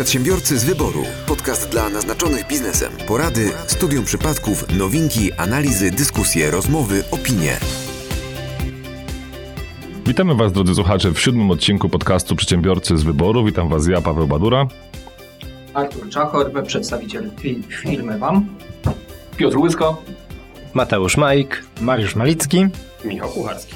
Przedsiębiorcy z wyboru. Podcast dla naznaczonych biznesem. Porady, studium przypadków, nowinki, analizy, dyskusje, rozmowy, opinie. Witamy Was, drodzy słuchacze, w siódmym odcinku podcastu Przedsiębiorcy z wyboru. Witam Was ja, Paweł Badura. Artur Czachor, przedstawiciel firmy WAM. Piotr Łysko. Mateusz Majk. Mariusz Malicki. Michał Kucharski.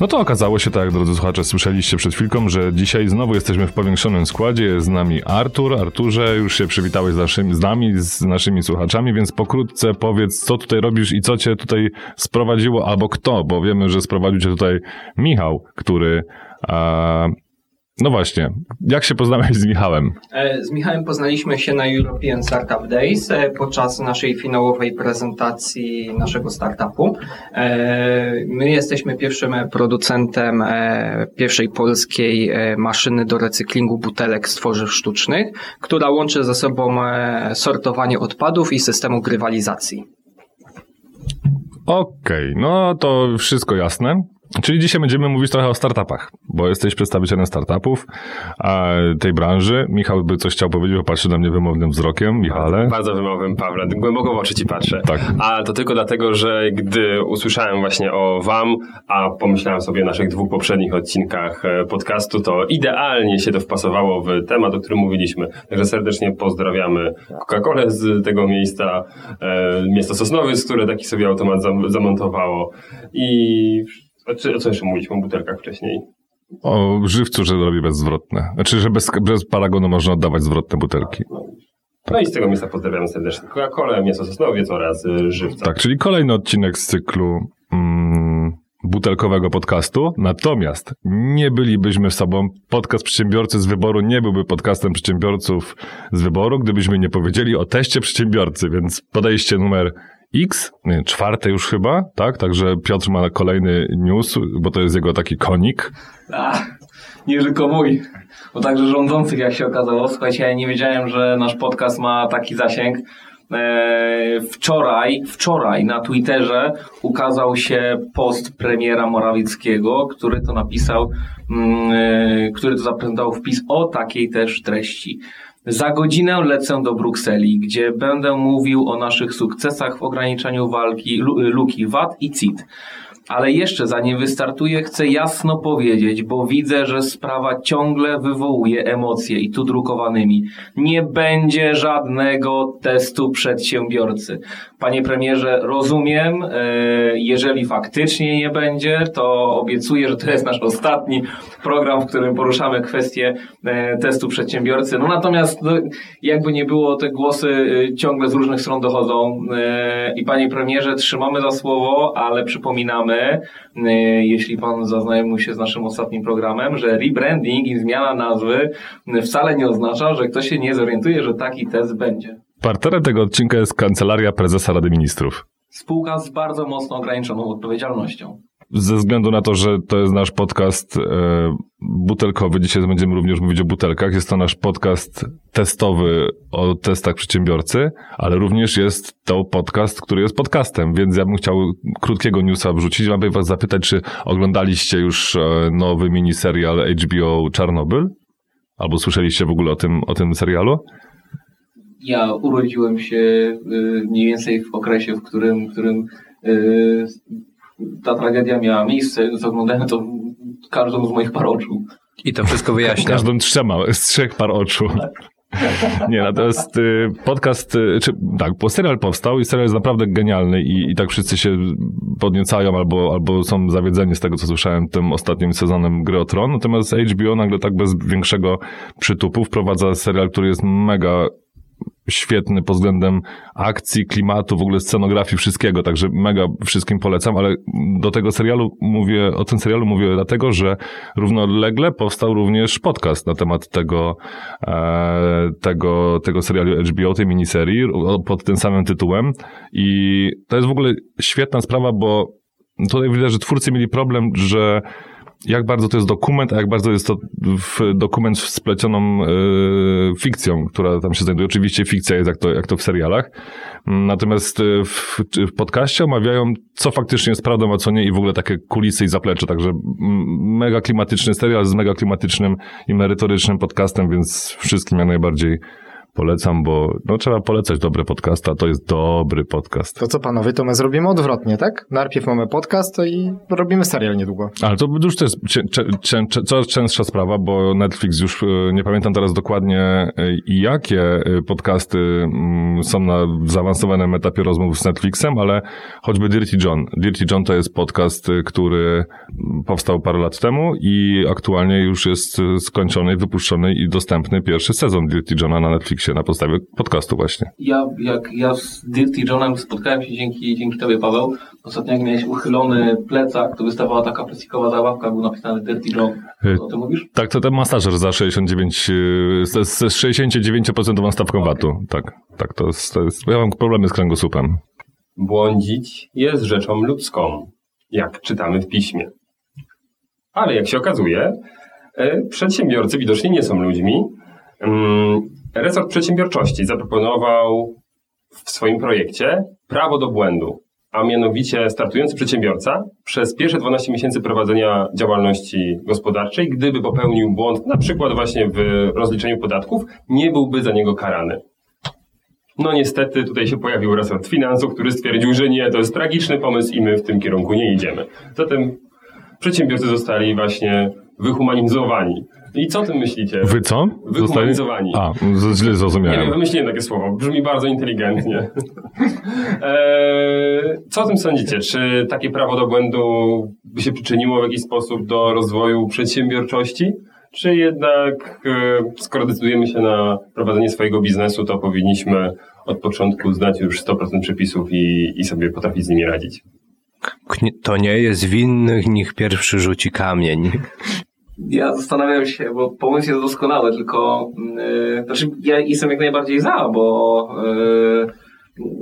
No to okazało się, tak drodzy słuchacze słyszeliście przed chwilką, że dzisiaj znowu jesteśmy w powiększonym składzie. Jest z nami Artur. Arturze, już się przywitałeś z, naszymi, z nami, z naszymi słuchaczami, więc pokrótce powiedz, co tutaj robisz i co cię tutaj sprowadziło, albo kto, bo wiemy, że sprowadził cię tutaj Michał, który... A, no właśnie, jak się poznałeś z Michałem? E, z Michałem poznaliśmy się na European Startup Days e, podczas naszej finałowej prezentacji naszego startupu. E, my jesteśmy pierwszym producentem pierwszej polskiej maszyny do recyklingu butelek z tworzyw sztucznych, która łączy ze sobą sortowanie odpadów i systemu grywalizacji. Okej, okay, no to wszystko jasne. Czyli dzisiaj będziemy mówić trochę o startupach, bo jesteś przedstawicielem startupów tej branży. Michał by coś chciał powiedzieć, bo patrzy na mnie wymownym wzrokiem. Michale. Bardzo wymownym, Pawle. Głęboko w oczy ci patrzę. Tak. A to tylko dlatego, że gdy usłyszałem właśnie o wam, a pomyślałem sobie o naszych dwóch poprzednich odcinkach e, podcastu, to idealnie się to wpasowało w temat, o którym mówiliśmy. Także serdecznie pozdrawiamy Coca-Colę z tego miejsca, e, miasto Sosnowiec, które taki sobie automat zamontowało i a co, jeszcze mówiliśmy o butelkach wcześniej? O żywcu, że robi bezzwrotne. Znaczy, że bez, bez paragonu można oddawać zwrotne butelki. No, no i z tego miejsca pozdrawiam serdecznie Coca-Colę, Mięso Sosnowiec oraz y, Żywca. Tak, czyli kolejny odcinek z cyklu mm, butelkowego podcastu. Natomiast nie bylibyśmy sobą, podcast przedsiębiorcy z wyboru nie byłby podcastem przedsiębiorców z wyboru, gdybyśmy nie powiedzieli o teście przedsiębiorcy, więc podejście numer X, nie, czwarte już chyba, tak? Także Piotr ma kolejny news, bo to jest jego taki konik. A, nie tylko mój, bo także rządzących, jak się okazało. Słuchajcie, ja nie wiedziałem, że nasz podcast ma taki zasięg. E, wczoraj, wczoraj na Twitterze ukazał się post premiera Morawieckiego, który to napisał, mm, e, który to zaprezentował wpis o takiej też treści. Za godzinę lecę do Brukseli, gdzie będę mówił o naszych sukcesach w ograniczaniu walki luki VAT i CIT. Ale jeszcze zanim wystartuję, chcę jasno powiedzieć, bo widzę, że sprawa ciągle wywołuje emocje i tu drukowanymi. Nie będzie żadnego testu przedsiębiorcy. Panie premierze, rozumiem, e, jeżeli faktycznie nie będzie, to obiecuję, że to jest nasz ostatni program, w którym poruszamy kwestię e, testu przedsiębiorcy. No natomiast, no, jakby nie było, te głosy e, ciągle z różnych stron dochodzą i panie premierze, trzymamy za słowo, ale przypominamy, jeśli pan zaznajomił się z naszym ostatnim programem, że rebranding i zmiana nazwy wcale nie oznacza, że ktoś się nie zorientuje, że taki test będzie. Partnerem tego odcinka jest Kancelaria Prezesa Rady Ministrów. Spółka z bardzo mocno ograniczoną odpowiedzialnością. Ze względu na to, że to jest nasz podcast e, butelkowy, dzisiaj będziemy również mówić o butelkach, jest to nasz podcast testowy o testach przedsiębiorcy, ale również jest to podcast, który jest podcastem, więc ja bym chciał krótkiego newsa wrzucić. Mam was zapytać, czy oglądaliście już e, nowy miniserial HBO Czarnobyl? Albo słyszeliście w ogóle o tym, o tym serialu? ja urodziłem się y, mniej więcej w okresie, w którym, w którym ta tragedia miała miejsce, więc oglądałem to każdą z moich par oczu. I to wszystko wyjaśnia. Każdą trzema, z trzech par oczu. Tak. Nie, natomiast y, podcast, czy tak, bo serial powstał i serial jest naprawdę genialny i, i tak wszyscy się podniecają albo, albo są zawiedzeni z tego, co słyszałem tym ostatnim sezonem Gry o Tron. Natomiast HBO nagle tak bez większego przytupu wprowadza serial, który jest mega świetny pod względem akcji, klimatu, w ogóle scenografii, wszystkiego, także mega wszystkim polecam, ale do tego serialu mówię, o tym serialu mówię dlatego, że równolegle powstał również podcast na temat tego, e, tego, tego serialu HBO, tej miniserii pod tym samym tytułem. I to jest w ogóle świetna sprawa, bo tutaj widać, że twórcy mieli problem, że jak bardzo to jest dokument, a jak bardzo jest to dokument w splecioną, yy, fikcją, która tam się znajduje. Oczywiście fikcja jest jak to, jak to w serialach. Natomiast e, w, w podcaście omawiają, co faktycznie jest prawdą, a co nie i w ogóle takie kulisy i zaplecze. Także mega klimatyczny serial z mega klimatycznym i merytorycznym podcastem, więc wszystkim jak najbardziej polecam, bo no, trzeba polecać dobre podcasty, a to jest dobry podcast. To co panowie, to my zrobimy odwrotnie, tak? Najpierw mamy podcast i robimy serial niedługo. Ale to już to jest coraz częstsza sprawa, bo Netflix już, e, nie pamiętam teraz dokładnie e, jakie e, podcasty mm, są na zaawansowanym etapie rozmów z Netflixem, ale choćby Dirty John. Dirty John to jest podcast, który mm, powstał parę lat temu i aktualnie już jest skończony, wypuszczony i dostępny pierwszy sezon Dirty Johna na Netflixie na podstawie podcastu właśnie. Ja, jak ja z Dirty Johnem spotkałem się dzięki, dzięki tobie, Paweł. Ostatnio jak miałeś uchylony plecak, to wystawała taka plastikowa zabawka, był napisany Dirty John. O tym mówisz? Tak, to ten masażer za 69, e, z, z 69% stawką VAT-u. Tak, tak, to jest, to jest, ja mam problemy z kręgosłupem. Błądzić jest rzeczą ludzką, jak czytamy w piśmie. Ale jak się okazuje, e, przedsiębiorcy widocznie nie są ludźmi. Resort Przedsiębiorczości zaproponował w swoim projekcie prawo do błędu, a mianowicie startujący przedsiębiorca przez pierwsze 12 miesięcy prowadzenia działalności gospodarczej, gdyby popełnił błąd, na przykład właśnie w rozliczeniu podatków, nie byłby za niego karany. No niestety tutaj się pojawił resort finansów, który stwierdził, że nie, to jest tragiczny pomysł i my w tym kierunku nie idziemy. Zatem przedsiębiorcy zostali właśnie wyhumanizowani. I co o tym myślicie? Wy co? Wyhumanizowani. A, źle Nie zrozumiałem. wiem, wymyśliłem takie słowo. Brzmi bardzo inteligentnie. eee, co o tym sądzicie? Czy takie prawo do błędu by się przyczyniło w jakiś sposób do rozwoju przedsiębiorczości? Czy jednak, e, skoro decydujemy się na prowadzenie swojego biznesu, to powinniśmy od początku znać już 100% przepisów i, i sobie potrafić z nimi radzić? To nie jest winnych, niech pierwszy rzuci kamień. Ja zastanawiam się, bo pomysł jest doskonały, tylko yy, znaczy ja jestem jak najbardziej za, bo yy,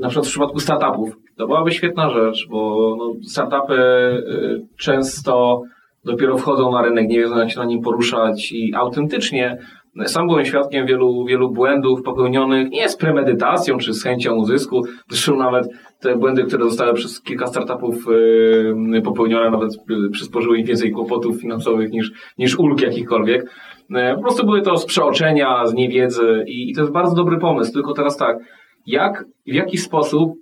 na przykład w przypadku startupów to byłaby świetna rzecz, bo no, startupy yy, często dopiero wchodzą na rynek, nie wiedzą jak się na nim poruszać i autentycznie sam byłem świadkiem wielu, wielu błędów popełnionych nie z premedytacją czy z chęcią uzysku. Zresztą nawet te błędy, które zostały przez kilka startupów yy, popełnione, nawet yy, przysporzyły im więcej kłopotów finansowych niż, niż ulg jakichkolwiek. Yy, po prostu były to z przeoczenia, z niewiedzy i, i to jest bardzo dobry pomysł. Tylko teraz tak, jak, w jaki sposób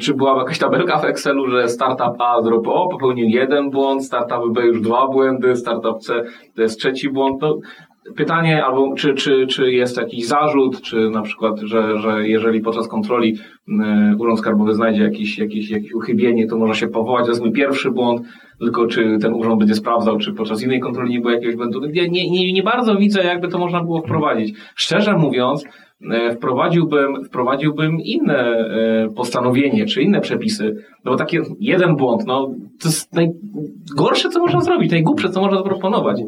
czy była jakaś tabelka w Excelu, że startup A zrobił, o, popełnił jeden błąd, startup B już dwa błędy, startup C to jest trzeci błąd. No, pytanie, albo czy, czy, czy jest jakiś zarzut, czy na przykład, że, że jeżeli podczas kontroli y, Urząd Skarbowy znajdzie jakieś, jakieś, jakieś uchybienie, to może się powołać, to jest mój pierwszy błąd, tylko czy ten urząd będzie sprawdzał, czy podczas innej kontroli nie było jakiegoś błędu. Nie, nie, nie bardzo widzę, jakby to można było wprowadzić. Szczerze mówiąc, e, wprowadziłbym, wprowadziłbym inne e, postanowienie, czy inne przepisy, no bo takie jeden błąd, no to jest najgorsze, co można zrobić, najgłupsze, co można zaproponować.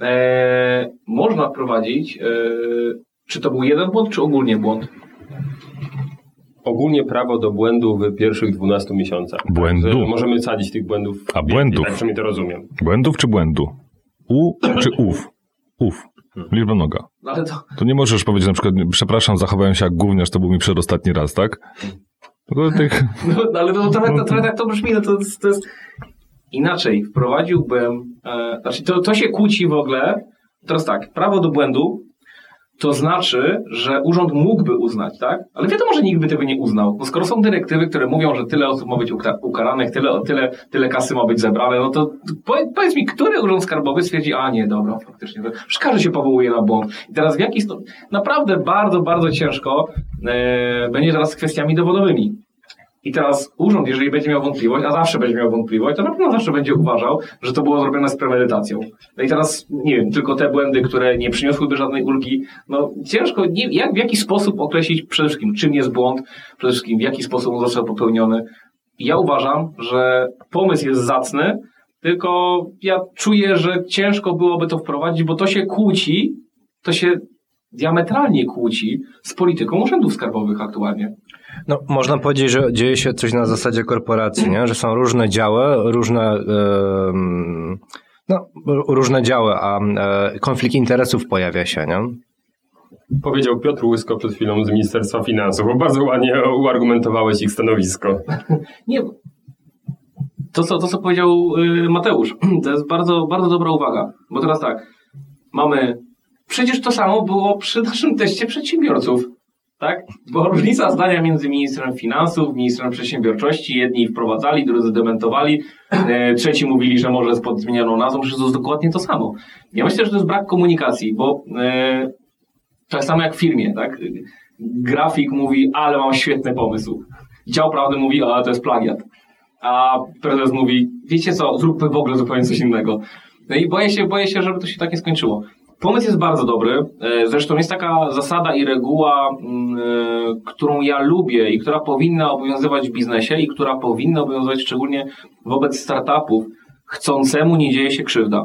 E, można wprowadzić, e, czy to był jeden błąd, czy ogólnie błąd? Ogólnie prawo do błędu w pierwszych 12 miesiącach. Błędu? Że możemy sadzić tych błędów. A, błędów. Tak przynajmniej to rozumiem. Błędów czy błędu? U czy ów? Ów. Liczba noga. No ale to, To nie możesz powiedzieć na przykład, przepraszam, zachowałem się jak gówniarz, to był mi przedostatni raz, tak? Tylko tych... no, no, ale to, trochę, to, trochę tak to brzmi, no to, to jest inaczej. Wprowadziłbym, e, znaczy to, to się kłóci w ogóle. Teraz tak, prawo do błędu to znaczy, że urząd mógłby uznać, tak? Ale wiadomo, że nikt by tego nie uznał. Bo skoro są dyrektywy, które mówią, że tyle osób ma być ukaranych, tyle, tyle, tyle kasy ma być zebrane, no to powiedz, mi, który urząd skarbowy stwierdzi, a nie, dobra, faktycznie, przecież każdy się powołuje na błąd. I teraz w jaki sposób, naprawdę bardzo, bardzo ciężko e, będzie teraz z kwestiami dowodowymi. I teraz urząd, jeżeli będzie miał wątpliwość, a zawsze będzie miał wątpliwość, to na pewno zawsze będzie uważał, że to było zrobione z premedytacją. No i teraz, nie wiem, tylko te błędy, które nie przyniosłyby żadnej ulgi, no ciężko, nie, jak, w jaki sposób określić przede wszystkim, czym jest błąd, przede wszystkim w jaki sposób on został popełniony. Ja uważam, że pomysł jest zacny, tylko ja czuję, że ciężko byłoby to wprowadzić, bo to się kłóci, to się diametralnie kłóci z polityką urzędów skarbowych aktualnie. No, można powiedzieć, że dzieje się coś na zasadzie korporacji, nie? że są różne działy, różne, em, no, różne działy, a e, konflikt interesów pojawia się. Nie? Powiedział Piotr Łysko przed chwilą z Ministerstwa Finansów, bo bardzo ładnie uargumentowałeś ich stanowisko. Nie. To, co, to, co powiedział y, Mateusz, to jest bardzo, bardzo dobra uwaga. Bo teraz tak, mamy. Przecież to samo było przy naszym teście przedsiębiorców. Tak? Była różnica zdania między ministrem finansów, ministrem przedsiębiorczości. Jedni wprowadzali, drudzy dementowali, e, trzeci mówili, że może z pod zmienioną nazwą. Przecież to jest dokładnie to samo. Ja myślę, że to jest brak komunikacji, bo e, tak samo jak w firmie, tak? Grafik mówi, ale mam świetny pomysł. Dział prawdy mówi, ale to jest plagiat. A prezes mówi, wiecie co, zróbmy w ogóle zupełnie coś innego. No i boję się, boję się, żeby to się tak nie skończyło. Pomysł jest bardzo dobry. E, Zresztą jest taka zasada i reguła, mm, e, którą ja lubię i która powinna obowiązywać w biznesie i która powinna obowiązywać szczególnie wobec startupów. Chcącemu nie dzieje się krzywda.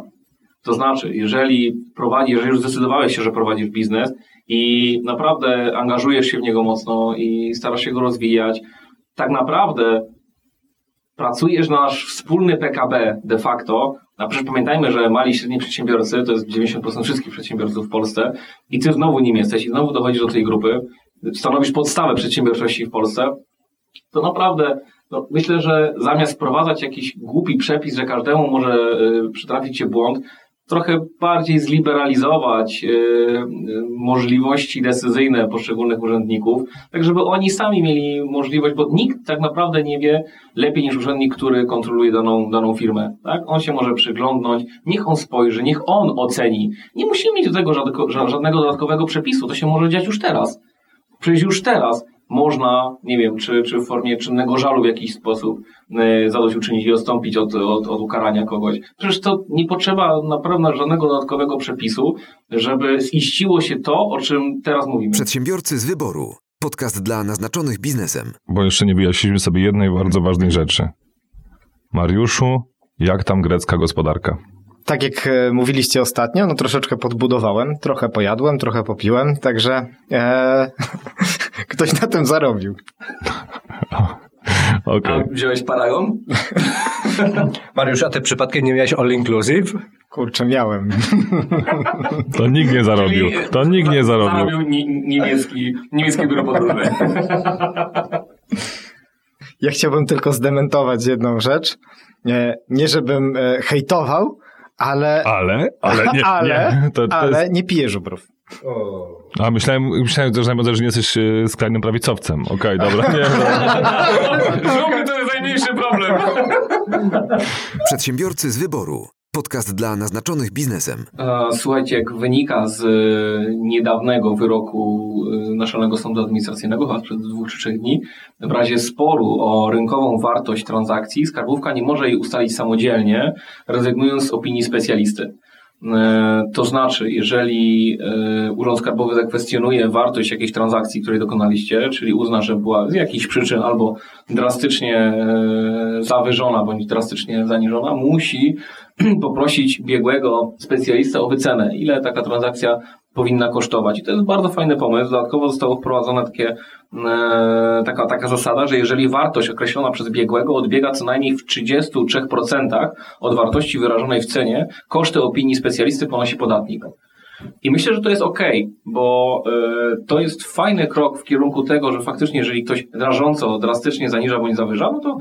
To znaczy, jeżeli prowadzi, jeżeli już zdecydowałeś się, że prowadzisz biznes i naprawdę angażujesz się w niego mocno i starasz się go rozwijać, tak naprawdę pracujesz na nasz wspólny PKB de facto, a przecież pamiętajmy, że mali i średni przedsiębiorcy to jest 90% wszystkich przedsiębiorców w Polsce i ty znowu nim jesteś i znowu dochodzisz do tej grupy, stanowisz podstawę przedsiębiorczości w Polsce, to naprawdę no, myślę, że zamiast wprowadzać jakiś głupi przepis, że każdemu może y, przytrafić się błąd, trochę bardziej zliberalizować y, y, możliwości decyzyjne poszczególnych urzędników, tak żeby oni sami mieli możliwość, bo nikt tak naprawdę nie wie lepiej niż urzędnik, który kontroluje daną, daną firmę. Tak? On się może przyglądnąć, niech on spojrzy, niech on oceni. Nie musimy mieć do tego żadnego, dodatkowego przepisu, to się może dziać już teraz. Przecież już teraz można, nie wiem, czy, czy w formie czynnego żalu w jakiś sposób zadośćuczynić i odstąpić od, od, od ukarania kogoś. Przecież to nie potrzeba naprawdę żadnego dodatkowego przepisu, żeby ziściło się to, o czym teraz mówimy. Przedsiębiorcy z wyboru. Podcast dla naznaczonych biznesem. Bo jeszcze nie wyjaśniliśmy sobie jednej bardzo ważnej rzeczy. Mariuszu, jak tam grecka gospodarka? Tak jak e, mówiliście ostatnio, no troszeczkę podbudowałem, trochę pojadłem, trochę popiłem, także e, ktoś na tym zarobił. Okej. A wziąłeś paragon? Mariusz, a ty przypadkiem nie miałeś all inclusive? Kurczę, miałem. To nikt nie zarobił. To nikt nie zarobił. Zarobił ni- niemiecki, niemieckie biuro podróży. Ja chciałbym tylko zdementować jedną rzecz. Nie, nie żebym e, hejtował, ale, Ale, ale nie, ale, nie. To, to ale jest, nie piję żubrów. A myślałem, myślałem też najbardziej, że nie jesteś e, skrajnym prawicowcem. Okej, dobra. Nie, dobra. Żubry to jest najmniejszy problem. Przedsiębiorcy z wyboru. Podcast dla naznaczonych biznesem. Słuchajcie, jak wynika z e, niedawnego wyroku e, Naczelnego Sądu Administracyjnego, chyba sprzed dwóch czy trzech dni, w razie sporu o rynkową wartość transakcji, skarbówka nie może jej ustalić samodzielnie, rezygnując z opinii specjalisty. E, To znaczy, jeżeli e, Urząd Skarbowy zakwestionuje wartość jakiejś transakcji, której dokonaliście, czyli uzna, że była z jakichś przyczyn albo drastycznie e, zawyżona, bądź drastycznie zaniżona, musi poprosić biegłego specjalistę o wycenę, ile taka transakcja powinna kosztować. I to jest bardzo fajny pomysł. Dodatkowo zostało wprowadzone takie, e, taka, taka zasada, że jeżeli wartość określona przez biegłego odbiega co najmniej w 33% od wartości wyrażonej w cenie, koszty opinii specjalisty ponosi podatnik. I myślę, że to jest ok, bo e, to jest fajny krok w kierunku tego, że faktycznie, jeżeli ktoś rażąco, drastycznie zaniża bądź zawyża, no to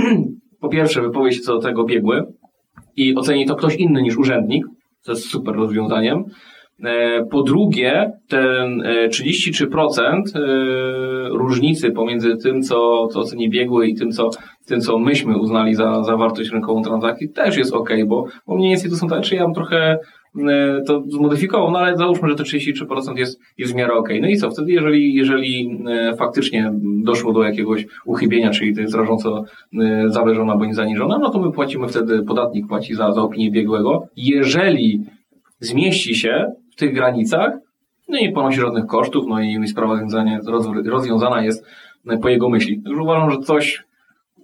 po pierwsze wypowie się co do tego biegły i oceni to ktoś inny niż urzędnik, co jest super rozwiązaniem. E, Po drugie, ten e, 33% e, różnicy pomiędzy tym, co, co oceni biegły i tym, co, tym, co myśmy uznali za, za wartość rynkową transakcji, też jest ok, bo, bo mniej więcej to są tak, ja bym trochę e, to zmodyfikował, no ale załóżmy, że to 33% jest, jest w miarę ok. No i co wtedy, jeżeli, jeżeli e, faktycznie doszło do jakiegoś uchybienia, czyli to jest rażąco e, zawyżona bądź zaniżona, no to my płacimy wtedy, podatnik płaci za, za opinię biegłego. Jeżeli zmieści się tych granicach, no i nie ponosi żadnych kosztów, no i sprawa rozwiązana jest e, po jego myśli. Także uważam, że coś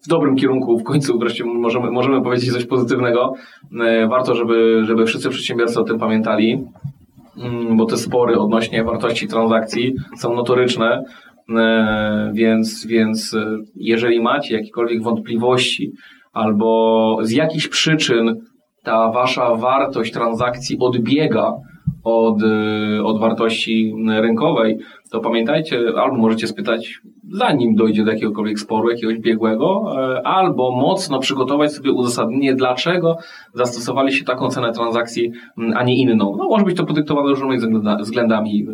w dobrym kierunku, w końcu wreszcie możemy, możemy powiedzieć coś pozytywnego. E, Warto, żeby, żeby wszyscy przedsiębiorcy o tym pamiętali, mm, bo te spory odnośnie wartości transakcji są notoryczne, e, więc, więc e, jeżeli macie jakiekolwiek wątpliwości albo z jakichś przyczyn ta wasza wartość transakcji odbiega od, y, od wartości rynkowej, to pamiętajcie, albo możecie spytać, zanim dojdzie do jakiegokolwiek sporu, jakiegoś biegłego, e, albo mocno przygotować sobie uzasadnienie, dlaczego zastosowaliście taką cenę transakcji, a nie inną. No, może być to podyktowane różnymi względami,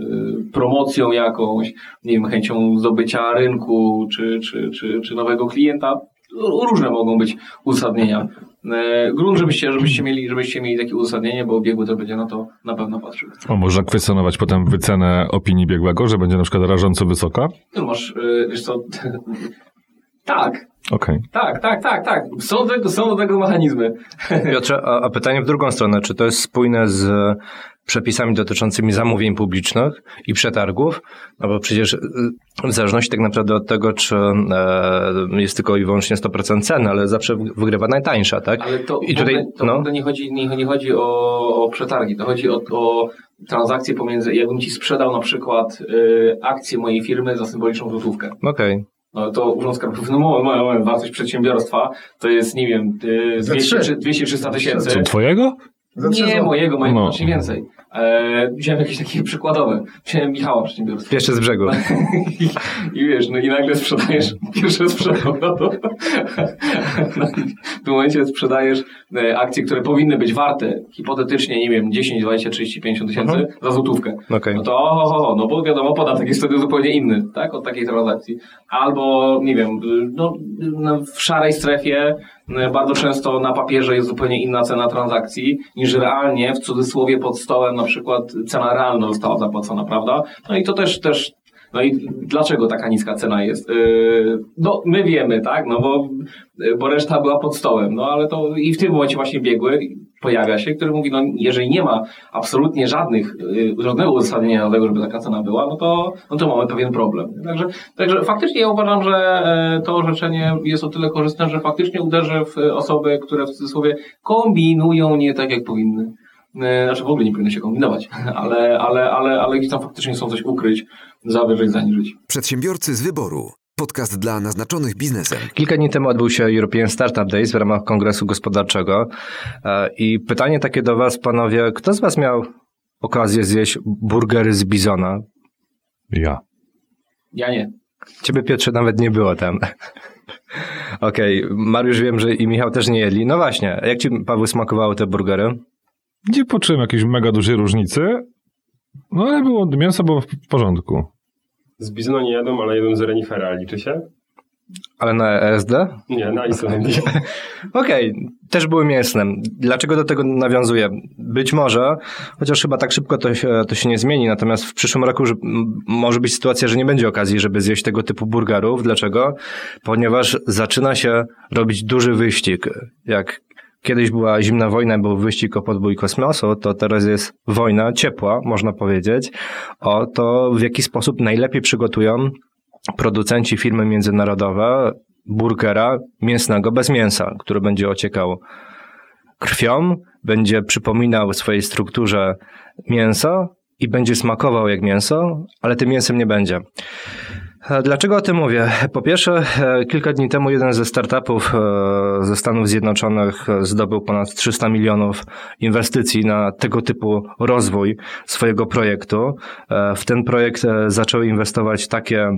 y, promocją jakąś, nie wiem, chęcią zdobycia rynku, czy, czy, czy, czy nowego klienta. Różne mogą być uzasadnienia. E, grunt, żebyście, żebyście, mieli, żebyście mieli takie uzasadnienie, bo biegły to będzie na to na pewno patrzył. O, można kwestionować potem wycenę opinii biegłego, że będzie na przykład rażąco wysoka? No masz, e, wiesz co, tak, Okej. tak, tak, tak, tak. Są do tego, są do tego mechanizmy. Piotrze, a, a pytanie w drugą stronę. Czy to jest spójne z przepisami dotyczącymi zamówień publicznych i przetargów? No bo przecież y, w zależności tak naprawdę od tego, czy e, jest tylko i wyłącznie 100% ceny, ale zawsze wygrywa najtańsza, tak? Ale to, I tutaj, to no. nie chodzi, nie, nie chodzi o, o przetargi, to chodzi o, o transakcje pomiędzy, jakbym ci sprzedał na przykład y, akcję mojej firmy za symboliczną złotówkę. Okej. No to Urząd Skarbowy, no moment, moment, moment, wartość przedsiębiorstwa to jest, nie wiem, y, Za 200 trzy. czy 200-300 tysięcy. Co, twojego? Za trzy Nie mojego, mojego No. znacznie więcej. E, wziąłem jakieś takie przykładowe. Wziąłem Michała przedsiębiorstwa. Pierwszy z brzegu. I, I wiesz, no i nagle sprzedajesz, pierwsze sprzedał, no to no w tym momencie sprzedajesz e, akcje, które powinny być warte hipotetycznie, nie wiem, 10, 20, 30, 50 tysięcy Mhm. za złotówkę. Okej. No to o, o, o, no bo wiadomo, podatek jest wtedy zupełnie inny, tak, od takiej transakcji. Albo, nie wiem, y, no, no w szarej strefie bardzo często na papierze jest zupełnie inna cena transakcji, niż realnie, w cudzysłowie pod stołem na przykład cena realna została zapłacona, prawda? No i to też, też no i dlaczego taka niska cena jest? Yy, No, my wiemy, tak? No bo, bo reszta była pod stołem. No ale to i w tym momencie właśnie biegły pojawia się, który mówi, no jeżeli nie ma absolutnie żadnych, yy, żadnego uzasadnienia do tego, żeby taka cena była, no to, no to mamy pewien problem. Także, także faktycznie ja uważam, że e, to orzeczenie jest o tyle korzystne, że faktycznie uderzy w osoby, które w cudzysłowie kombinują nie tak, jak powinny. E, Znaczy w ogóle nie powinny się kombinować, ale, ale, ale, ale gdzieś tam faktycznie chcą coś ukryć, zawyżyć, zaniżyć. Przedsiębiorcy z wyboru. Podcast dla naznaczonych biznesem. Kilka dni temu odbył się European Startup Days w ramach Kongresu Gospodarczego. E, I pytanie takie do Was, panowie, kto z Was miał okazję zjeść burgery z bizona? Ja. Ja nie. Ciebie, Piotrze, nawet nie było tam. Okej, Mariusz wiem, że i Michał też nie jedli. No właśnie, jak Ci, Paweł, smakowały te burgery? Nie poczułem jakiejś mega dużej różnicy, no ale było, mięso było w porządku. Z bizona nie jadą, ale jadą z renifera. Liczy się? Ale na ESD? Nie, na Islandii. Okej, też były mięsne. Dlaczego do tego nawiązuję? Być może, chociaż chyba tak szybko to się, to się nie zmieni, natomiast w przyszłym roku że, może być sytuacja, że nie będzie okazji, żeby zjeść tego typu burgerów. Dlaczego? Ponieważ zaczyna się robić duży wyścig. Jak kiedyś była zimna wojna, był wyścig o podbój kosmosu, to teraz jest wojna ciepła, można powiedzieć, o to, w jaki sposób najlepiej przygotują producenci firmy międzynarodowe burgera mięsnego bez mięsa, który będzie ociekał krwią, będzie przypominał w swojej strukturze mięso i będzie smakował jak mięso, ale tym mięsem nie będzie. E, Dlaczego o tym mówię? Po pierwsze, e, kilka dni temu jeden ze startupów e, ze Stanów Zjednoczonych zdobył ponad 300 milionów inwestycji na tego typu rozwój swojego projektu. W ten projekt zaczęły inwestować takie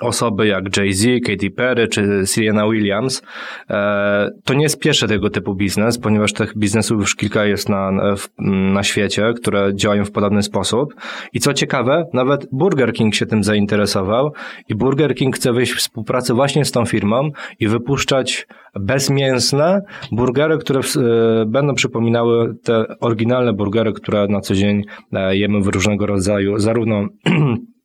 osoby jak Jay-Z, Katy Perry czy Serena Williams. E, To nie jest pierwszy tego typu biznes, ponieważ tych biznesów już kilka jest na, na świecie, które działają w podobny sposób. I co ciekawe, nawet Burger King się tym zainteresował i Burger King chce wejść w współpracę właśnie z tą firmą i wypuszczać bezmięsne burgery, które e, będą przypominały te oryginalne burgery, które na co dzień e, jemy w różnego rodzaju, zarówno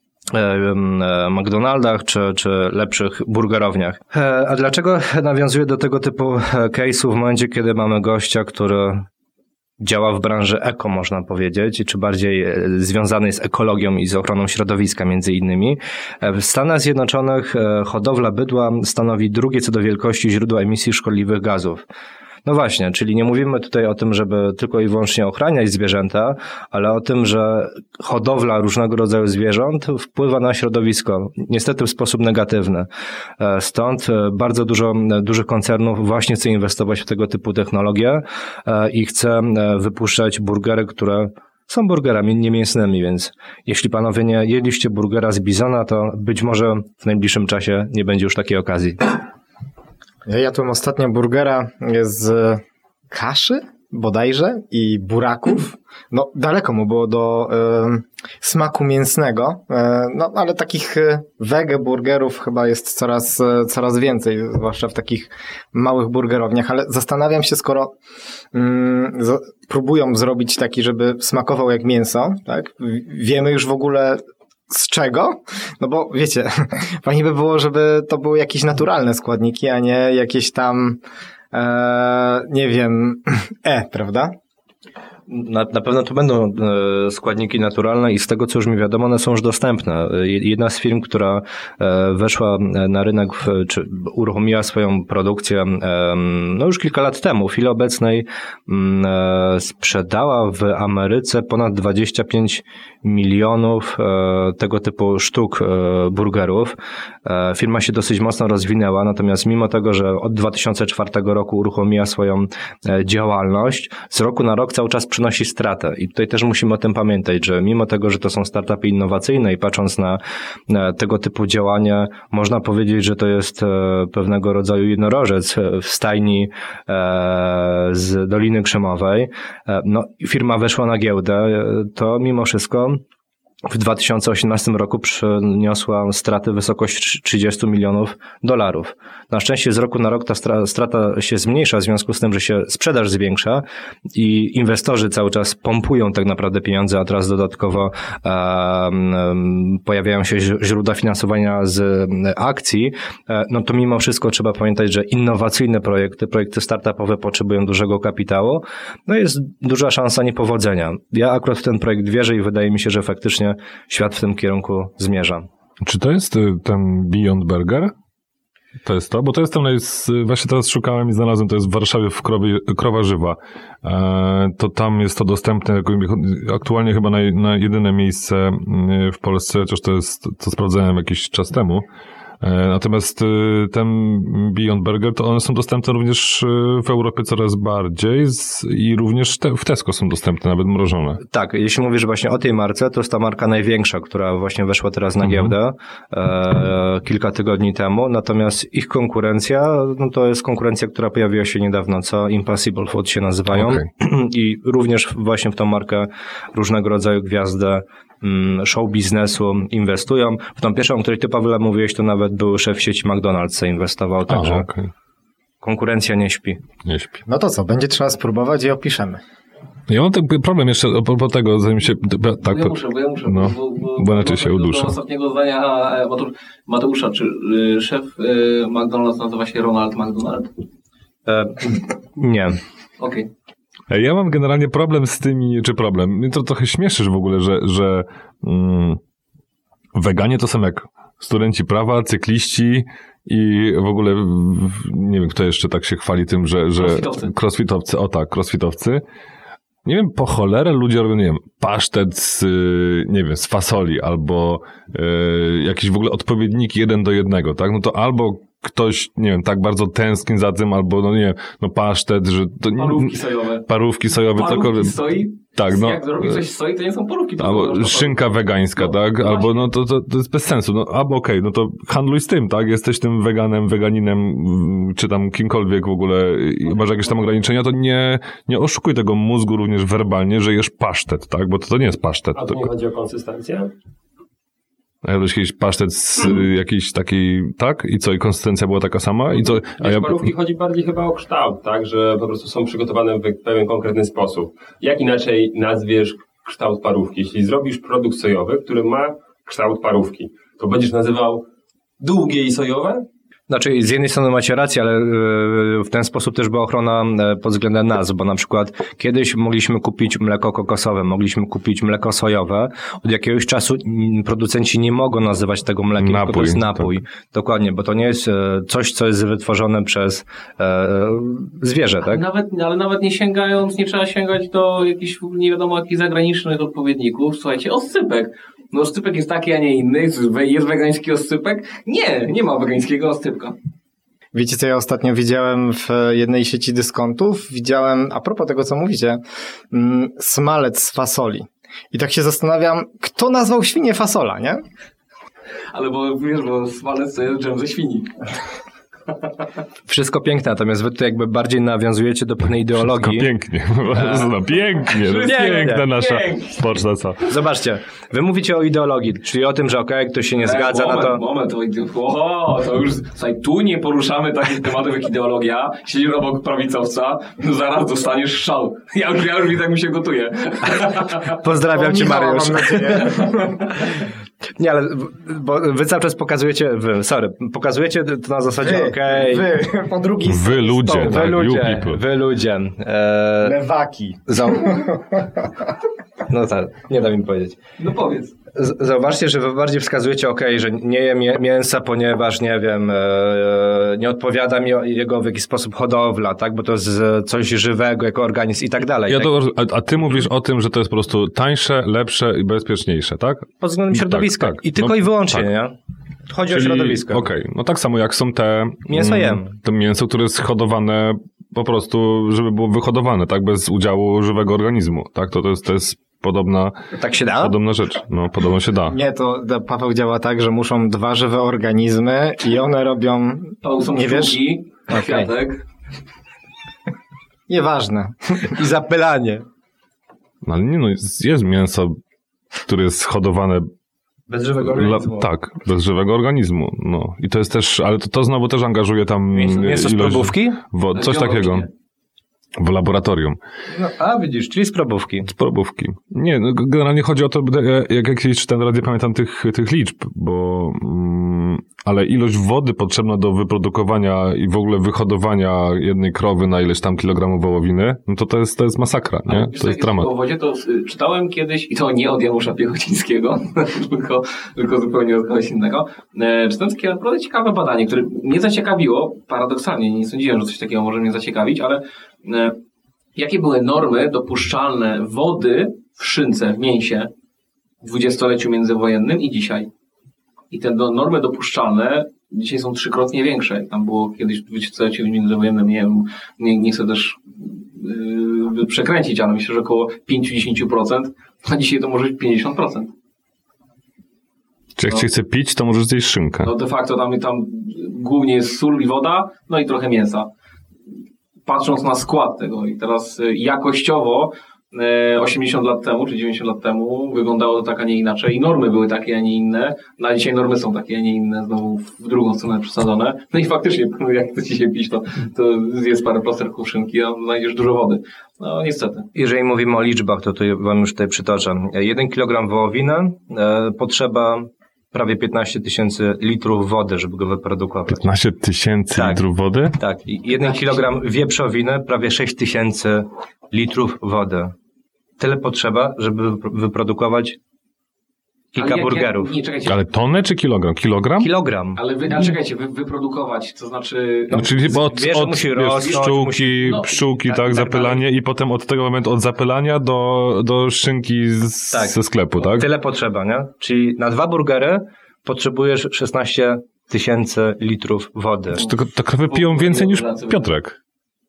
McDonaldach czy, czy lepszych burgerowniach. E, A dlaczego nawiązuję do tego typu e, case'u w momencie, kiedy mamy gościa, który działa w branży eko, można powiedzieć, czy bardziej e, związany z ekologią i z ochroną środowiska między innymi. E, W Stanach Zjednoczonych e, hodowla bydła stanowi drugie co do wielkości źródło emisji szkodliwych gazów. No właśnie, czyli nie mówimy tutaj o tym, żeby tylko i wyłącznie ochraniać zwierzęta, ale o tym, że hodowla różnego rodzaju zwierząt wpływa na środowisko, niestety w sposób negatywny. E, Stąd e, bardzo dużo dużych koncernów właśnie chce inwestować w tego typu technologie e, i chce wypuszczać burgery, które są burgerami niemięsnymi, więc jeśli panowie nie jedliście burgera z bizona, to być może w najbliższym czasie nie będzie już takiej okazji. Ja jadłem ostatnio burgera z kaszy bodajże i buraków. No daleko mu było do e, smaku mięsnego, e, no ale takich e, wege burgerów chyba jest coraz, e, coraz więcej, zwłaszcza w takich małych burgerowniach, ale zastanawiam się, skoro mm, z, próbują zrobić taki, żeby smakował jak mięso, tak? Wiemy już w ogóle z czego? No bo wiecie, fajnie by było, żeby to były jakieś naturalne składniki, a nie jakieś tam, e, nie wiem, E, prawda? Na, na pewno to będą e, składniki naturalne i z tego, co już mi wiadomo, one są już dostępne. E, Jedna z firm, która e, weszła na rynek, czy uruchomiła swoją produkcję e, no już kilka lat temu, w chwili obecnej mm, e, sprzedała w Ameryce ponad 25 milionów e, tego typu sztuk e, burgerów. E, Firma się dosyć mocno rozwinęła, natomiast mimo tego, że od 2004 roku uruchomiła swoją e, działalność, z roku na rok cały czas przynosi stratę. I tutaj też musimy o tym pamiętać, że mimo tego, że to są startupy innowacyjne i patrząc na, tego typu działania, można powiedzieć, że to jest e, pewnego rodzaju jednorożec w stajni e, z Doliny Krzemowej. E, No, firma weszła na giełdę, to mimo wszystko w 2018 roku przyniosła straty w wysokości 30 milionów dolarów. Na szczęście z roku na rok ta stra- strata się zmniejsza w związku z tym, że się sprzedaż zwiększa i inwestorzy cały czas pompują tak naprawdę pieniądze, a teraz dodatkowo um, pojawiają się źródła finansowania z akcji, e, no to mimo wszystko trzeba pamiętać, że innowacyjne projekty, projekty startupowe potrzebują dużego kapitału, no jest duża szansa niepowodzenia. Ja akurat w ten projekt wierzę i wydaje mi się, że faktycznie świat w tym kierunku zmierza. Czy to jest y, ten Beyond Burger? To jest to? Bo to jest tam, właśnie teraz szukałem i znalazłem, to jest w Warszawie w Krowie, Krowa Żywa. E, to tam jest to dostępne, aktualnie chyba na, na jedyne miejsce y, w Polsce, chociaż to jest, to sprawdzałem jakiś czas temu. E, Natomiast y, ten Beyond Burger, to one są dostępne również y, w Europie coraz bardziej z, i również te, w Tesco są dostępne, nawet mrożone. Tak, jeśli mówisz właśnie o tej marce, to jest ta marka największa, która właśnie weszła teraz na giełdę e, kilka tygodni temu, natomiast ich konkurencja, no to jest konkurencja, która pojawiła się niedawno, co Impossible Food się nazywają Okej. i również właśnie w tą markę różnego rodzaju gwiazdy show biznesu inwestują. W tą pierwszą, o której ty Pawle mówiłeś, to nawet był szef sieci McDonald's zainwestował, także A, okej. konkurencja nie śpi. Nie śpi. No to co, będzie trzeba spróbować i opiszemy. Ja mam taki problem jeszcze a propos tego, zanim się... Tak, bo ja po- muszę, bo ja muszę. no, bo, bo inaczej się uduszę. Do ostatniego zdania Mateu- Mateusza, czy y, szef y, McDonald's nazywa się Ronald McDonald? E, nie. Okej. Ja mam generalnie problem z tymi, czy problem, mnie to trochę śmieszysz w ogóle, że, że mm, weganie to są jak studenci prawa, cykliści i w ogóle, nie wiem, kto jeszcze tak się chwali tym, że... że Crossfitowcy. Crossfitowcy, o tak, crossfitowcy. Nie wiem, po cholerę ludzie robią, nie wiem, pasztet z, y, nie wiem, z fasoli albo y, jakieś w ogóle odpowiedniki jeden do jednego, tak? No to albo ktoś, nie wiem, tak bardzo tęskni za tym, albo, no nie wiem, no pasztet, że to... nie- Parówki sojowe. Parówki sojowe, Parówki cokolwiek. soi? Tak, no. Jak zrobić coś z soi, to nie są parówki. to Albo szynka wegańska, No, tak? właśnie. Albo no to, to, to jest bez sensu. No, albo okej, no to handluj z tym, tak? Jesteś tym weganem, weganinem, czy tam kimkolwiek w ogóle i masz jakieś tam ograniczenia, to nie, nie oszukuj tego mózgu również werbalnie, że jesz pasztet, tak? Bo to, to nie jest pasztet. A To, tu nie chodzi o konsystencję? A jadłeś kiedyś pasztet z y, jakiejś takiej, tak? I co? I konsystencja była taka sama? I co? A Wiesz, ja, parówki chodzi bardziej chyba o kształt, tak? Że po prostu są przygotowane w pewien konkretny sposób. Jak inaczej nazwiesz kształt parówki? Jeśli zrobisz produkt sojowy, który ma kształt parówki, to będziesz nazywał długie i sojowe? Znaczy, z jednej strony macie rację, ale yy, w ten sposób też była ochrona e, pod względem nazw, bo na przykład kiedyś mogliśmy kupić mleko kokosowe, mogliśmy kupić mleko sojowe. Od jakiegoś czasu mm, producenci nie mogą nazywać tego mlekiem, tylko to Napój, jest napój. Dokładnie, bo to nie jest e, coś, co jest wytworzone przez e, zwierzę, tak? Nawet, ale nawet nie sięgając, nie trzeba sięgać do jakichś nie wiadomo jakich zagranicznych odpowiedników. Słuchajcie, oscypek. No oscypek jest taki, a nie inny. Jest wegański oscypek? Nie, nie ma wegańskiego oscypka. Wiecie, co ja ostatnio widziałem w jednej sieci dyskontów? Widziałem, a propos tego, co mówicie, mm, smalec z fasoli. I tak się zastanawiam, kto nazwał świnie fasola, nie? Ale bo wiesz, bo smalec to jest dżem ze świni. Wszystko piękne, natomiast wy tu jakby bardziej nawiązujecie do pewnej Wszystko ideologii. pięknie. No, pięknie. To jest Pięknie, piękna nasza poczta, co? Zobaczcie, wy mówicie o ideologii, czyli o tym, że okej, ktoś się nie zgadza E, moment, na to. Moment, o, to już, słuchaj, tu nie poruszamy takich tematów jak ideologia. Siedzisz obok prawicowca, no zaraz dostaniesz szał. Ja już, ja już widzę, jak mi się gotuje. Pozdrawiam cię, Mariusz. Nie, ale bo wy cały czas pokazujecie, wy, sorry, pokazujecie to na zasadzie, Wy, okej, wy, po drugiej Wy ludzie, wy tak, you ludzie, people. wy ludzie. E, Lewaki. zau... No tak, nie da mi powiedzieć. No powiedz. Zauważcie, że wy bardziej wskazujecie, ok, że nie jem mię- mięsa, ponieważ, nie wiem, e, nie odpowiada mi jego w jakiś sposób hodowla, tak, bo to jest e, coś żywego, jako organizm i tak dalej. Ja tak? to, a, ty mówisz o tym, że to jest po prostu tańsze, lepsze i bezpieczniejsze, tak? Pod względem Tak, środowiska. tak. I tylko No, i wyłącznie, tak. nie? Chodzi o środowisko. Okej, no tak samo jak są te... Mięso mm, jem. To mięso, które jest hodowane po prostu, żeby było wyhodowane, tak? Bez udziału żywego organizmu, tak? To, to, jest, to jest podobna, Tak się da? podobna rzecz. No, podobno się da. Nie, to to Paweł działa tak, że muszą dwa żywe organizmy i one robią... To są Nie wiesz? kwiatek. Nieważne. I zapylanie. No, ale nie no, jest, jest mięso, które jest hodowane Bez żywego La, tak, bez żywego organizmu. No. I to jest też, ale to, to znowu też angażuje tam Mięso, mięso z probówki? Wo, coś Biologicznie. takiego. W laboratorium. No, a widzisz, czyli z probówki. Z probówki. Nie, no, generalnie chodzi o to, ja- jak jakieś czytałem teraz, nie pamiętam tych, tych liczb, bo mm, ale ilość wody potrzebna do wyprodukowania i w ogóle wyhodowania jednej krowy na ileś tam kilogramów wołowiny, no to to jest, to jest masakra, nie? To jest dramat. O wodzie to y, czytałem kiedyś, i to nie od Janusza Piechocińskiego, tylko, tylko zupełnie od kogoś innego. E, czytałem takie naprawdę ciekawe badanie, które mnie zaciekawiło, paradoksalnie, nie sądziłem, że coś takiego może mnie zaciekawić, ale e, jakie były normy dopuszczalne wody w szynce, w mięsie w dwudziestoleciu międzywojennym i dzisiaj? I te do, normy dopuszczalne dzisiaj są trzykrotnie większe. Tam było kiedyś w dwudziestoleciu międzywojennym, nie wiem, nie, nie chcę też yy, przekręcić, ale myślę, że około 5-10%, a dzisiaj to może być 50%. Czy jak no. chce pić, to możesz zjeść szynkę. No de facto tam, tam głównie jest sól i woda, no i trochę mięsa. Patrząc na skład tego i teraz y, jakościowo y, 80 lat temu czy 90 lat temu wyglądało to tak, a nie inaczej i normy były takie, a nie inne. No a dzisiaj normy są takie, a nie inne, znowu w drugą stronę przesadzone. No i faktycznie, jak chcecie się pić, to, to zjedz parę plasterków szynki, a znajdziesz dużo wody. No niestety. Jeżeli mówimy o liczbach, to tutaj wam już tutaj przytoczę. 1 kg wołowiny e, potrzeba prawie 15 tysięcy litrów wody, żeby go wyprodukować. 15 tysięcy Tak. litrów wody? Tak, i 1 kg wieprzowiny, prawie 6 tysięcy litrów wody. Tyle potrzeba, żeby wypro- wyprodukować kilka Ale jak- burgerów. Jak, nie, czekajcie. Ale tonę czy kilogram? Kilogram? Kilogram. Ale wy, a czekajcie, wy, wyprodukować, to znaczy... No, czyli chyba od, od musi wiesz, rosnąć, pszczółki, musi- no, pszczółki, tak, tak, tak zapylanie i potem od tego momentu, od zapylania do, do szynki z, Tak. ze sklepu, tak? Tyle potrzeba, nie? Czyli na dwa burgery potrzebujesz 16 tysięcy litrów wody. Czy to, to krowy piją więcej niż Piotrek.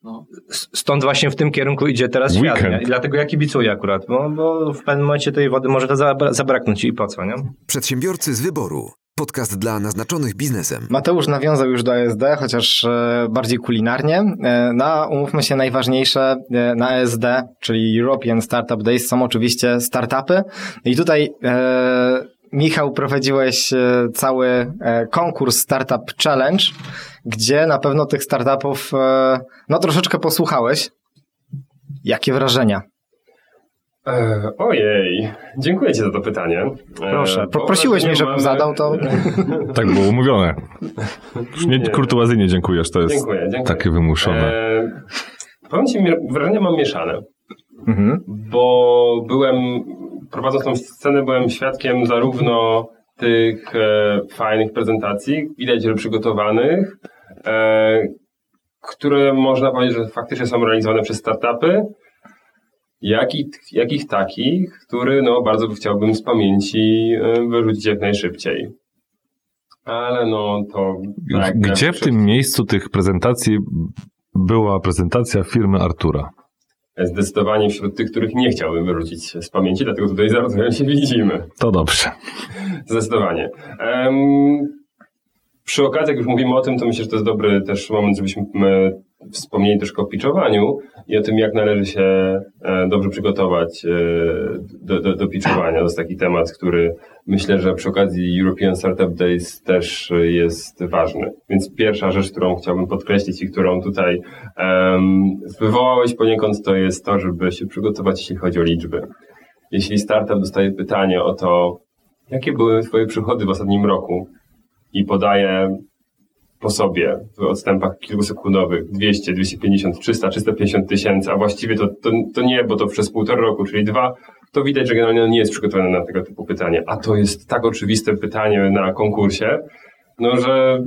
No. Stąd właśnie w tym kierunku idzie teraz świat, Weekend. nie? I dlatego ja kibicuję akurat, bo, bo w pewnym momencie tej wody może to zabra- zabraknąć i po co, nie? Przedsiębiorcy z wyboru. Podcast dla naznaczonych biznesem. Mateusz nawiązał już do ESD, chociaż e, bardziej kulinarnie. E, Na, umówmy się, najważniejsze e, na ESD, czyli European Startup Days, są oczywiście startupy. I tutaj e, Michał, prowadziłeś e, cały e, konkurs Startup Challenge, gdzie na pewno tych startupów e, no troszeczkę posłuchałeś. Jakie wrażenia? E, ojej, dziękuję Ci za to pytanie. E, Proszę, bo prosiłeś mnie, żebym mamy- zadał to. Tak było umówione. Już nie Nie. kurtuazyjnie dziękujesz, to jest Dziękuję, dziękuję. takie wymuszone. E, powiem Ci, wrażenia mam mieszane, Mhm. bo byłem, prowadząc tą scenę, byłem świadkiem zarówno tych e, fajnych prezentacji, widać, że przygotowanych, e, które można powiedzieć, że faktycznie są realizowane przez startupy, jak i, jak i takich, które no, bardzo chciałbym z pamięci e, wyrzucić jak najszybciej. Ale no to... tak, Gdzie w tym miejscu tych prezentacji była prezentacja firmy Artura? Zdecydowanie wśród tych, których nie chciałbym wyrzucić z pamięci, dlatego tutaj zaraz się widzimy. To dobrze. Zdecydowanie. Um, przy okazji, jak już mówimy o tym, to myślę, że to jest dobry też moment, żebyśmy wspomnieli troszkę o pitchowaniu i o tym, jak należy się e, dobrze przygotować e, do, do, do pitchowania. To jest taki temat, który myślę, że przy okazji European Startup Days też jest ważny. Więc pierwsza rzecz, którą chciałbym podkreślić i którą tutaj um, wywołałeś poniekąd, to jest to, żeby się przygotować, jeśli chodzi o liczby. Jeśli startup dostaje pytanie o to, jakie były Twoje przychody w ostatnim roku i podaje po sobie w odstępach kilkusekundowych 200, 250, 300, 350 tysięcy, a właściwie to, to, to nie, bo to przez półtora roku, czyli dwa, to widać, że generalnie on nie jest przygotowany na tego typu pytanie. A to jest tak oczywiste pytanie na konkursie, no że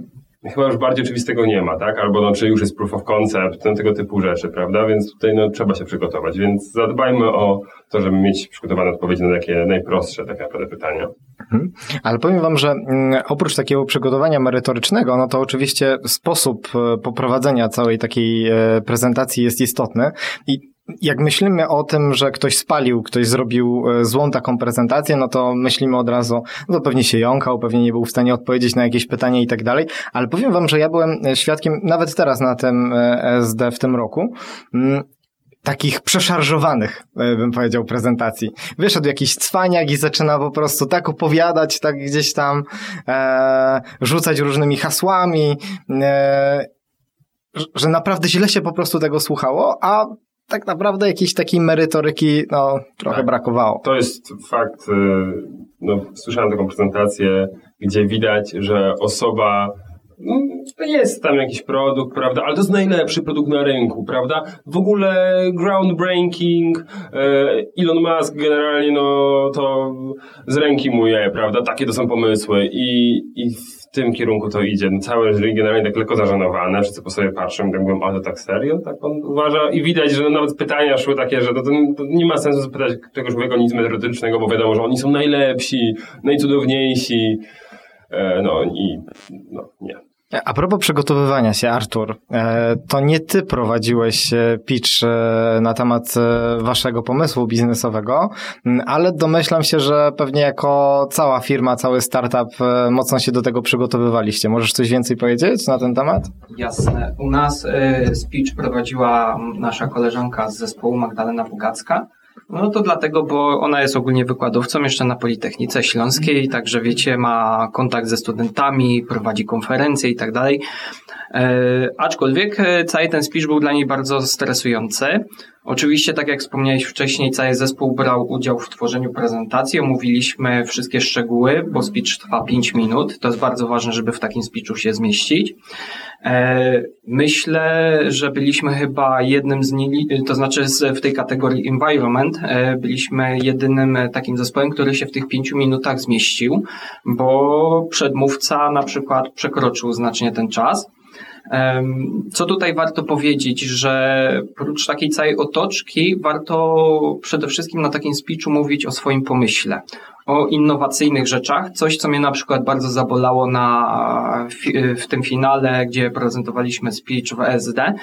chyba już bardziej oczywistego nie ma, tak? Albo no, czy już jest proof of concept, no, tego typu rzeczy, prawda? Więc tutaj no, trzeba się przygotować. Więc zadbajmy o to, żeby mieć przygotowane odpowiedzi na takie najprostsze tak naprawdę pytania. Mhm. Ale powiem Wam, że mm, oprócz takiego przygotowania merytorycznego, no to oczywiście sposób e, poprowadzenia całej takiej e, prezentacji jest istotny i jak myślimy o tym, że ktoś spalił, ktoś zrobił e, złą taką prezentację, no to myślimy od razu, no to pewnie się jąkał, pewnie nie był w stanie odpowiedzieć na jakieś pytanie i tak dalej, ale powiem wam, że ja byłem świadkiem nawet teraz na tym SD w tym roku, mm, takich przeszarżowanych, e, bym powiedział, prezentacji. Wyszedł jakiś cwaniak i zaczyna po prostu tak opowiadać, tak gdzieś tam e, rzucać różnymi hasłami, e, że naprawdę źle się po prostu tego słuchało, a tak naprawdę jakiejś takiej merytoryki no, trochę tak. brakowało. To jest fakt. E, no, słyszałem taką prezentację, gdzie widać, że osoba no, jest tam jakiś produkt, prawda, ale to jest najlepszy produkt na rynku, prawda? W ogóle groundbreaking, e, Elon Musk generalnie, no to z ręki mu je, prawda? Takie to są pomysły i, i w tym kierunku to idzie. No, całe jury generalnie tak lekko zażenowane, wszyscy po sobie patrzą i tak mówią, ale tak serio? Tak on uważa? I widać, że nawet pytania szły takie, że to, to, to nie ma sensu zapytać tego człowieka nic metodycznego, bo wiadomo, że oni są najlepsi, najcudowniejsi, e, no i no nie. A propos przygotowywania się, Artur, e, to nie ty prowadziłeś e, pitch e, na temat waszego pomysłu biznesowego, ale domyślam się, że pewnie jako cała firma, cały startup mocno się do tego przygotowywaliście. Możesz coś więcej powiedzieć na ten temat? Jasne. U nas speech prowadziła nasza koleżanka z zespołu Magdalena Bugacka. No to dlatego, bo ona jest ogólnie wykładowcą jeszcze na Politechnice Śląskiej, także wiecie, ma kontakt ze studentami, prowadzi konferencje i tak dalej. E, aczkolwiek e, cały ten speech był dla niej bardzo stresujący. Oczywiście, tak jak wspomniałeś wcześniej, cały zespół brał udział w tworzeniu prezentacji, omówiliśmy wszystkie szczegóły, bo speech trwa 5 minut. To jest bardzo ważne, żeby w takim speechu się zmieścić. E, myślę, że byliśmy chyba jednym z to znaczy w tej kategorii environment, byliśmy jedynym takim zespołem, który się w tych pięciu minutach zmieścił, bo przedmówca na przykład przekroczył znacznie ten czas. Co tutaj warto powiedzieć, że prócz takiej całej otoczki, warto przede wszystkim na takim speechu mówić o swoim pomyśle, o innowacyjnych rzeczach. Coś, co mnie na przykład bardzo zabolało na, w tym finale, gdzie prezentowaliśmy speech w SD,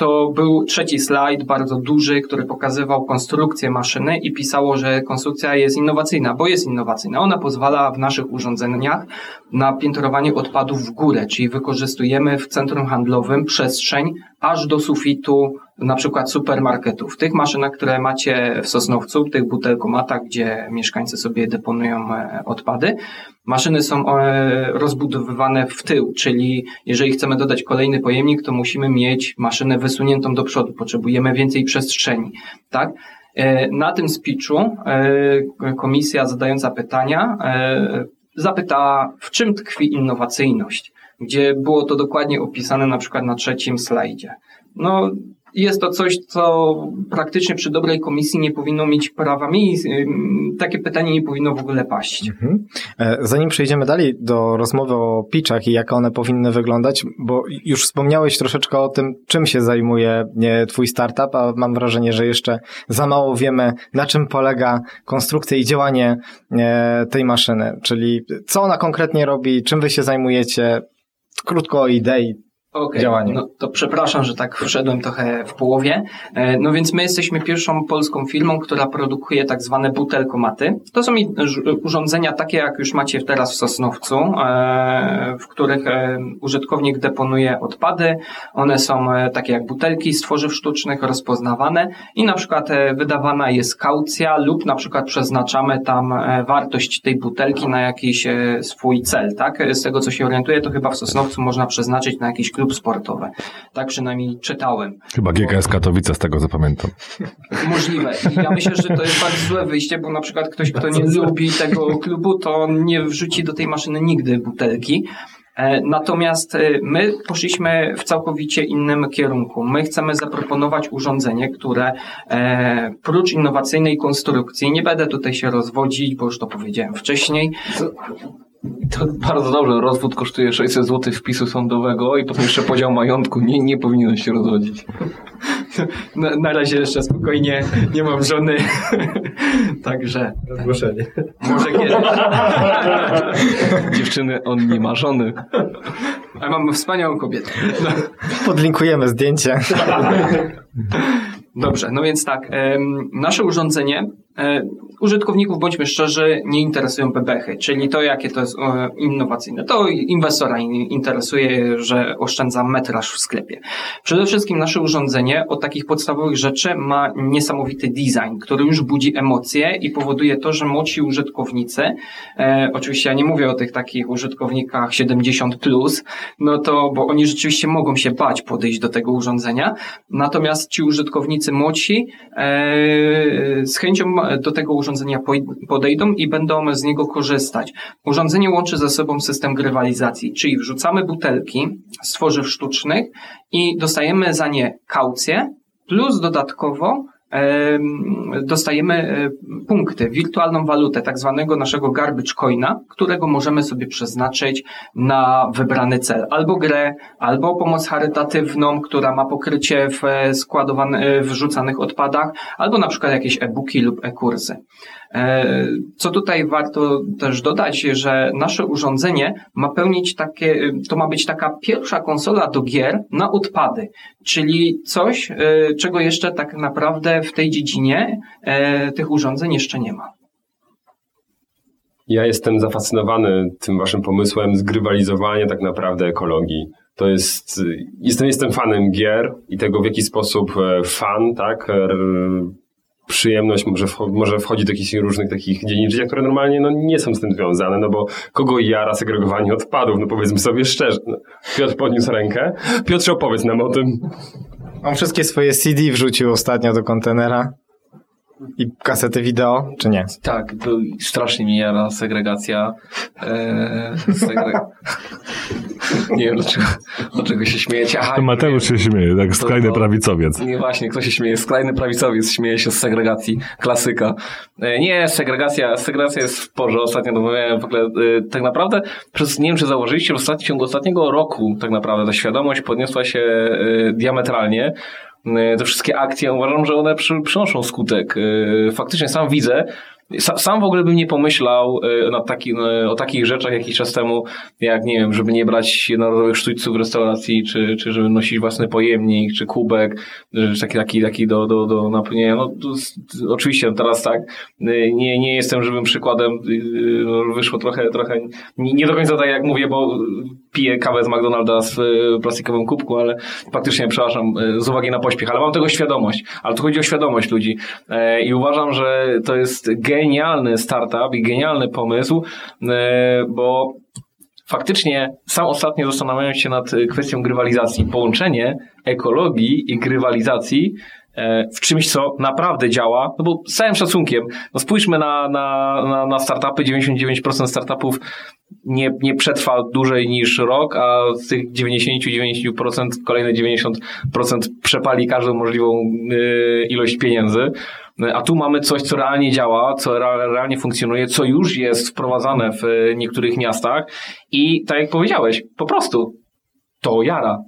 to był trzeci slajd, bardzo duży, który pokazywał konstrukcję maszyny i pisało, że konstrukcja jest innowacyjna, bo jest innowacyjna. Ona pozwala w naszych urządzeniach na piętrowanie odpadów w górę, czyli wykorzystujemy w centrum handlowym przestrzeń aż do sufitu na przykład supermarketów. Tych maszynach, które macie w Sosnowcu, tych butelkomatach, gdzie mieszkańcy sobie deponują e, odpady, maszyny są e, rozbudowywane w tył, czyli jeżeli chcemy dodać kolejny pojemnik, to musimy mieć maszynę wysuniętą do przodu, potrzebujemy więcej przestrzeni, tak? E, na tym speechu komisja zadająca pytania zapytała, w czym tkwi innowacyjność, gdzie było to dokładnie opisane na przykład na trzecim slajdzie. No, jest to coś, co praktycznie przy dobrej komisji nie powinno mieć prawa miejsc. Takie pytanie nie powinno w ogóle paść. Mhm. E, zanim przejdziemy dalej do rozmowy o pitchach i jak one powinny wyglądać, bo już wspomniałeś troszeczkę o tym, czym się zajmuje Twój startup, a mam wrażenie, że jeszcze za mało wiemy, na czym polega konstrukcja i działanie e, tej maszyny. Czyli co ona konkretnie robi, czym Wy się zajmujecie, krótko o idei okay. No to przepraszam, że tak wszedłem trochę w połowie. E, no więc my jesteśmy pierwszą polską firmą, która produkuje tak zwane butelkomaty. To są urządzenia takie, jak już macie teraz w Sosnowcu, e, w których e, użytkownik deponuje odpady. One są takie jak butelki z tworzyw sztucznych, rozpoznawane i na przykład wydawana jest kaucja lub na przykład przeznaczamy tam wartość tej butelki na jakiś swój cel, tak? Z tego co się orientuję, to chyba w Sosnowcu można przeznaczyć na jakiś klub sportowy. Tak przynajmniej czytałem. Chyba GKS Katowice, z tego zapamiętam. Możliwe. I ja myślę, że to jest bardzo złe wyjście, bo na przykład ktoś, kto nie lubi tego klubu, to nie wrzuci do tej maszyny nigdy butelki. E, natomiast e, my poszliśmy w całkowicie innym kierunku. My chcemy zaproponować urządzenie, które e, prócz innowacyjnej konstrukcji, nie będę tutaj się rozwodzić, bo już to powiedziałem wcześniej, to bardzo dobrze, rozwód kosztuje 600 zł wpisu sądowego i potem jeszcze podział majątku. Nie, nie powinien się rozwodzić. Na, na razie jeszcze spokojnie, nie mam żony. Także. Zgłoszenie. Może kiedyś. Dziewczyny, on nie ma żony. Ale mam wspaniałą kobietę. No. Podlinkujemy zdjęcie. Dobrze, no więc tak, nasze urządzenie użytkowników, bądźmy szczerzy, nie interesują bebechy, czyli to, jakie to jest e, innowacyjne. To inwestora interesuje, że oszczędza metraż w sklepie. Przede wszystkim nasze urządzenie od takich podstawowych rzeczy ma niesamowity design, który już budzi emocje i powoduje to, że młodsi użytkownicy, e, oczywiście ja nie mówię o tych takich użytkownikach 70+, plus, no to, bo oni rzeczywiście mogą się bać podejść do tego urządzenia, natomiast ci użytkownicy młodsi e, z chęcią do tego urządzenia podejdą i będą z niego korzystać. Urządzenie łączy ze sobą system grywalizacji, czyli wrzucamy butelki z tworzyw sztucznych i dostajemy za nie kaucję, plus dodatkowo dostajemy e, punkty, wirtualną walutę, tak zwanego naszego garbage coina, którego możemy sobie przeznaczyć na wybrany cel. Albo grę, albo pomoc charytatywną, która ma pokrycie w e, składowanych, wrzucanych odpadach, albo na przykład jakieś e-booki lub e-kursy. E, co tutaj warto też dodać, że nasze urządzenie ma pełnić takie, to ma być taka pierwsza konsola do gier na odpady, czyli coś, e, czego jeszcze tak naprawdę w tej dziedzinie e, tych urządzeń jeszcze nie ma. Ja jestem zafascynowany tym waszym pomysłem zgrywalizowania tak naprawdę ekologii. To jest, jestem, jestem fanem gier i tego, w jaki sposób fan, tak, przyjemność może, może wchodzi do jakichś różnych takich dziedzin życia, które normalnie no, nie są z tym związane, no bo kogo jara segregowanie odpadów, no powiedzmy sobie szczerze. No, Piotr podniósł rękę. Piotrze, opowiedz nam o tym. On wszystkie swoje CD wrzucił ostatnio do kontenera. I kasety wideo, czy nie? Tak, to strasznie mi jara segregacja. Eee, segre... nie wiem, dlaczego, dlaczego się śmiejecie. Aha, to Mateusz się śmieje, tak skrajny to, prawicowiec. Nie, właśnie, kto się śmieje? Skrajny prawicowiec śmieje się z segregacji. Klasyka. Eee, nie, segregacja, segregacja jest w porze. Ostatnio domawiałem w ogóle, e, tak naprawdę przez, nie wiem, czy założyliście, w, w ciągu ostatniego roku tak naprawdę ta świadomość podniosła się e, diametralnie. E, te wszystkie akcje, uważam, że one przy, przynoszą skutek. E, faktycznie sam widzę, sam w ogóle bym nie pomyślał e, na taki, o takich rzeczach jakiś czas temu, jak nie wiem, żeby nie brać jednorazowych sztućców w restauracji, czy, czy żeby nosić własny pojemnik, czy kubek, taki, taki, taki do, do, do napełnienia. No, to, oczywiście teraz tak, nie, nie jestem żywym przykładem, no, wyszło trochę, trochę, nie do końca tak jak mówię, bo piję kawę z McDonalda w plastikowym kubku, ale faktycznie, przepraszam, z uwagi na pośpiech, ale mam tego świadomość. Ale tu chodzi o świadomość ludzi. E, I uważam, że to jest genialny startup i genialny pomysł, e, bo faktycznie sam ostatnio zastanawiałem się nad kwestią grywalizacji. Połączenie ekologii i grywalizacji e, w czymś, co naprawdę działa, no bo z całym szacunkiem, no spójrzmy na, na, na, na startupy, 99% startupów nie, nie przetrwa dłużej niż rok, a z tych 90-90% kolejne 90% przepali każdą możliwą y, ilość pieniędzy. A tu mamy coś, co realnie działa, co realnie funkcjonuje, co już jest wprowadzane w niektórych miastach i tak jak powiedziałeś, po prostu to jara.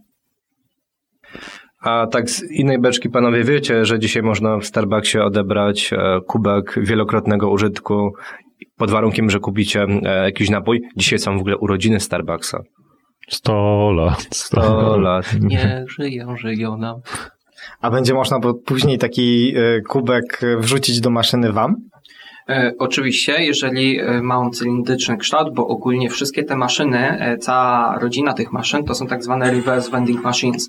A tak z innej beczki panowie wiecie, że dzisiaj można w Starbucksie odebrać e, kubek wielokrotnego użytku pod warunkiem, że kupicie e, jakiś napój. Dzisiaj są w ogóle urodziny Starbucksa. 100 lat. 100 lat. Nie żyją, żyją nam. A będzie można później taki y, kubek y, wrzucić do maszyny wam? E, Oczywiście, jeżeli e, ma on cylindryczny kształt, bo ogólnie wszystkie te maszyny, e, cała rodzina tych maszyn to są tak zwane reverse vending machines.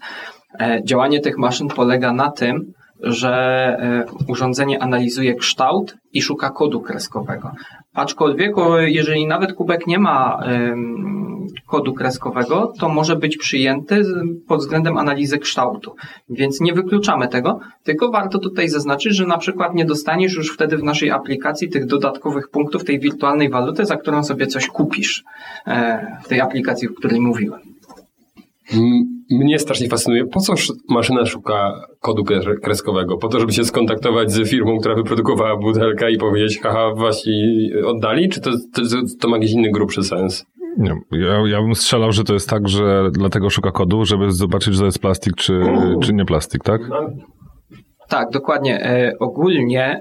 E, Działanie tych maszyn polega na tym, że e, urządzenie analizuje kształt i szuka kodu kreskowego. Aczkolwiek, jeżeli nawet kubek nie ma kodu kreskowego, to może być przyjęty pod względem analizy kształtu. Więc nie wykluczamy tego, tylko warto tutaj zaznaczyć, że na przykład nie dostaniesz już wtedy w naszej aplikacji tych dodatkowych punktów tej wirtualnej waluty, za którą sobie coś kupisz e, w tej aplikacji, o której mówiłem. Mnie strasznie fascynuje, po co sz- maszyna szuka kodu kre- kreskowego? Po to, żeby się skontaktować z firmą, która wyprodukowała butelkę i powiedzieć, haha, wasi oddali? Czy to, to, to ma jakiś inny grubszy sens? Nie, ja, ja bym strzelał, że to jest tak, że dlatego szuka kodu, żeby zobaczyć, że to jest plastik, czy, czy nie plastik, tak? Tak, dokładnie. E, ogólnie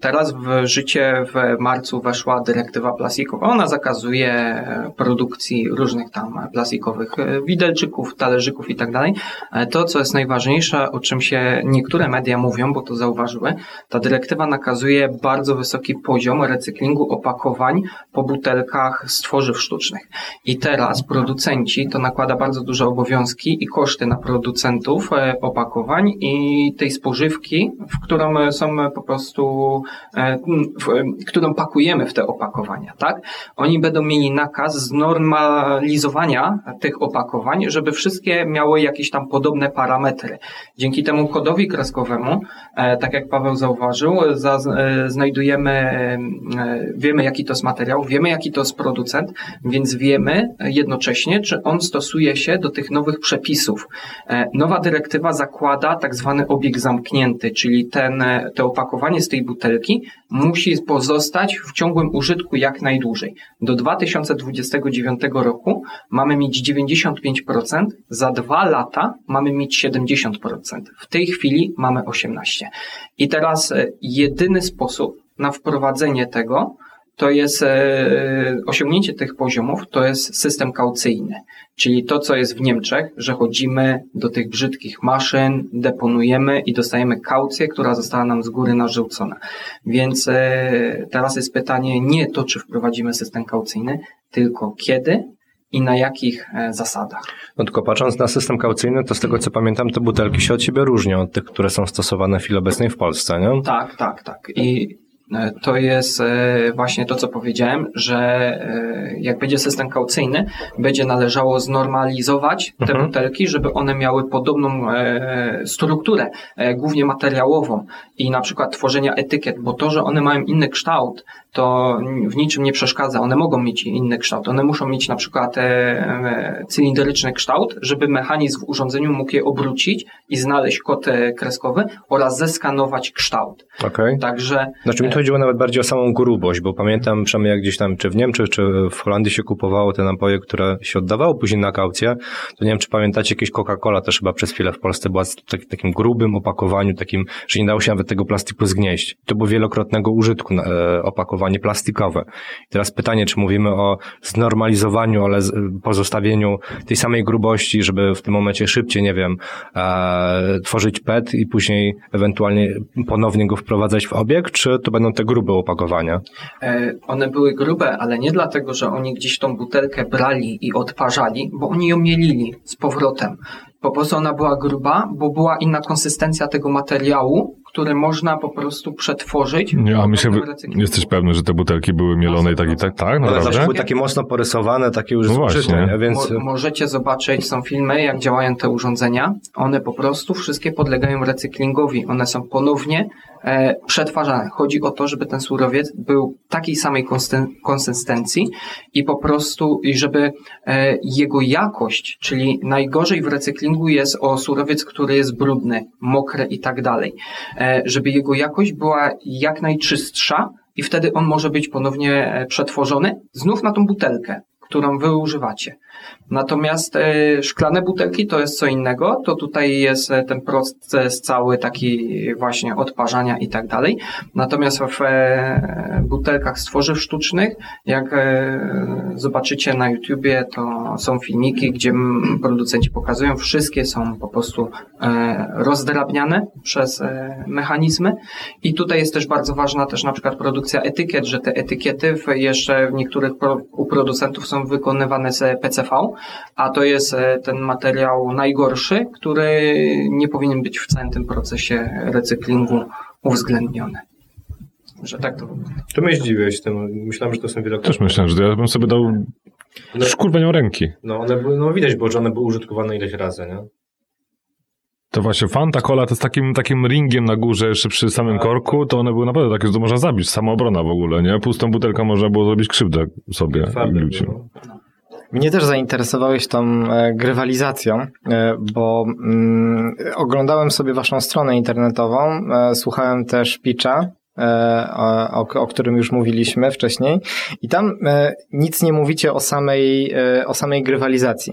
teraz w życie w marcu weszła dyrektywa plastikowa. Ona zakazuje e, produkcji różnych tam plastikowych e, widelczyków, talerzyków i tak dalej. Ale To, co jest najważniejsze, o czym się niektóre media mówią, bo to zauważyły, ta dyrektywa nakazuje bardzo wysoki poziom recyklingu opakowań po butelkach z tworzyw sztucznych. I teraz producenci to nakłada bardzo duże obowiązki i koszty na producentów e, opakowań i tej spożywki, w którą są po prostu, e, w, e, którą pakujemy w te opakowania, tak? Oni będą mieli nakaz znormalizowania tych opakowań, żeby wszystkie miały jakieś tam podobne parametry. Dzięki temu kodowi kreskowemu, e, tak jak Paweł zauważył, za, znajdujemy, wiemy jaki to jest materiał, wiemy jaki to jest producent, więc wiemy jednocześnie, czy on stosuje się do tych nowych przepisów. Nowa dyrektywa zakłada tak zwany obieg zamknięty, czyli ten, e, to opakowanie z tej butelki musi pozostać w ciągłym użytku jak najdłużej. Do 2029 roku mamy mieć 95%, za dwa lata mamy mieć 70%. W tej chwili mamy 18%. I teraz e, jedyny sposób na wprowadzenie tego to jest e, osiągnięcie tych poziomów, to jest system kaucyjny. Czyli to, co jest w Niemczech, że chodzimy do tych brzydkich maszyn, deponujemy i dostajemy kaucję, która została nam z góry narzucona. Więc e, teraz jest pytanie nie to, czy wprowadzimy system kaucyjny, tylko kiedy i na jakich e, zasadach. No tylko patrząc na system kaucyjny, to z tego co pamiętam, te butelki się od siebie różnią od tych, które są stosowane w chwili obecnej w Polsce, nie? Tak, tak, tak. I to jest e, właśnie to, co powiedziałem, że e, jak będzie system kaucyjny, będzie należało znormalizować te Mhm. butelki, żeby one miały podobną e, strukturę, e, głównie materiałową i na przykład tworzenia etykiet, bo to, że one mają inny kształt, to w niczym nie przeszkadza. One mogą mieć inny kształt. One muszą mieć na przykład e, e, cylindryczny kształt, żeby mechanizm w urządzeniu mógł je obrócić i znaleźć kod e, kreskowy oraz zeskanować kształt. Okej. Także Znaczy mi to chodziło nawet bardziej o samą grubość, bo pamiętam przynajmniej jak gdzieś tam, czy w Niemczech, czy w Holandii się kupowało te napoje, które się oddawało później na kaucję, to nie wiem, czy pamiętacie, jakieś Coca-Cola też chyba przez chwilę w Polsce była w tak, takim grubym opakowaniu, takim, że nie dało się nawet tego plastiku zgnieść. To było wielokrotnego użytku e, opakowanie plastikowe. I teraz pytanie, czy mówimy o znormalizowaniu, ale pozostawieniu tej samej grubości, żeby w tym momencie szybciej, nie wiem, e, tworzyć PET i później ewentualnie ponownie go wprowadzać w obieg, czy to będą te grube opakowania? e, one były grube, ale nie dlatego, że oni gdzieś tą butelkę brali i odparzali, bo oni ją mielili z powrotem. Po prostu ona była gruba, bo była inna konsystencja tego materiału, który można po prostu przetworzyć. Nie, a my się, Potem recyklingu. jesteś pewny, że te butelki były mielone i tak i tak, tak, Ale zawsze naprawdę? były takie mocno porysowane, takie już No właśnie. nie? więc Mo- możecie zobaczyć, są filmy, jak działają te urządzenia. One po prostu wszystkie podlegają recyklingowi. One są ponownie e, przetwarzane. Chodzi o to, żeby ten surowiec był takiej samej konsystencji i po prostu, i żeby e, jego jakość, czyli najgorzej w recyklingu jest o surowiec, który jest brudny, mokry i tak dalej, e, żeby jego jakość była jak najczystsza i wtedy on może być ponownie e, przetworzony znów na tą butelkę którą wy używacie. Natomiast e, szklane butelki to jest co innego, to tutaj jest e, ten proces cały taki właśnie odparzania i tak dalej. Natomiast w e, butelkach z tworzyw sztucznych, jak zobaczycie na YouTubie, to są filmiki, gdzie producenci pokazują, wszystkie są po prostu rozdrabniane przez mechanizmy. I tutaj jest też bardzo ważna też na przykład produkcja etykiet, że te etykiety jeszcze w niektórych u producentów są wykonywane z PCV, a to jest e, ten materiał najgorszy, który nie powinien być w całym tym procesie recyklingu uwzględniony. Że tak to wygląda. To mnie zdziwiłeś tym. Myślałem, że to są wielokrotne. Też myślę, że ja bym sobie dał szkurwenią ręki. No, one były, no widać było, że one były użytkowane ileś razy, nie? To właśnie Fanta Cola to z takim, takim ringiem na górze jeszcze przy samym korku, to one były naprawdę takie, że to można zabić, samoobrona w ogóle, nie? Pustą butelką można było zrobić krzywdę sobie i ludziom. było. Mnie też zainteresowałeś tą e, grywalizacją, e, bo mm, oglądałem sobie waszą stronę internetową, e, słuchałem też pitcha, o, o, o którym już mówiliśmy wcześniej i tam e, nic nie mówicie o samej, e, o samej grywalizacji.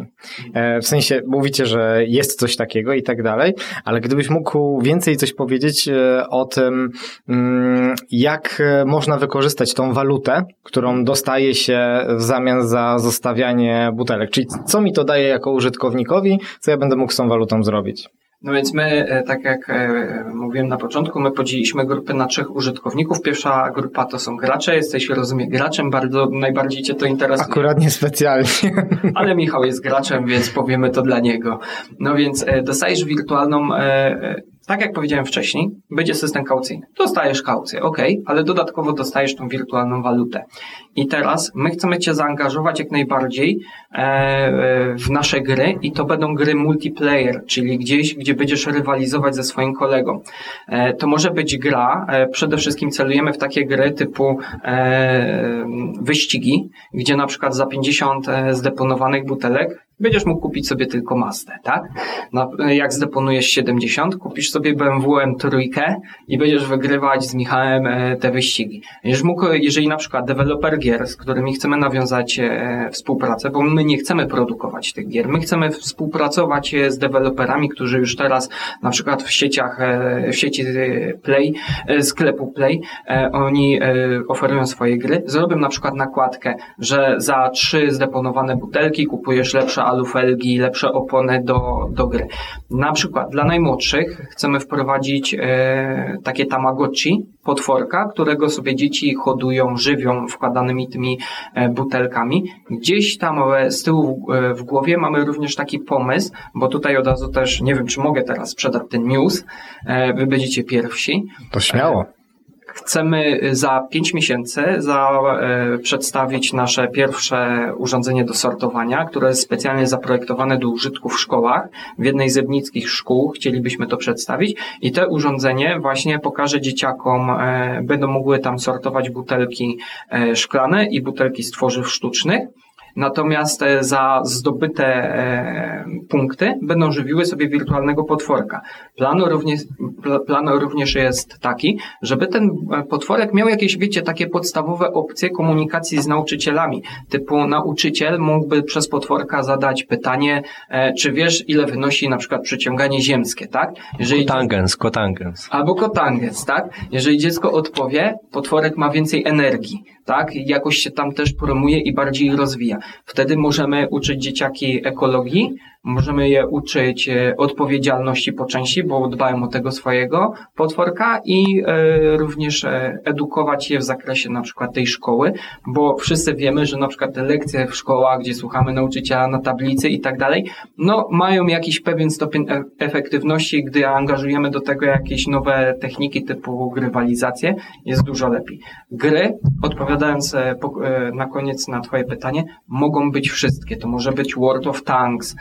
E, w sensie mówicie, że jest coś takiego i tak dalej, ale gdybyś mógł więcej coś powiedzieć e, o tym, mm, jak e, można wykorzystać tą walutę, którą dostaje się w zamian za zostawianie butelek. Czyli co mi to daje jako użytkownikowi, co ja będę mógł z tą walutą zrobić? No więc my, e, tak jak e, mówiłem na początku, my podzieliliśmy grupy na trzech użytkowników. Pierwsza grupa to są gracze. Jesteś, rozumiem, graczem, bardzo najbardziej Cię to interesuje. Akurat niespecjalnie. Ale Michał jest graczem, więc powiemy to dla niego. No więc e, dostajesz wirtualną, tak jak powiedziałem wcześniej, będzie system kaucyjny. Dostajesz kaucję, ok, ale dodatkowo dostajesz tą wirtualną walutę. I teraz my chcemy Cię zaangażować jak najbardziej e, e, w nasze gry i to będą gry multiplayer, czyli gdzieś, gdzie będziesz rywalizować ze swoim kolegą. E, to może być gra, przede wszystkim celujemy w takie gry typu wyścigi, gdzie na przykład za 50 e, zdeponowanych butelek będziesz mógł kupić sobie tylko Mazdę, tak? Jak zdeponujesz 70, kupisz sobie BMW M3 i będziesz wygrywać z Michałem te wyścigi. Będziesz mógł, jeżeli na przykład deweloper gier, z którymi chcemy nawiązać e, współpracę, bo my nie chcemy produkować tych gier, my chcemy współpracować e, z deweloperami, którzy już teraz na przykład w sieciach, e, w sieci Play, sklepu Play, oni oferują swoje gry. Zrobią na przykład nakładkę, że za trzy zdeponowane butelki kupujesz lepsze alufelgi, lepsze opony do, do gry. Na przykład dla najmłodszych chcemy wprowadzić takie tamagotchi, potworka, którego sobie dzieci hodują, żywią wkładanymi tymi e, butelkami. Gdzieś tam e, z tyłu e, w głowie mamy również taki pomysł, bo tutaj od razu też, nie wiem czy mogę teraz sprzedać ten news, wy będziecie pierwsi. To śmiało. Chcemy za 5 miesięcy za, e, przedstawić nasze pierwsze urządzenie do sortowania, które jest specjalnie zaprojektowane do użytku w szkołach. W jednej z ebnickich szkół chcielibyśmy to przedstawić i to urządzenie właśnie pokaże dzieciakom, e, będą mogły tam sortować butelki e, szklane i butelki z tworzyw sztucznych. Natomiast e, za zdobyte e, punkty będą żywiły sobie wirtualnego potworka. Plan również, pla- plan również jest taki, żeby ten e, potworek miał jakieś, wiecie, takie podstawowe opcje komunikacji z nauczycielami. Typu nauczyciel mógłby przez potworka zadać pytanie, czy wiesz, ile wynosi na przykład przyciąganie ziemskie, tak? Jeżeli Kotangens, kotangens. Albo kotangens, tak? Jeżeli dziecko odpowie, potworek ma więcej energii, tak? Jakoś się tam też promuje i bardziej rozwija. Wtedy możemy uczyć dzieciaki ekologii, możemy je uczyć e, odpowiedzialności po części, bo dbają o tego swojego potworka i e, również e, edukować je w zakresie na przykład tej szkoły, bo wszyscy wiemy, że na przykład te lekcje w szkołach, gdzie słuchamy nauczyciela na tablicy i tak dalej, no mają jakiś pewien stopień efektywności, gdy angażujemy do tego jakieś nowe techniki typu grywalizację, jest dużo lepiej. Gry, odpowiadając po- na koniec na twoje pytanie, mogą być wszystkie. To może być World of Tanks,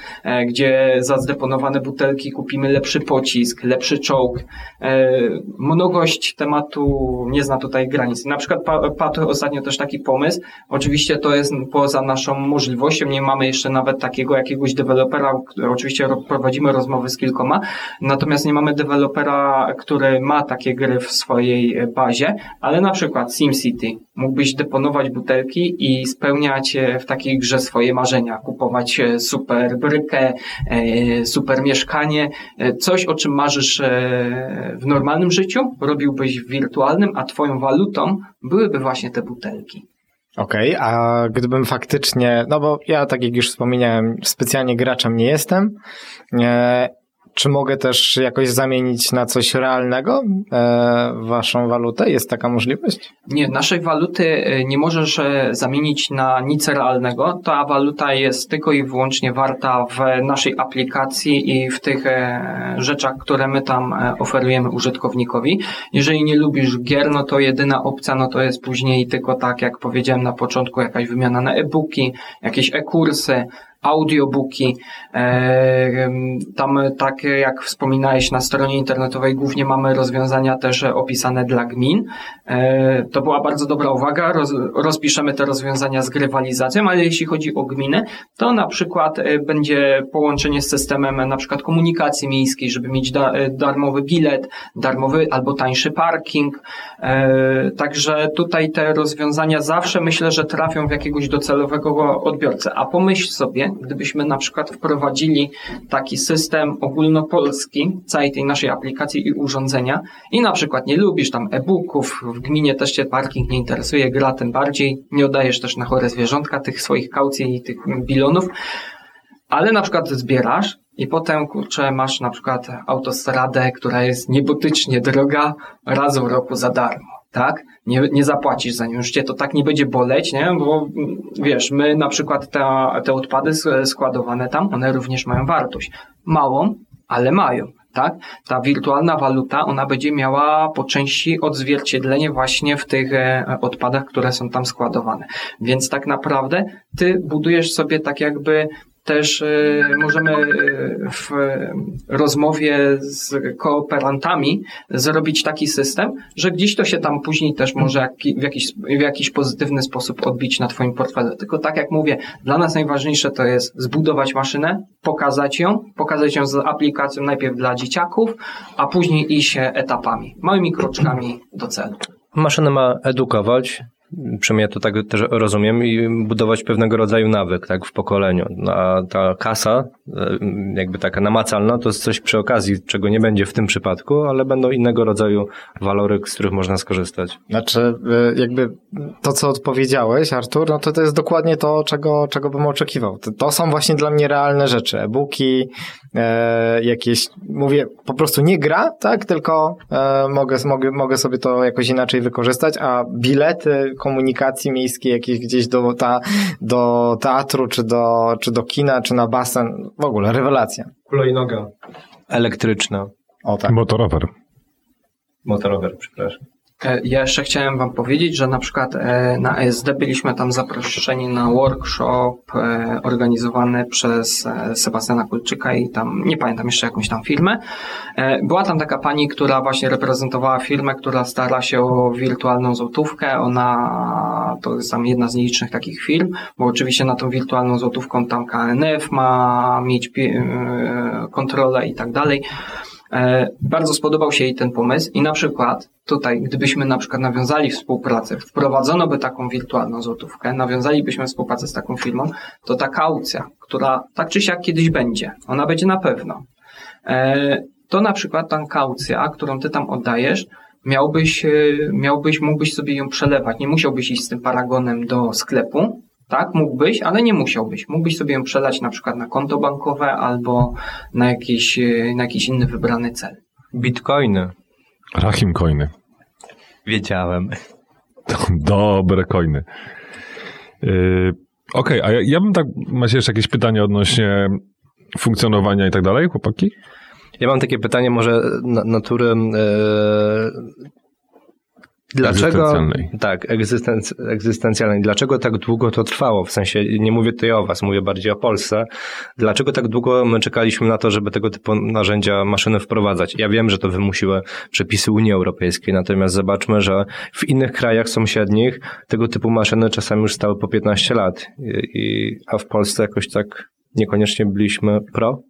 gdzie za zdeponowane butelki kupimy lepszy pocisk, lepszy czołg. E, mnogość tematu nie zna tutaj granic. Na przykład padł ostatnio też taki pomysł, oczywiście to jest poza naszą możliwością, nie mamy jeszcze nawet takiego jakiegoś dewelopera, oczywiście prowadzimy rozmowy z kilkoma, natomiast nie mamy dewelopera, który ma takie gry w swojej bazie, ale na przykład SimCity. Mógłbyś deponować butelki i spełniać w takiej grze swoje marzenia, kupować super brykę, e, super mieszkanie, e, coś o czym marzysz e, w normalnym życiu, robiłbyś w wirtualnym, a twoją walutą byłyby właśnie te butelki. Okej, okay, a gdybym faktycznie, no bo ja tak jak już wspomniałem, specjalnie graczem nie jestem, czy mogę też jakoś zamienić na coś realnego e, waszą walutę? Jest taka możliwość? Nie, naszej waluty e, nie możesz e, zamienić na nic realnego. Ta waluta jest tylko i wyłącznie warta w naszej aplikacji i w tych e, rzeczach, które my tam oferujemy użytkownikowi. Jeżeli nie lubisz gier, no to jedyna opcja, no to jest później tylko tak, jak powiedziałem na początku, jakaś wymiana na e-booki, jakieś e-kursy, audiobooki. E, tam, tak jak wspominałeś, na stronie internetowej głównie mamy rozwiązania też opisane dla gmin. E, to była bardzo dobra uwaga. Roz, rozpiszemy te rozwiązania z grywalizacją, ale jeśli chodzi o gminy, to na przykład e, będzie połączenie z systemem na przykład komunikacji miejskiej, żeby mieć da, darmowy bilet, darmowy albo tańszy parking. Także tutaj te rozwiązania zawsze myślę, że trafią w jakiegoś docelowego odbiorcę. A pomyśl sobie, gdybyśmy na przykład wprowadzili taki system ogólnopolski całej tej naszej aplikacji i urządzenia i na przykład nie lubisz tam e-booków, w gminie też cię parking nie interesuje, gra tym bardziej, nie oddajesz też na chore zwierzątka tych swoich kaucji i tych bilonów, ale na przykład zbierasz i potem, kurczę, masz na przykład autostradę, która jest niebotycznie droga, raz w roku za darmo tak? Nie, nie zapłacisz za nią, już cię to tak nie będzie boleć, nie? Bo wiesz, my na przykład te, odpady składowane tam, one również mają wartość. Małą, ale mają, tak? Ta wirtualna waluta, ona będzie miała po części odzwierciedlenie właśnie w tych e, odpadach, które są tam składowane. Więc tak naprawdę ty budujesz sobie tak jakby też y, możemy y, w rozmowie z kooperantami zrobić taki system, że gdzieś to się tam później też może w jakiś, w jakiś pozytywny sposób odbić na Twoim portfelu. Tylko tak jak mówię, dla nas najważniejsze to jest zbudować maszynę, pokazać ją, pokazać ją z aplikacją najpierw dla dzieciaków, a później iść etapami, małymi kroczkami do celu. Maszyna ma edukować, przynajmniej ja to tak też rozumiem, i budować pewnego rodzaju nawyk tak, w pokoleniu. A ta kasa, e, jakby taka namacalna, to jest coś przy okazji, czego nie będzie w tym przypadku, ale będą innego rodzaju walory, z których można skorzystać. Znaczy, e, jakby to, co odpowiedziałeś, Artur, no to to jest dokładnie to, czego, czego bym oczekiwał. To są właśnie dla mnie realne rzeczy. E-booki, e, jakieś, mówię, po prostu nie gra, tak, tylko e, mogę, mogę, mogę sobie to jakoś inaczej wykorzystać, a bilety komunikacji miejskiej jakieś gdzieś do, ta, do teatru, czy do, czy do kina, czy na basen, w ogóle rewelacja. Hulajnoga. Elektryczna. O tak. Motorower. Motorower, przepraszam. E, ja jeszcze chciałem Wam powiedzieć, że na przykład e, na ESD byliśmy tam zaproszeni na workshop e, organizowany przez Sebastiana Kulczyka i tam, nie pamiętam jeszcze jakąś tam firmę. Była tam taka pani, która właśnie reprezentowała firmę, która stara się o wirtualną złotówkę. Ona to jest tam jedna z nielicznych takich firm, bo oczywiście na tą wirtualną złotówką tam KNF ma mieć kontrolę i tak dalej. E, bardzo spodobał się jej ten pomysł i na przykład tutaj, gdybyśmy na przykład nawiązali współpracę, wprowadzono by taką wirtualną złotówkę, nawiązalibyśmy współpracę z taką firmą, to ta kaucja, która tak czy siak kiedyś będzie, ona będzie na pewno. E, to na przykład ta kaucja, którą ty tam oddajesz, miałbyś, e, miałbyś, mógłbyś sobie ją przelewać. Nie musiałbyś iść z tym paragonem do sklepu, tak, mógłbyś, ale nie musiałbyś. Mógłbyś sobie ją przelać na przykład na konto bankowe albo na jakiś, e, na jakiś inny wybrany cel. Bitcoiny. Rahim coiny. Wiedziałem. Dobre coiny. Yy, Okej, okay, a ja, ja bym tak, macie jeszcze jakieś pytanie odnośnie funkcjonowania i tak dalej, chłopaki? Ja mam takie pytanie może natury yy, Dlaczego, tak, egzystenc, egzystencjalnej. Dlaczego tak długo to trwało? W sensie, nie mówię tutaj o was, mówię bardziej o Polsce. Dlaczego tak długo my czekaliśmy na to, żeby tego typu narzędzia, maszyny wprowadzać? Ja wiem, że to wymusiły przepisy Unii Europejskiej, natomiast zobaczmy, że w innych krajach sąsiednich tego typu maszyny czasami już stały po 15 lat. I, i, a w Polsce jakoś tak niekoniecznie byliśmy pro?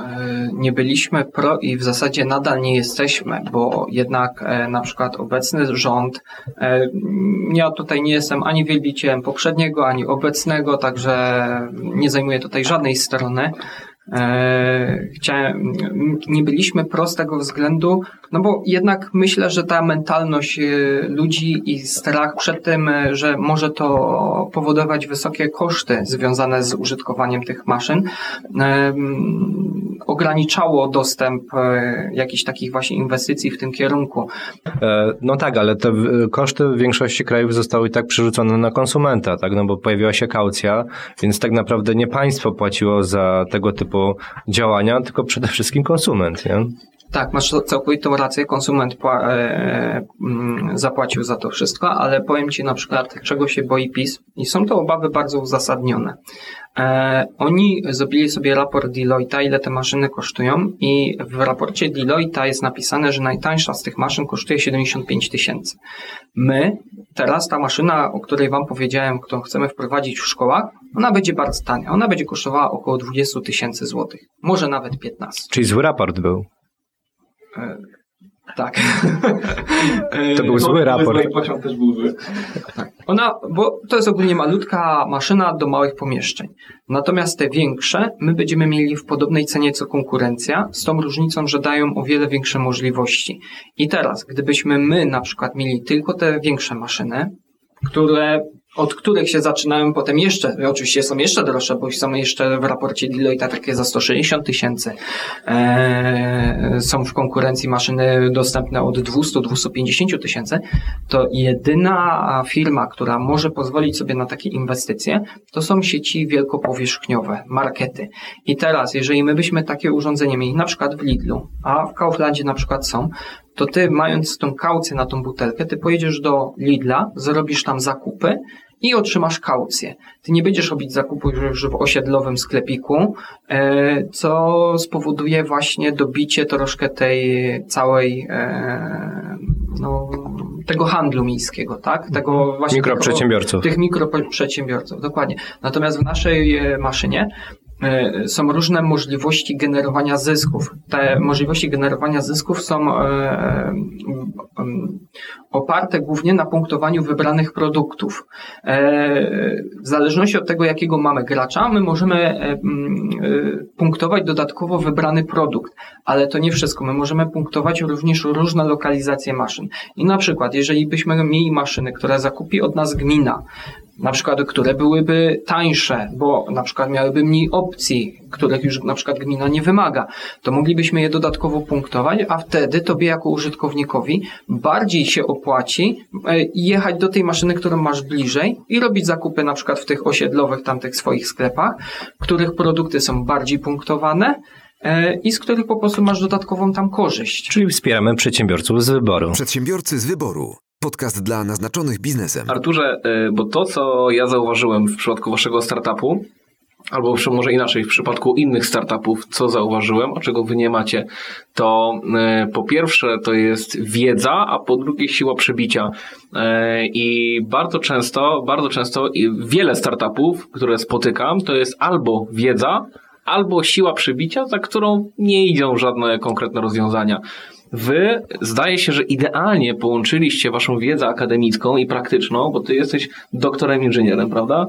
E, nie byliśmy pro i w zasadzie nadal nie jesteśmy, bo jednak e, na przykład obecny rząd, e, ja tutaj nie jestem ani wielbicielem poprzedniego, ani obecnego, także nie zajmuję tutaj żadnej strony. Chciałem, nie byliśmy pro z tego względu, no bo jednak myślę, że ta mentalność ludzi i strach przed tym, że może to powodować wysokie koszty związane z użytkowaniem tych maszyn, ograniczało dostęp e, jakichś takich właśnie inwestycji w tym kierunku. E, no tak, ale te koszty w większości krajów zostały i tak przerzucone na konsumenta, tak, no bo pojawiła się kaucja, więc tak naprawdę nie państwo płaciło za tego typu działania, tylko przede wszystkim konsument, nie? Tak, masz całkowitą rację, konsument e, mm, zapłacił za to wszystko, ale powiem Ci na przykład, czego się boi PiS i są to obawy bardzo uzasadnione. E, oni zrobili sobie raport Deloitte, ile te maszyny kosztują i w raporcie Deloitte jest napisane, że najtańsza z tych maszyn kosztuje 75 tysięcy. My, teraz ta maszyna, o której Wam powiedziałem, którą chcemy wprowadzić w szkołach, ona będzie bardzo tania. Ona będzie kosztowała około 20 tysięcy złotych. Może nawet 15. Czyli zły raport był. E, tak. To był zły raport. pociąg też był zły. Tak. Ona, bo to jest ogólnie malutka maszyna do małych pomieszczeń. Natomiast te większe my będziemy mieli w podobnej cenie co konkurencja, z tą różnicą, że dają o wiele większe możliwości. I teraz, gdybyśmy my na przykład mieli tylko te większe maszyny, które od których się zaczynają potem jeszcze, oczywiście są jeszcze droższe, bo są jeszcze w raporcie Deloitte takie za 160 tysięcy. Eee, są w konkurencji maszyny dostępne od 200-250 tysięcy. To jedyna firma, która może pozwolić sobie na takie inwestycje, to są sieci wielkopowierzchniowe, markety. I teraz, jeżeli my byśmy takie urządzenie mieli na przykład w Lidlu, a w Kauflandzie na przykład są, to ty mając tą kaucję na tą butelkę, ty pojedziesz do Lidla, zrobisz tam zakupy i otrzymasz kaucję. Ty nie będziesz robić zakupu już w osiedlowym sklepiku, e, co spowoduje właśnie dobicie troszkę tej całej e, no, tego handlu miejskiego, tak? Tego właśnie mikroprzedsiębiorców. Tych, tych mikroprzedsiębiorców, dokładnie. Natomiast w naszej e, maszynie są różne możliwości generowania zysków. Te możliwości generowania zysków są e, e, oparte głównie na punktowaniu wybranych produktów. W zależności od tego, jakiego mamy gracza, my możemy punktować dodatkowo wybrany produkt, ale to nie wszystko. My możemy punktować również różne lokalizacje maszyn. I na przykład, jeżeli byśmy mieli maszyny, które zakupi od nas gmina, na przykład, które byłyby tańsze, bo na przykład miałyby mniej opcji, których już na przykład gmina nie wymaga, to moglibyśmy je dodatkowo punktować, a wtedy tobie jako użytkownikowi bardziej się opłaci e, jechać do tej maszyny, którą masz bliżej i robić zakupy na przykład w tych osiedlowych tamtych swoich sklepach, których produkty są bardziej punktowane, e, i z których po prostu masz dodatkową tam korzyść. Czyli wspieramy przedsiębiorców z wyboru. Przedsiębiorcy z wyboru. Podcast dla naznaczonych biznesem. Arturze, y, bo to, co ja zauważyłem w przypadku waszego startupu, albo może inaczej, w przypadku innych startupów, co zauważyłem, a czego wy nie macie, to y, po pierwsze to jest wiedza, a po drugie siła przebicia. Y, I bardzo często, bardzo często wiele startupów, które spotykam, to jest albo wiedza, albo siła przebicia, za którą nie idą żadne konkretne rozwiązania. Wy zdaje się, że idealnie połączyliście waszą wiedzę akademicką i praktyczną, bo ty jesteś doktorem inżynierem, prawda?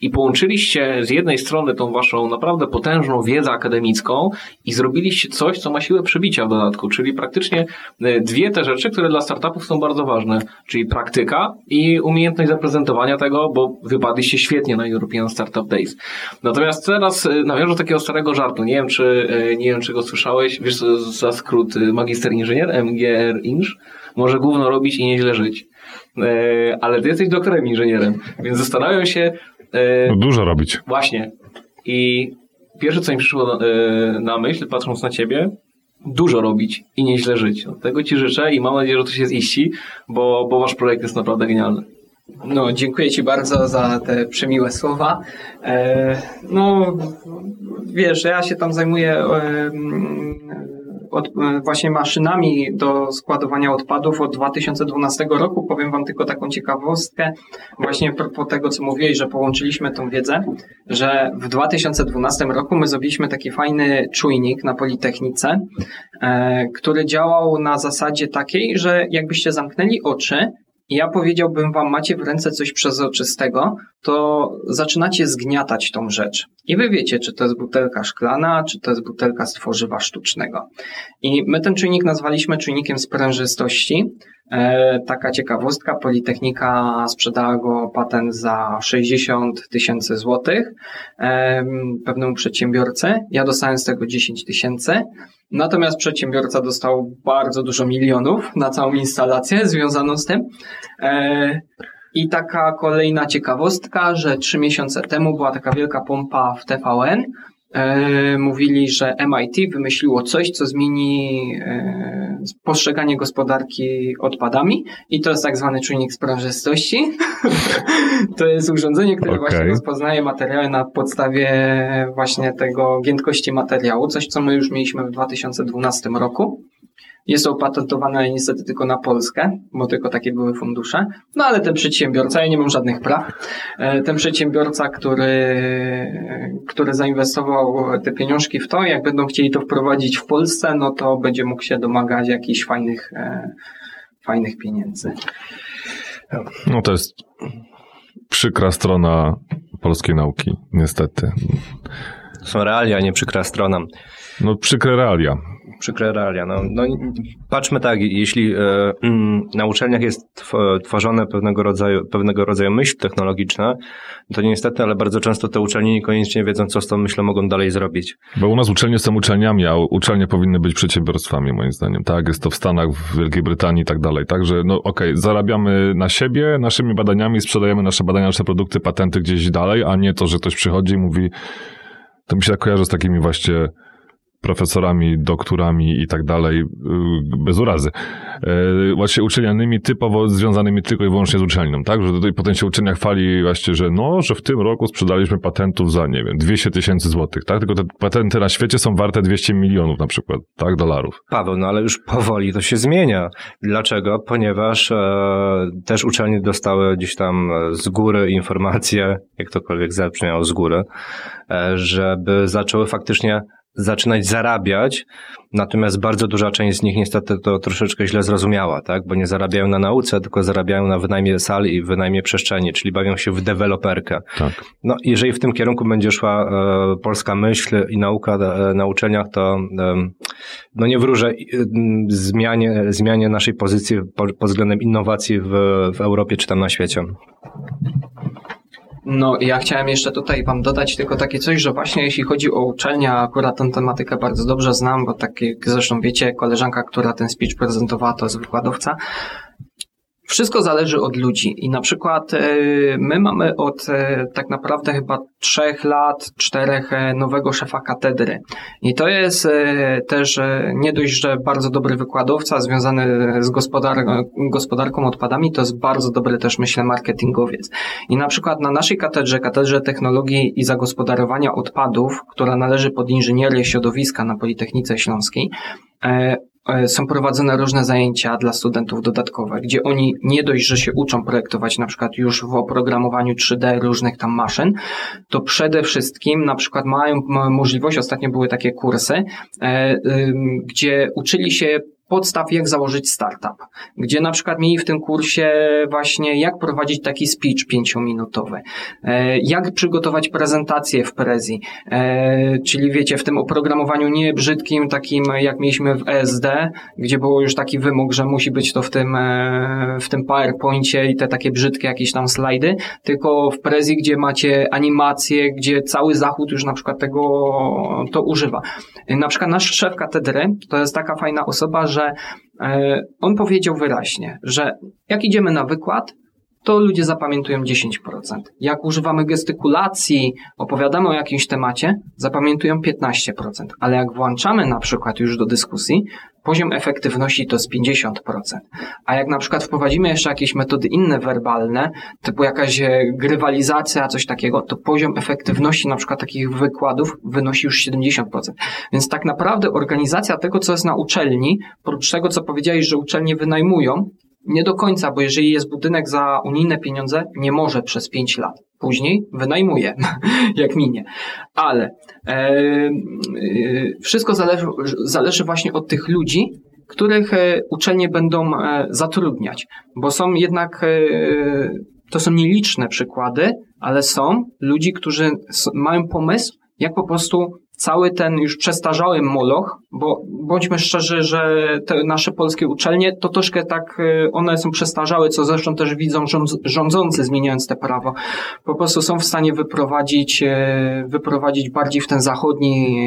I połączyliście z jednej strony tą waszą naprawdę potężną wiedzę akademicką i zrobiliście coś, co ma siłę przebicia w dodatku, czyli praktycznie e, dwie te rzeczy, które dla startupów są bardzo ważne, czyli praktyka i umiejętność zaprezentowania tego, bo wypadliście świetnie na European Startup Days. Natomiast teraz e, nawiążę do takiego starego żartu, nie wiem czy, e, nie wiem czy go słyszałeś, wiesz za skrót magister inżynier, MGR Inż, może gówno robić i nieźle żyć. Ale ty jesteś doktorem inżynierem, więc zastanawiam się, no dużo robić. Właśnie. I pierwsze, co mi przyszło na, e, na myśl, patrząc na ciebie, dużo robić i nieźle żyć. Tego Ci życzę i mam nadzieję, że to się ziści, bo, bo Wasz projekt jest naprawdę genialny. No, dziękuję Ci bardzo za te przemiłe słowa. E, no, wiesz, ja się tam zajmuję e, od, e, właśnie maszynami do składowania odpadów od 2012 roku. Powiem Wam tylko taką ciekawostkę, właśnie po tego, co mówiłeś, że połączyliśmy tą wiedzę, że w 2012 roku my zrobiliśmy taki fajny czujnik na Politechnice, e, który działał na zasadzie takiej, że jakbyście zamknęli oczy, ja powiedziałbym wam, macie w ręce coś przezroczystego, to zaczynacie zgniatać tą rzecz. I wy wiecie, czy to jest butelka szklana, czy to jest butelka z tworzywa sztucznego. I my ten czujnik nazwaliśmy czujnikiem sprężystości. E, taka ciekawostka, Politechnika sprzedała go patent za 60 tysięcy złotych e, pewnemu przedsiębiorcy. Ja dostałem z tego 10 tysięcy. Natomiast przedsiębiorca dostał bardzo dużo milionów na całą instalację związaną z tym. E, I taka kolejna ciekawostka, że trzy miesiące temu była taka wielka pompa w TVN, mówili, że MIT wymyśliło coś, co zmieni e, postrzeganie gospodarki odpadami i to jest tak zwany czujnik sprężystości. to jest urządzenie, które okay. właśnie rozpoznaje materiały na podstawie właśnie tego giętkości materiału, coś co my już mieliśmy w 2012 roku. Jest to opatentowane niestety tylko na Polskę, bo tylko takie były fundusze. No ale ten przedsiębiorca, ja nie mam żadnych praw, e, ten przedsiębiorca, który, który zainwestował te pieniążki w to, jak będą chcieli to wprowadzić w Polsce, no to będzie mógł się domagać jakichś fajnych, e, fajnych pieniędzy. No to jest przykra strona polskiej nauki, niestety. To są realia, nie przykra strona. No przykre realia przykre realia. No, no, patrzmy tak, jeśli e, mm, na uczelniach jest tworzone pewnego rodzaju, pewnego rodzaju myśl technologiczna, to niestety, ale bardzo często te uczelnie niekoniecznie wiedzą, co z tą myślą mogą dalej zrobić. Bo u nas uczelnie są uczelniami, a uczelnie powinny być przedsiębiorstwami, moim zdaniem. Tak, jest to w Stanach, w Wielkiej Brytanii i tak dalej. Także, no okej, okay, zarabiamy na siebie, naszymi badaniami, sprzedajemy nasze badania, nasze produkty, patenty gdzieś dalej, a nie to, że ktoś przychodzi i mówi, to mi się tak kojarzy z takimi właśnie profesorami, doktorami i tak dalej, y, bez urazy, e, właśnie uczelnianymi typowo związanymi tylko i wyłącznie z uczelnią, tak? Że tutaj potem się uczelnia chwali właśnie, że no, że w tym roku sprzedaliśmy patentów za, nie wiem, 200 tysięcy złotych, tak? Tylko te patenty na świecie są warte 200 milionów na przykład, tak? Dolarów. Paweł, no ale już powoli to się zmienia. Dlaczego? Ponieważ e, też uczelnie dostały gdzieś tam z góry informacje, jak tokolwiek zabrzmiało z góry, e, żeby zaczęły faktycznie zaczynać zarabiać, natomiast bardzo duża część z nich niestety to troszeczkę źle zrozumiała, tak? bo nie zarabiają na nauce, tylko zarabiają na wynajmie sal i wynajmie przestrzeni, czyli bawią się w deweloperkę. Tak. No, jeżeli w tym kierunku będzie szła e, polska myśl i nauka e, na uczelniach, to e, no nie wróżę zmianie, zmianie naszej pozycji pod względem innowacji w, w Europie czy tam na świecie. No, ja chciałem jeszcze tutaj Wam dodać tylko takie coś, że właśnie jeśli chodzi o uczelnię, akurat tę tematykę bardzo dobrze znam, bo tak jak zresztą wiecie, koleżanka, która ten speech prezentowała, to jest wykładowca. Wszystko zależy od ludzi i na przykład e, my mamy od e, tak naprawdę chyba trzech lat, czterech e, nowego szefa katedry. I to jest też nie dość, że bardzo dobry wykładowca związany z gospodar gospodarką odpadami, to jest bardzo dobry też myślę marketingowiec. I na przykład na naszej katedrze, katedrze technologii i zagospodarowania odpadów, która należy pod inżynierię środowiska na Politechnice Śląskiej, są prowadzone różne zajęcia dla studentów dodatkowe, gdzie oni nie dość, że się uczą projektować na przykład już w oprogramowaniu 3D różnych tam maszyn, to przede wszystkim na przykład mają możliwość, ostatnio były takie kursy, e, gdzie uczyli się podstaw, jak założyć startup, gdzie na przykład mieli w tym kursie właśnie jak prowadzić taki speech pięciominutowy, e, jak przygotować prezentację w Prezi, e, czyli wiecie, w tym oprogramowaniu nie brzydkim, takim jak mieliśmy w ESD, gdzie było już taki wymóg, że musi być to w tym, e, w tym PowerPoincie i te takie brzydkie jakieś tam slajdy, tylko w Prezi, gdzie macie animacje, gdzie cały zachód już na przykład tego to używa. Na przykład nasz szef katedry to jest taka fajna osoba, że e, on powiedział wyraźnie, że jak idziemy na wykład, to ludzie zapamiętują 10%. Jak używamy gestykulacji, opowiadamy o jakimś temacie, zapamiętują 15%. Ale jak włączamy na przykład już do dyskusji, poziom efektywności to jest 50%. A jak na przykład wprowadzimy jeszcze jakieś metody inne werbalne, typu jakaś e, grywalizacja, coś takiego, to poziom efektywności na przykład takich wykładów wynosi już 70%. Więc tak naprawdę organizacja tego, co jest na uczelni, oprócz tego, co powiedziałeś, że uczelnie wynajmują, nie do końca, bo jeżeli jest budynek za unijne pieniądze, nie może przez 5 lat. Później wynajmuje, jak minie. Ale e, e, wszystko zależy, zależy właśnie od tych ludzi, których e, uczelnie będą e, zatrudniać, bo są jednak, to są nieliczne przykłady, ale są ludzi, którzy mają pomysł, jak po prostu cały ten już przestarzały moloch, bo bądźmy szczerzy, że te nasze polskie uczelnie to troszkę tak, y, one są przestarzałe, co zresztą też widzą rządzący zmieniając te prawo. Po prostu są w stanie wyprowadzić, y, wyprowadzić bardziej w ten zachodni,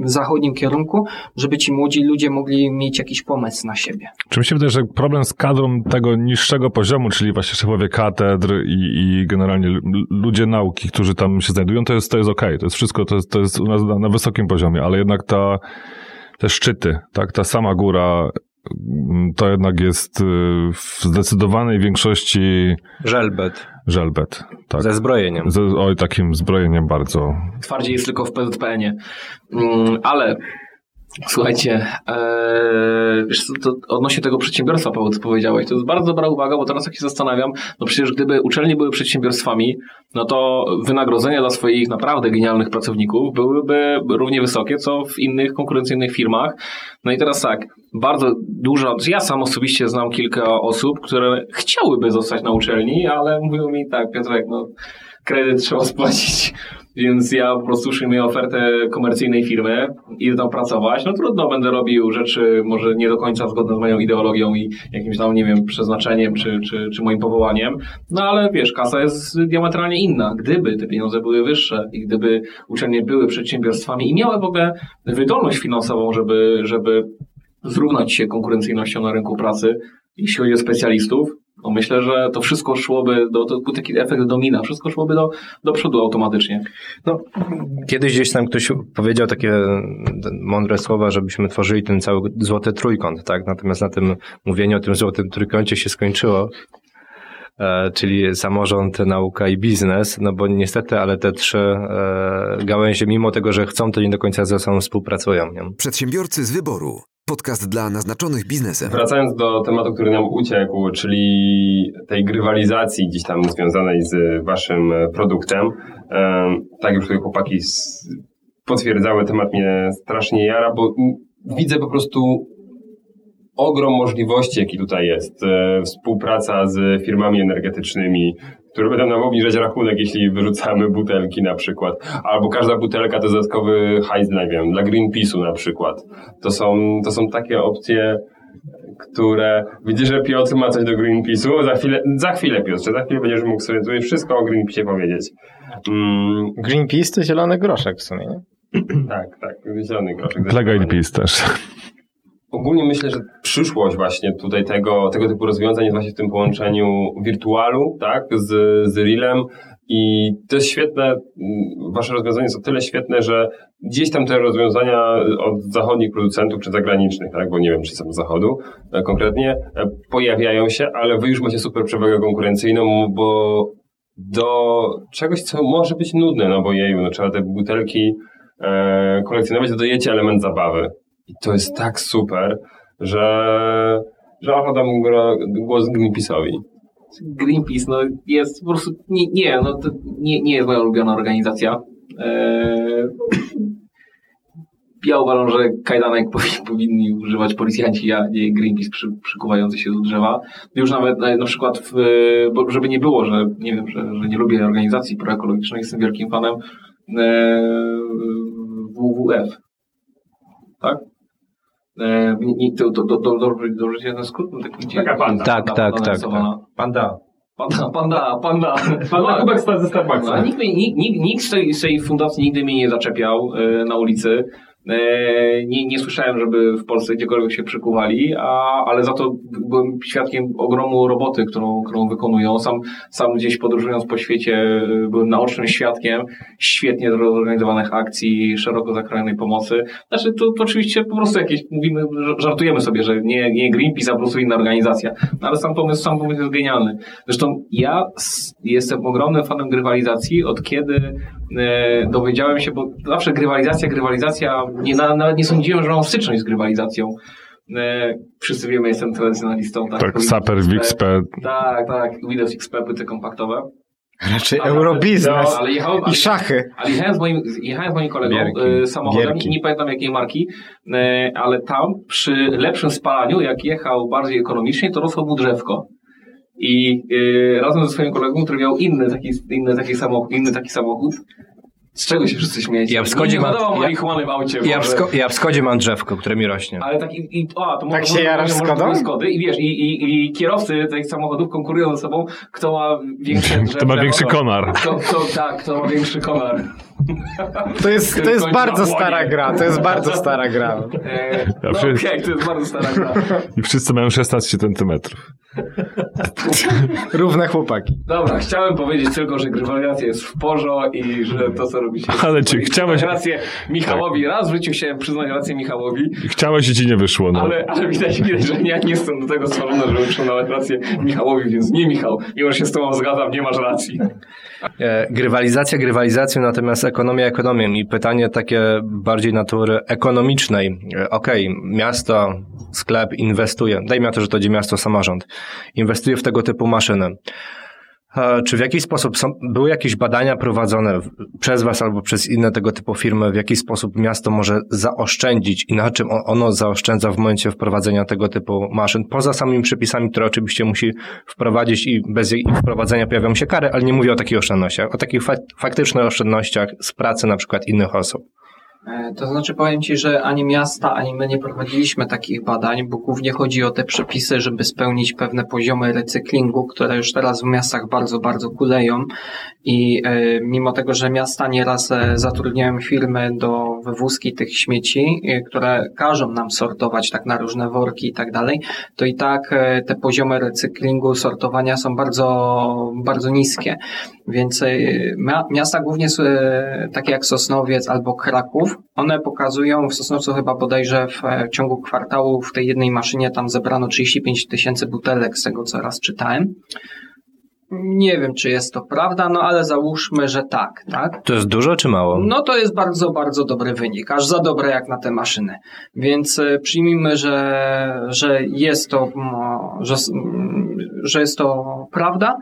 y, w zachodnim kierunku, żeby ci młodzi ludzie mogli mieć jakiś pomysł na siebie. Czy mi się wydaje, że problem z kadrą tego niższego poziomu, czyli właśnie szefowie katedr i, i generalnie ludzie nauki, którzy tam się znajdują, to jest, to jest okej. Okay. To jest wszystko, to jest, to jest u nas na wysokim poziomie, ale jednak ta, te szczyty, tak, ta sama góra, mm, to jednak jest y, w zdecydowanej większości. Żelbet. Żelbet, tak. Ze zbrojeniem. Ze, oj, takim zbrojeniem bardzo. Twardziej jest tylko w PZPN-ie. Mm, ale Słuchajcie, ee, wiesz co, to odnośnie tego przedsiębiorstwa, Paweł, co powiedziałeś, to jest bardzo dobra uwaga, bo teraz jak się zastanawiam, no przecież gdyby uczelnie były przedsiębiorstwami, no to wynagrodzenia dla swoich naprawdę genialnych pracowników byłyby równie wysokie, co w innych konkurencyjnych firmach. No i teraz tak, bardzo dużo, ja sam osobiście znam kilka osób, które chciałyby zostać na uczelni, ale mówią mi tak, Piotrek, no kredyt trzeba spłacić więc ja po prostu przyjmuję ofertę komercyjnej firmy, idę tam pracować. No trudno, będę robił rzeczy może nie do końca zgodne z moją ideologią i jakimś tam, nie wiem, przeznaczeniem czy, czy, czy moim powołaniem. No ale wiesz, kasa jest diametralnie inna. Gdyby te pieniądze były wyższe i gdyby uczelnie były przedsiębiorstwami i miały w ogóle wydolność finansową, żeby, żeby zrównać się konkurencyjnością na rynku pracy, jeśli chodzi o specjalistów, no myślę, że to wszystko szłoby, do, to był taki efekt domina, wszystko szłoby do, do przodu automatycznie. No, kiedyś gdzieś tam ktoś powiedział takie mądre słowa, żebyśmy tworzyli ten cały złoty trójkąt, tak? Natomiast na tym mówieniu o tym złotym trójkącie się skończyło e, czyli samorząd, nauka i biznes, no bo niestety, ale te trzy e, gałęzie, mimo tego, że chcą, to nie do końca ze sobą współpracują. Nie? Przedsiębiorcy z wyboru. Podcast dla naznaczonych biznesem. Wracając do tematu, który nam uciekł, czyli tej grywalizacji gdzieś tam związanej z waszym produktem. Tak już tutaj chłopaki potwierdzały, temat mnie strasznie jara, bo widzę po prostu ogrom możliwości, jaki tutaj jest. E, współpraca z firmami energetycznymi, które będą nam obniżać rachunek, jeśli wyrzucamy butelki na przykład. Albo każda butelka to dodatkowy hajs, nie wiem, dla Greenpeace'u na przykład. To są, to są takie opcje, które... Widzisz, że Piotr ma coś do Greenpeace'u? Za chwilę, za chwilę Piotrze, za chwilę będziesz mógł sobie tutaj wszystko o Greenpeace'ie powiedzieć. Mm. Greenpeace to zielony groszek w sumie, nie? tak, tak, zielony groszek. Dla Greenpeace też ogólnie myślę, że przyszłość właśnie tutaj tego, tego typu rozwiązań jest właśnie w tym połączeniu wirtualu, tak, z, z realem i to jest świetne, mm, wasze rozwiązania są tyle świetne, że gdzieś tam te rozwiązania od zachodnich producentów czy zagranicznych, tak, bo nie wiem, czy są z zachodu e, konkretnie, e, pojawiają się, ale wy już macie super przewagę konkurencyjną, bo do czegoś, co może być nudne, no bo jeju, no trzeba te butelki e, kolekcjonować, dodajecie element zabawy. I to jest tak super, że, że oddam głos Greenpeace'owi. Greenpeace, no jest po prostu, nie, nie no to nie, nie jest moja ulubiona organizacja. Eee, ja uważam, że kajdanek powinni używać policjanci, a nie Greenpeace przy, przykuwający się do drzewa. Już nawet na, na przykład, w, bo żeby nie było, że nie wiem, że, że nie lubię organizacji proekologicznych, jestem wielkim fanem e, WWF. Tak? E, to, to, to, to, dobrze się ten skrót? Taka panda. Tak, tak, tak, tak. Panda. Panda, panda, panda. Panda kubek ze Starbucksa. No, nikt, nikt, nikt, nikt z, tej, z tej fundacji nigdy mnie nie zaczepiał y, na ulicy. E, nie, nie słyszałem, żeby w Polsce gdziekolwiek się przykuwali, a, ale za to byłem świadkiem ogromu roboty, którą, którą wykonują. Sam, sam gdzieś podróżując po świecie e, byłem naocznym świadkiem świetnie zorganizowanych akcji, szeroko zakrojonej pomocy. Znaczy, to, to oczywiście po prostu jakieś, mówimy, żartujemy sobie, że nie, nie Greenpeace, a po prostu inna organizacja. No, ale sam pomysł, sam pomysł jest genialny. Zresztą ja jestem ogromnym fanem grywalizacji, od kiedy dowiedziałem się, bo zawsze grywalizacja, grywalizacja nie, nawet nie sądziłem, że mam styczność z grywalizacją. E, wszyscy wiemy, jestem tradycjonalistą. Tak, tak Saper, XP. Tak, tak, Windows XP, płyty kompaktowe. Raczej ale, eurobiznes no, jechałem, i szachy. Ale jechałem z moim, jechałem z moim kolegą Gierki. E, samochodem Gierki. i nie pamiętam jakiej marki, e, ale tam przy lepszym spalaniu, jak jechał bardziej ekonomicznie, to rosło mu drzewko. I razem ze swoim kolegą, który miał inny taki, inny taki, samochód, inny taki samochód, z czego się wszyscy śmiejecie? Ja w Skodzie mam, marihuany w aucie. Ja w, sko, ja w Skodzie mam drzewko, które mi rośnie. Ale tak i, i o, to tak może, się jarasz Skodą? Skody i wiesz, i, i, i kierowcy tych samochodów konkurują ze sobą, kto ma drzewo. Kto ma większy konar. Kto, kto, tak, kto ma większy konar. To jest, to jest bardzo stara gra, to jest bardzo stara gra. E, no okej, okay, to jest bardzo stara gra. I wszyscy mają 16 centymetrów. Równe chłopaki. Dobra, chciałem powiedzieć tylko, że grywalizacja jest w porzo i że to, co robicie... Ale czy chciałeś... rację Michałowi. Tak. Raz w życiu chciałem przyznać rację Michałowi. Chciałeś i ci nie wyszło, no. Ale, ale widać, że ja nie jestem do tego stworzony, żeby przyznać rację Michałowi, więc nie Michał. Mimo, że się z tobą zgadzam, nie masz racji. E, grywalizacja grywalizacją, natomiast ekonomia ekonomią i pytanie takie bardziej natury ekonomicznej. E, okej, okay, miasto, sklep inwestuje, dajmy na to, że to będzie miasto, samorząd, inwestuje w tego typu maszyny. Czy w jakiś sposób są, były jakieś badania prowadzone przez Was albo przez inne tego typu firmy, w jaki sposób miasto może zaoszczędzić i na czym ono zaoszczędza w momencie wprowadzenia tego typu maszyn? Poza samymi przepisami, które oczywiście musi wprowadzić i bez ich wprowadzenia pojawią się kary, ale nie mówię o takich oszczędnościach, o takich faktycznych oszczędnościach z pracy na przykład innych osób. E, to znaczy powiem Ci, że ani miasta, ani my nie prowadziliśmy takich badań, bo głównie chodzi o te przepisy, żeby spełnić pewne poziomy recyklingu, które już teraz w miastach bardzo, bardzo kuleją i e, mimo tego, że miasta nieraz e, zatrudniają firmy do wywózki tych śmieci, które każą nam sortować tak na różne worki i tak dalej, to i tak te poziomy recyklingu, sortowania są bardzo, bardzo niskie. Więc miasta głównie takie jak Sosnowiec albo Kraków, one pokazują w Sosnowcu chyba bodajże w, e, w ciągu kwartału w tej jednej maszynie tam zebrano 35 tysięcy butelek z tego, co raz czytałem. Nie wiem, czy jest to prawda, no ale załóżmy, że tak, tak? To jest dużo czy mało? No to jest bardzo, bardzo dobry wynik, aż za dobre jak na te maszyny. Więc e, przyjmijmy, że, że jest to, że, że jest to prawda,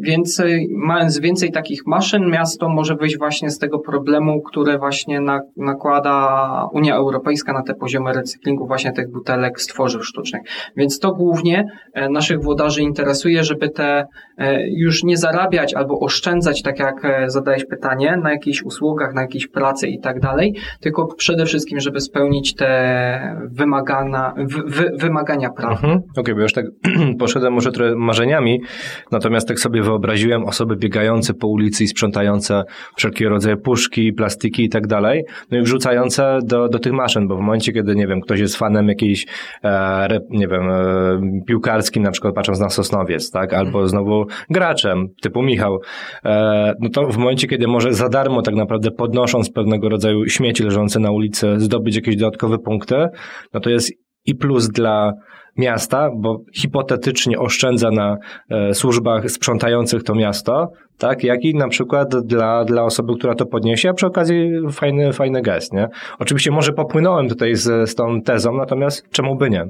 więc mając więcej takich maszyn, miasto może wyjść właśnie z tego problemu, które właśnie na, nakłada Unia Europejska na te poziomy recyklingu właśnie tych butelek z tworzyw sztucznych. Więc to głównie e, naszych włodarzy interesuje, żeby te e, już nie zarabiać albo oszczędzać, tak jak e, zadałeś pytanie, na jakichś usługach, na jakiejś pracy i tak dalej, tylko przede wszystkim, żeby spełnić te wymagana, wy, wymagania prawa. Mhm. Okej, okay, bo już tak poszedłem może trochę marzeniami, natomiast tak sobie wyobraziłem osoby biegające po ulicy i sprzątające wszelkiego rodzaju puszki, plastiki i tak dalej, no i wrzucające do, do tych maszyn, bo w momencie, kiedy, nie wiem, ktoś jest fanem jakiejś, e, nie wiem, e, piłkarskim, na przykład patrząc na Sosnowiec, tak, albo mhm. znowu graczem, typu Michał, e, no to w momencie, kiedy może za darmo tak naprawdę podnosząc pewnego rodzaju śmieci leżące na ulicy zdobyć jakieś dodatkowe punkty, no to jest i plus dla miasta, bo hipotetycznie oszczędza na e, służbach sprzątających to miasto, tak, jak i na przykład dla, dla osoby, która to podniesie, a przy okazji fajny, fajny gest, nie? Oczywiście może popłynąłem tutaj z, z tą tezą, natomiast czemu by nie?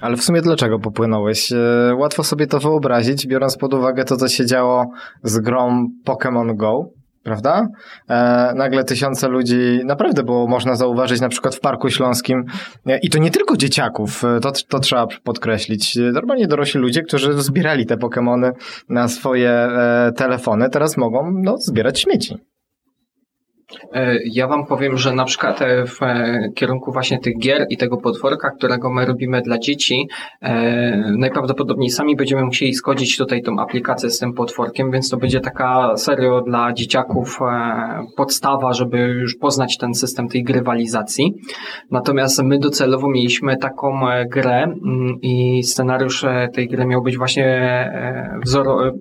Ale w sumie dlaczego popłynąłeś? E, łatwo sobie to wyobrazić, biorąc pod uwagę to, co się działo z grą Pokémon Go, prawda? E, nagle tysiące ludzi, naprawdę było można zauważyć na przykład w Parku Śląskim e, i to nie tylko dzieciaków, e, to, to trzeba podkreślić. Normalnie dorośli ludzie, którzy zbierali te Pokémony na swoje e, telefony, teraz mogą no, zbierać śmieci. E, ja wam powiem, że na przykład e, w e, kierunku właśnie tych gier i tego potworka, którego my robimy dla dzieci, najprawdopodobniej sami będziemy musieli skodzić tutaj tą aplikację z tym potworkiem, więc to będzie taka serio dla dzieciaków podstawa, żeby już poznać ten system tej grywalizacji. Natomiast my docelowo mieliśmy taką grę mm, i scenariusz tej gry miał być właśnie wzoro...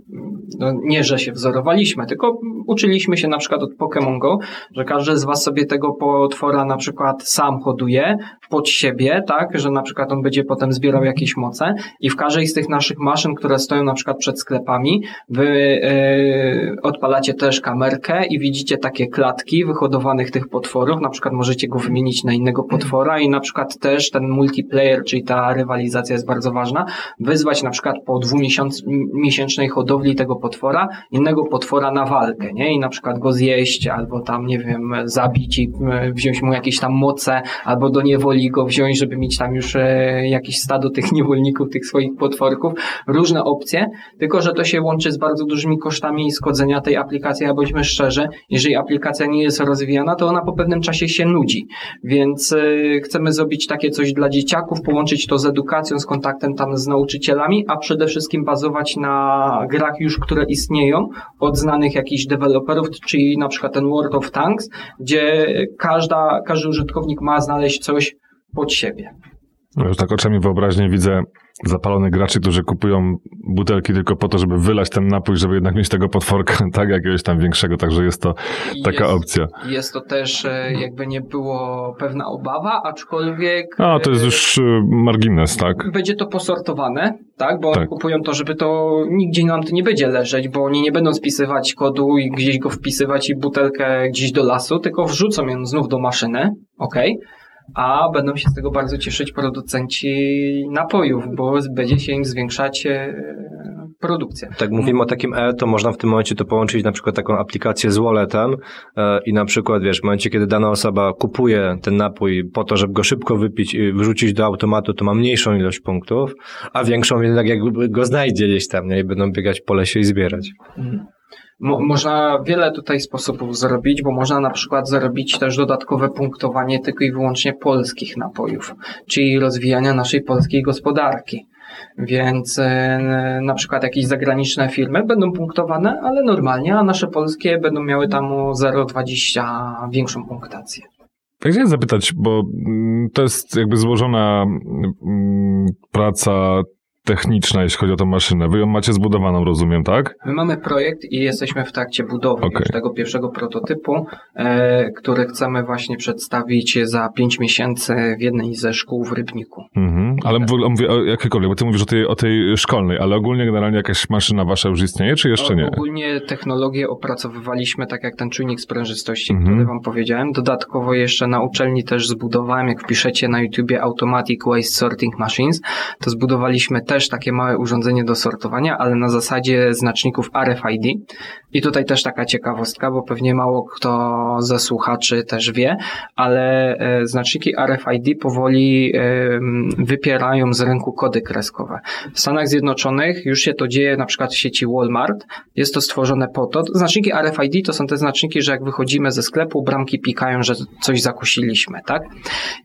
No nie, że się wzorowaliśmy, tylko uczyliśmy się na przykład od Pokémon Go, że każdy z was sobie tego potwora na przykład sam hoduje pod siebie, tak, że na przykład on będzie potem zbierał jakieś moce i w każdej z tych naszych maszyn, które stoją na przykład przed sklepami, wy yy, odpalacie też kamerkę i widzicie takie klatki wyhodowanych tych potworów, na przykład możecie go wymienić na innego potwora i na przykład też ten multiplayer, czyli ta rywalizacja jest bardzo ważna, wyzwać na przykład po dwumiesięcznej hodowli tego potwora innego potwora na walkę, nie? I na przykład go zjeść albo tam, nie wiem, zabić i e, wziąć mu jakieś tam moce, albo do niewoli go wziąć, żeby mieć tam już e, jakieś stado tych niewolników, tych swoich potworków. Różne opcje, tylko że to się łączy z bardzo dużymi kosztami skodzenia tej aplikacji, a bądźmy szczerzy, jeżeli aplikacja nie jest rozwijana, to ona po pewnym czasie się nudzi. Więc e, chcemy zrobić takie coś dla dzieciaków, połączyć to z edukacją, z kontaktem tam z nauczycielami, a przede wszystkim bazować na grach już, które istnieją, od znanych jakichś czyli na przykład ten World of Tanks, gdzie każda, każdy użytkownik ma znaleźć coś pod siebie. No już tak oczami wyobraźnie widzę zapalonych graczy, którzy kupują butelki tylko po to, żeby wylać ten napój, żeby jednak mieć tego potworka, tak, jakiegoś tam większego, także jest to taka jest, opcja. Jest to też e, jakby nie było pewna obawa, aczkolwiek... A, to jest e, już e, margines, tak? Będzie to posortowane, tak, bo tak. kupują to, żeby to nigdzie nam to nie będzie leżeć, bo oni nie będą spisywać kodu i gdzieś go wpisywać i butelkę gdzieś do lasu, tylko wrzucą ją znów do maszyny, ok? A będą się z tego bardzo cieszyć producenci napojów, bo będzie się im zwiększać e, produkcja. Tak mówimy o takim E, to można w tym momencie to połączyć na przykład taką aplikację z walletem e, i na przykład, wiesz, w momencie, kiedy dana osoba kupuje ten napój po to, żeby go szybko wypić i wrzucić do automatu, to ma mniejszą ilość punktów, a większą jednak jakby go znajdzie gdzieś tam, nie? I będą biegać po lesie i zbierać. Mhm. Mo można wiele tutaj sposobów zrobić, bo można na przykład zrobić też dodatkowe punktowanie tylko i wyłącznie polskich napojów, czyli rozwijania naszej polskiej gospodarki. Więc e, na przykład jakieś zagraniczne firmy będą punktowane, ale normalnie, a nasze polskie będą miały tam o 0,20 większą punktację. Tak chciałem zapytać, bo mm, to jest jakby złożona mm, praca techniczna, jeśli chodzi o tę maszynę. Wy ją macie zbudowaną, rozumiem, tak? My mamy projekt i jesteśmy w trakcie budowy okay. tego pierwszego prototypu, e, który chcemy właśnie przedstawić za 5 miesięcy w jednej ze szkół w Rybniku. Mhm. Ale tak. mówię o jakiejkolwiek, bo ty mówisz o tej, o tej szkolnej, ale ogólnie generalnie jakaś maszyna wasza już istnieje, czy jeszcze nie? Ogólnie technologię opracowywaliśmy, tak jak ten czujnik sprężystości, mhm. który wam powiedziałem. Dodatkowo jeszcze na uczelni też zbudowałem, jak wpiszecie na YouTubie Automatic Waste Sorting Machines, to zbudowaliśmy też takie małe urządzenie do sortowania, ale na zasadzie znaczników RFID. I tutaj też taka ciekawostka, bo pewnie mało kto ze słuchaczy też wie, ale e, znaczniki RFID powoli wypierają z rynku kody kreskowe. W Stanach Zjednoczonych już się to dzieje na przykład w sieci Walmart. Jest to stworzone po to. Znaczniki RFID to są te znaczniki, że jak wychodzimy ze sklepu, bramki pikają, że coś zakusiliśmy, tak?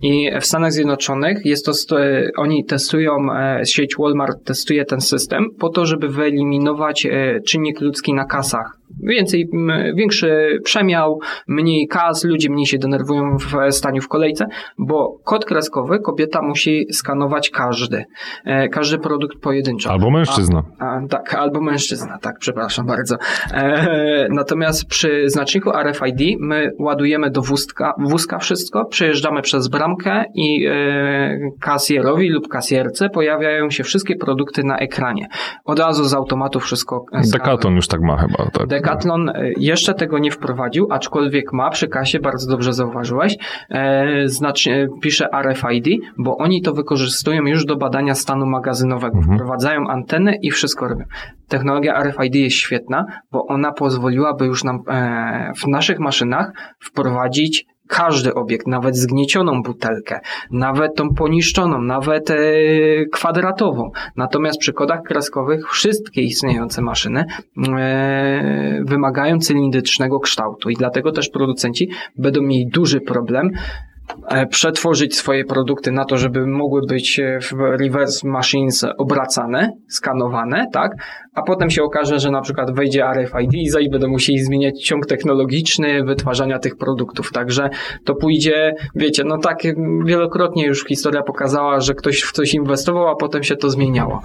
I w Stanach Zjednoczonych jest to, e, oni testują e, sieć Walmart Walmart testuje ten system po to, żeby wyeliminować e, czynnik ludzki na kasach więcej, większy przemiał, mniej kas, ludzie mniej się denerwują w staniu w kolejce, bo kod kreskowy kobieta musi skanować każdy, e, każdy produkt pojedynczo. Albo mężczyzna. A, a, tak, albo mężczyzna, tak, przepraszam bardzo. E, natomiast przy znaczniku RFID my ładujemy do wózka, wózka wszystko, przejeżdżamy przez bramkę i e, kasjerowi lub kasjerce pojawiają się wszystkie produkty na ekranie. Od razu z automatu wszystko. Decathlon już tak ma chyba. Tak. Decathlon e, jeszcze tego nie wprowadził, aczkolwiek ma przy kasie, bardzo dobrze zauważyłeś, e, znacznie pisze RFID, bo oni to wykorzystują już do badania stanu magazynowego. Mhm. Wprowadzają antenę i wszystko robią. Technologia RFID jest świetna, bo ona pozwoliłaby już nam e, w naszych maszynach wprowadzić każdy obiekt, nawet zgniecioną butelkę, nawet tą poniszczoną, nawet e, kwadratową. Natomiast przy kodach kreskowych wszystkie istniejące maszyny e, wymagają cylindrycznego kształtu i dlatego też producenci będą mieli duży problem e, przetworzyć swoje produkty na to, żeby mogły być w reverse machines obracane, skanowane, tak? A potem się okaże, że na przykład wejdzie RFID i będą musieli zmieniać ciąg technologiczny wytwarzania tych produktów. Także to pójdzie, wiecie, no tak wielokrotnie już historia pokazała, że ktoś w coś inwestował, a potem się to zmieniało.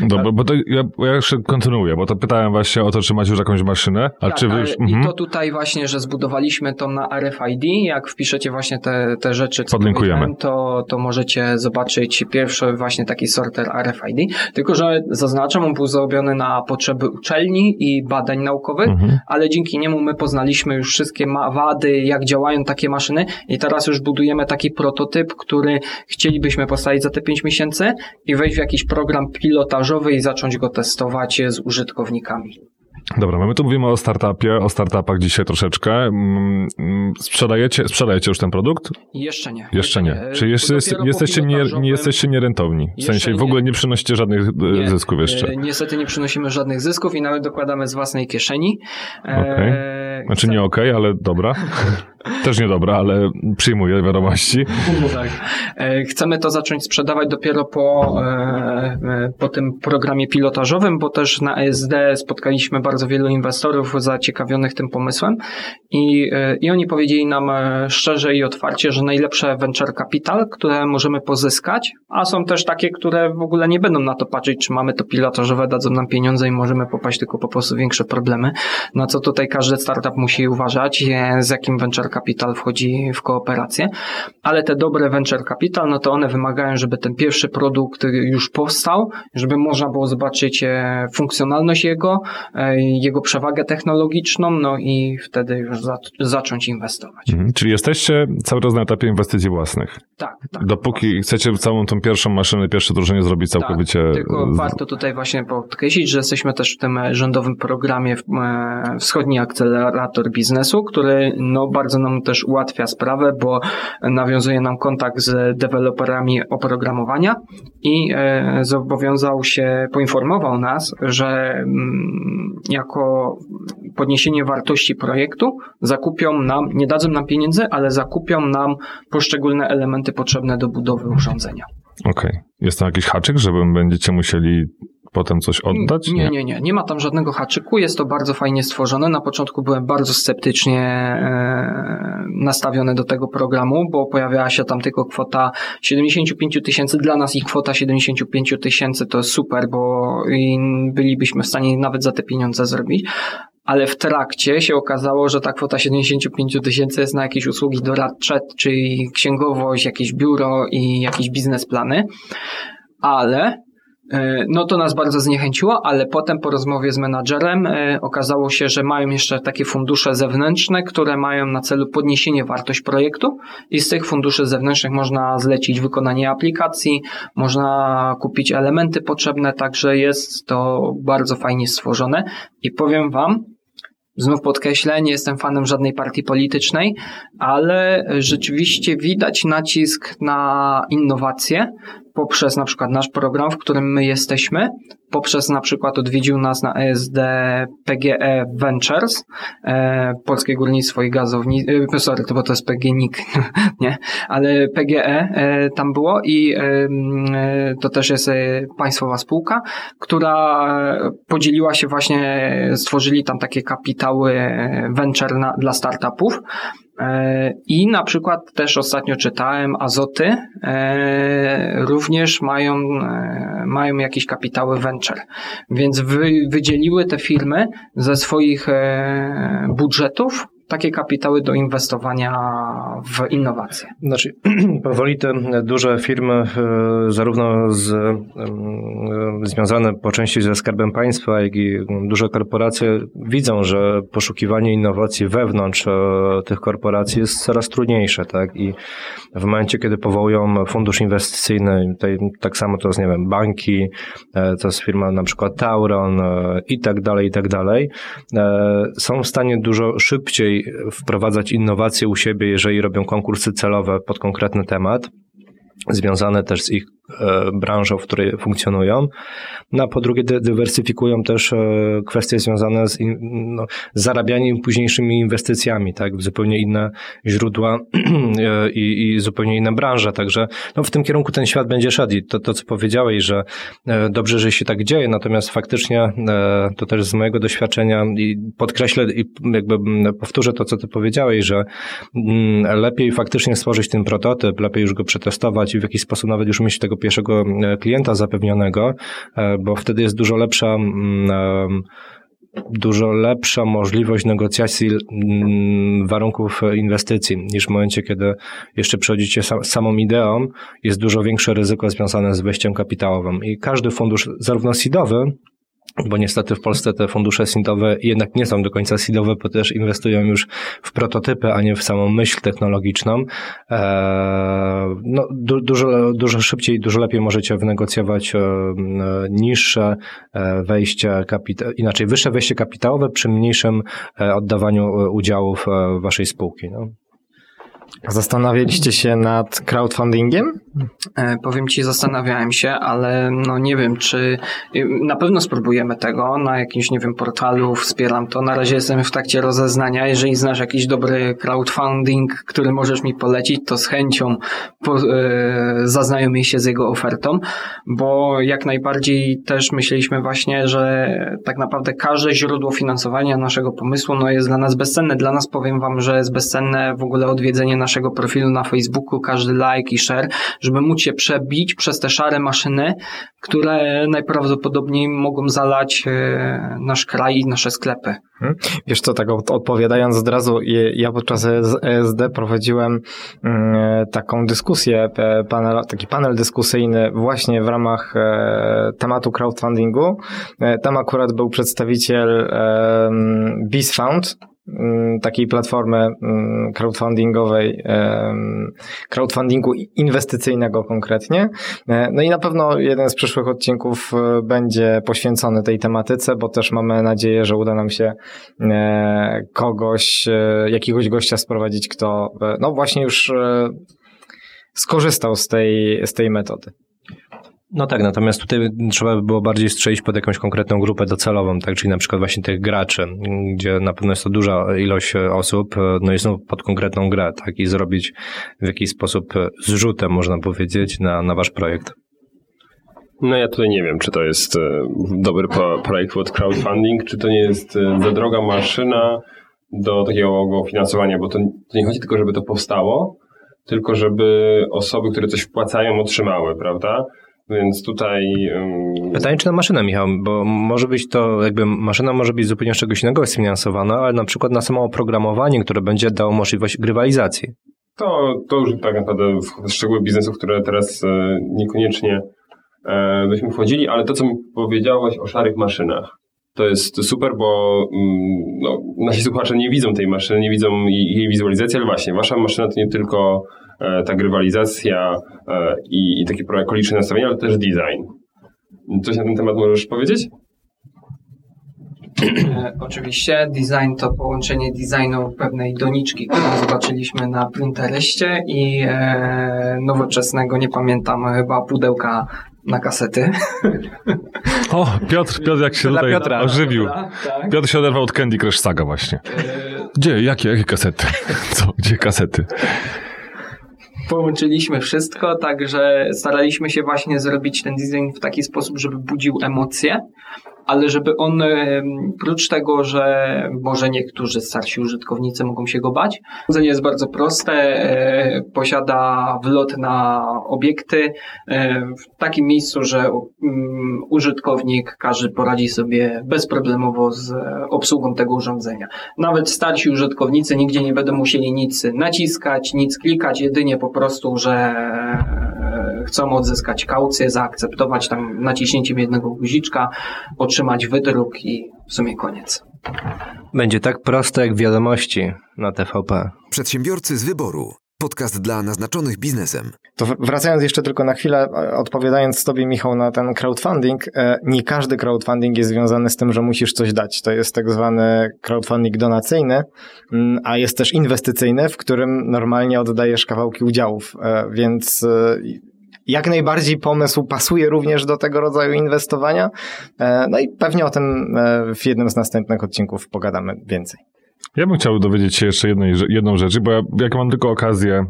Dobra, bo to ja, ja jeszcze kontynuuję, bo to pytałem właśnie o to, czy macie już jakąś maszynę, a Tak, czy wy już... I Mhm. to tutaj właśnie, że zbudowaliśmy to na RFID, jak wpiszecie właśnie te, te rzeczy, co Podlinkujemy. to, to możecie zobaczyć pierwszy właśnie taki sorter RFID, tylko że zaznaczam, on był zrobiony na potrzeby uczelni i badań naukowych, Mhm. ale dzięki niemu my poznaliśmy już wszystkie wady, jak działają takie maszyny i teraz już budujemy taki prototyp, który chcielibyśmy postawić za te 5 miesięcy i wejść w jakiś program pilotażowy i zacząć go testować z użytkownikami. Dobra, my tu mówimy o startupie, o startupach dzisiaj troszeczkę. Mm, mm, Sprzedajecie, sprzedajecie już ten produkt? Jeszcze nie. Jeszcze nie. E, Czy jeszcze jest, jesteście, nie, nie jesteście nierentowni? W Jeszcze sensie w nie. ogóle nie przynosicie żadnych e, Nie. zysków jeszcze. E, Niestety nie przynosimy żadnych zysków i nawet dokładamy z własnej kieszeni. E, Okej. Znaczy nie okej, ale dobra. Też nie dobra, ale przyjmuję wiadomości. tak. E, Chcemy to zacząć sprzedawać dopiero po, e, e, po tym programie pilotażowym, bo też na ESD spotkaliśmy bardzo wielu inwestorów zaciekawionych tym pomysłem i, i oni powiedzieli nam szczerze i otwarcie, że najlepsze venture capital, które możemy pozyskać, a są też takie, które w ogóle nie będą na to patrzeć, czy mamy to pilotażowe, dadzą nam pieniądze i możemy popaść tylko po prostu większe problemy, na co tutaj każdy startup musi uważać, z jakim venture capital wchodzi w kooperację, ale te dobre venture capital, no to one wymagają, żeby ten pierwszy produkt już powstał, żeby można było zobaczyć e, funkcjonalność jego, e, jego przewagę technologiczną, no i wtedy już za, zacząć inwestować. Mhm. Czyli jesteście cały czas na etapie inwestycji własnych. Tak, tak. Dopóki chcecie całą tą pierwszą maszynę, pierwsze drużenie zrobić całkowicie... Tak, tylko warto tutaj właśnie podkreślić, że jesteśmy też w tym rządowym programie e, Wschodni Akcelerator Biznesu, który no, bardzo nam też ułatwia sprawę, bo nawiązuje nam kontakt z deweloperami oprogramowania i e, zobowiązał się, poinformował nas, że mm, jako podniesienie wartości projektu zakupią nam, nie dadzą nam pieniędzy, ale zakupią nam poszczególne elementy potrzebne do budowy urządzenia. Okej. Jest tam jakiś haczyk, że będziecie musieli potem coś oddać? Nie, nie, nie. Nie ma tam żadnego haczyku. Jest to bardzo fajnie stworzone. Na początku byłem bardzo sceptycznie e, nastawiony do tego programu, bo pojawiała się tam tylko kwota 75 tysięcy. Dla nas ich kwota 75 tysięcy to jest super, bo i bylibyśmy w stanie nawet za te pieniądze zrobić. Ale w trakcie się okazało, że ta kwota 75 tysięcy jest na jakieś usługi doradcze, czyli księgowość, jakieś biuro i jakieś biznesplany. Ale No to nas bardzo zniechęciło, ale potem po rozmowie z menadżerem e, okazało się, że mają jeszcze takie fundusze zewnętrzne, które mają na celu podniesienie wartości projektu i z tych funduszy zewnętrznych można zlecić wykonanie aplikacji, można kupić elementy potrzebne, także jest to bardzo fajnie stworzone. I powiem Wam, Znów podkreślę, nie jestem fanem żadnej partii politycznej, ale rzeczywiście widać nacisk na innowacje poprzez na przykład nasz program, w którym my jesteśmy, poprzez na przykład odwiedził nas na ESD PGE Ventures, e, Polskie Górnictwo i Gazownictwo, e, sorry, to bo to jest PGNiK, nie, ale PGE e, tam było i e, e, to też jest e, państwowa spółka, która e, podzieliła się właśnie, stworzyli tam takie kapitały e, venture na, dla startupów, E, I na przykład też ostatnio czytałem, Azoty e, również mają, e, mają jakieś kapitały venture, więc wy, wydzieliły te firmy ze swoich e, budżetów takie kapitały do inwestowania w innowacje. Znaczy, powoli te duże firmy, e, zarówno z, em, e, związane po części ze Skarbem Państwa, jak i duże korporacje, widzą, że poszukiwanie innowacji wewnątrz e, tych korporacji jest coraz trudniejsze, tak? I w momencie, kiedy powołują fundusz inwestycyjny, tutaj tak samo to jest, nie wiem, banki, e, to jest firma na przykład Tauron e, i tak dalej, i tak dalej, e, są w stanie dużo szybciej bardziej wprowadzać innowacje u siebie, jeżeli robią konkursy celowe pod konkretny temat związane też z ich branżą, w której funkcjonują. No, a po drugie, dy, dywersyfikują też e, kwestie związane z, no, zarabianiem późniejszymi inwestycjami, tak, w zupełnie inne źródła e, i, i zupełnie inne branże. Także no, w tym kierunku ten świat będzie szedł. I to, to, co powiedziałeś, że e, dobrze, że się tak dzieje, natomiast faktycznie e, to też z mojego doświadczenia i podkreślę i jakby powtórzę to, co ty powiedziałeś, że mm, lepiej faktycznie stworzyć ten prototyp, lepiej już go przetestować i w jakiś sposób nawet już mieć tego pierwszego e, klienta zapewnionego, e, bo wtedy jest dużo lepsza mm, dużo lepsza możliwość negocjacji mm, warunków inwestycji niż w momencie, kiedy jeszcze przychodzicie sam, samą ideą, jest dużo większe ryzyko związane z wejściem kapitałowym. I każdy fundusz, zarówno seedowy, bo niestety w Polsce te fundusze seedowe jednak nie są do końca seedowe, bo też inwestują już w prototypy, a nie w samą myśl technologiczną. Eee, no, du, dużo, dużo szybciej, dużo lepiej możecie wynegocjować e, niższe e, wejście kapita- inaczej wyższe wejście kapitałowe przy mniejszym e, oddawaniu e, udziałów e, waszej spółki. No. Zastanawialiście się nad crowdfundingiem? E, powiem ci, zastanawiałem się, ale no nie wiem, czy y, na pewno spróbujemy tego na jakimś, nie wiem, portalu, wspieram to. Na razie jestem w trakcie rozeznania. Jeżeli znasz jakiś dobry crowdfunding, który możesz mi polecić, to z chęcią po, e, zaznajomię się z jego ofertą, bo jak najbardziej też myśleliśmy właśnie, że tak naprawdę każde źródło finansowania naszego pomysłu no jest dla nas bezcenne. Dla nas powiem wam, że jest bezcenne w ogóle odwiedzenie naszego profilu na Facebooku, każdy like i share, żeby móc się przebić przez te szare maszyny, które najprawdopodobniej mogą zalać e, nasz kraj i nasze sklepy. Wiesz co, tak od- odpowiadając od razu, ja podczas ES- ESD prowadziłem mm, taką dyskusję, e, panel, taki panel dyskusyjny właśnie w ramach e, tematu crowdfundingu. E, Tam akurat był przedstawiciel BizFound, takiej platformy mm, crowdfundingowej, crowdfundingu inwestycyjnego konkretnie. E, No i na pewno jeden z przyszłych odcinków e, będzie poświęcony tej tematyce, bo też mamy nadzieję, że uda nam się e, kogoś, jakiegoś gościa sprowadzić, kto no właśnie już skorzystał z tej, z tej metody. No tak, natomiast tutaj trzeba by było bardziej strzelić pod jakąś konkretną grupę docelową, tak, czyli na przykład właśnie tych graczy, gdzie na pewno jest to duża ilość e, osób, e, no i znów pod konkretną grę, tak, i zrobić w jakiś sposób e, zrzutem, można powiedzieć, na, na wasz projekt. No ja tutaj nie wiem, czy to jest dobry projekt pod crowdfunding, czy to nie jest za droga maszyna do takiego finansowania, bo to nie chodzi tylko, żeby to powstało, tylko żeby osoby, które coś wpłacają, otrzymały, prawda? Więc tutaj... ym, Pytanie, czy na maszynę, Michał, bo może być to, jakby maszyna może być zupełnie z czegoś innego sfinansowana, ale na przykład na samo oprogramowanie, które będzie dało możliwość grywalizacji. To, to już tak naprawdę w szczegóły biznesów, które teraz e, niekoniecznie e, byśmy wchodzili, ale to, co mi powiedziałeś o szarych maszynach, to jest super, bo mm, no, nasi słuchacze nie widzą tej maszyny, nie widzą jej, jej wizualizacji, ale właśnie, wasza maszyna to nie tylko e, ta grywalizacja e, i, i takie okoliczne nastawienia, ale też design. Coś na ten temat możesz powiedzieć? E, Oczywiście design to połączenie designu pewnej doniczki, którą zobaczyliśmy na Pinterestie i e, nowoczesnego, nie pamiętam, chyba pudełka na kasety. O, Piotr, Piotr jak się Dla tutaj Piotra. ożywił. Tak. Piotr się oderwał od Candy Crush Saga właśnie. Gdzie? Jakie? Jakie kasety? Co? Gdzie kasety? Połączyliśmy wszystko, także staraliśmy się właśnie zrobić ten design w taki sposób, żeby budził emocje, ale żeby on, prócz tego, że może niektórzy starsi użytkownicy mogą się go bać, urządzenie jest bardzo proste, e, posiada wlot na obiekty e, w takim miejscu, że mm, użytkownik każdy poradzi sobie bezproblemowo z e, obsługą tego urządzenia. Nawet starsi użytkownicy nigdzie nie będą musieli nic naciskać, nic klikać, jedynie po prostu, że chcą odzyskać kaucję, zaakceptować tam naciśnięciem jednego guziczka, otrzymać wydruk i w sumie koniec. Będzie tak proste jak wiadomości na TVP. Przedsiębiorcy z wyboru. Podcast dla naznaczonych biznesem. To wracając jeszcze tylko na chwilę, e, odpowiadając Tobie, Michał, na ten crowdfunding, e, nie każdy crowdfunding jest związany z tym, że musisz coś dać. To jest tak zwany crowdfunding donacyjny, mm, a jest też inwestycyjny, w którym normalnie oddajesz kawałki udziałów, e, więc jak najbardziej pomysł pasuje również do tego rodzaju inwestowania. No i pewnie o tym w jednym z następnych odcinków pogadamy więcej. Ja bym chciał dowiedzieć się jeszcze jednej, jedną rzecz, bo ja, jak mam tylko okazję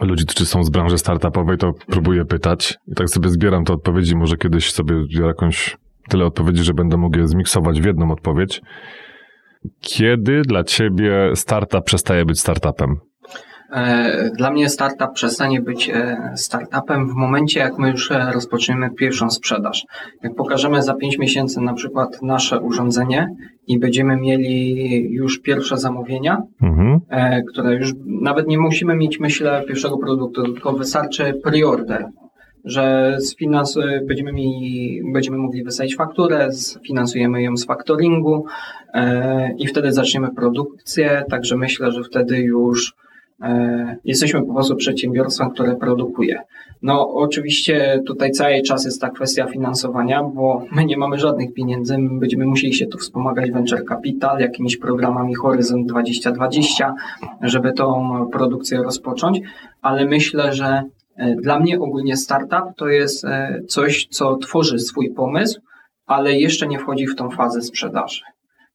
ludzi, którzy są z branży startupowej, to próbuję pytać i tak sobie zbieram te odpowiedzi. Może kiedyś sobie jakąś tyle odpowiedzi, że będę mógł je zmiksować w jedną odpowiedź. Kiedy dla ciebie startup przestaje być startupem? E, dla mnie startup przestanie być e, startupem w momencie, jak my już e, rozpoczniemy pierwszą sprzedaż. Jak pokażemy za 5 miesięcy na przykład nasze urządzenie i będziemy mieli już pierwsze zamówienia, mhm. które już nawet nie musimy mieć, myślę, pierwszego produktu, tylko wystarczy preorder że sfinans- będziemy, mieli, będziemy mogli wysadzić fakturę, sfinansujemy ją z faktoringu e, i wtedy zaczniemy produkcję, także myślę, że wtedy już jesteśmy po prostu przedsiębiorstwem, które produkuje. No, oczywiście tutaj cały czas jest ta kwestia finansowania, bo my nie mamy żadnych pieniędzy. My będziemy musieli się tu wspomagać Venture Capital, jakimiś programami Horyzont 2020, żeby tą produkcję rozpocząć, ale myślę, że e, dla mnie ogólnie startup to jest e, coś, co tworzy swój pomysł, ale jeszcze nie wchodzi w tą fazę sprzedaży.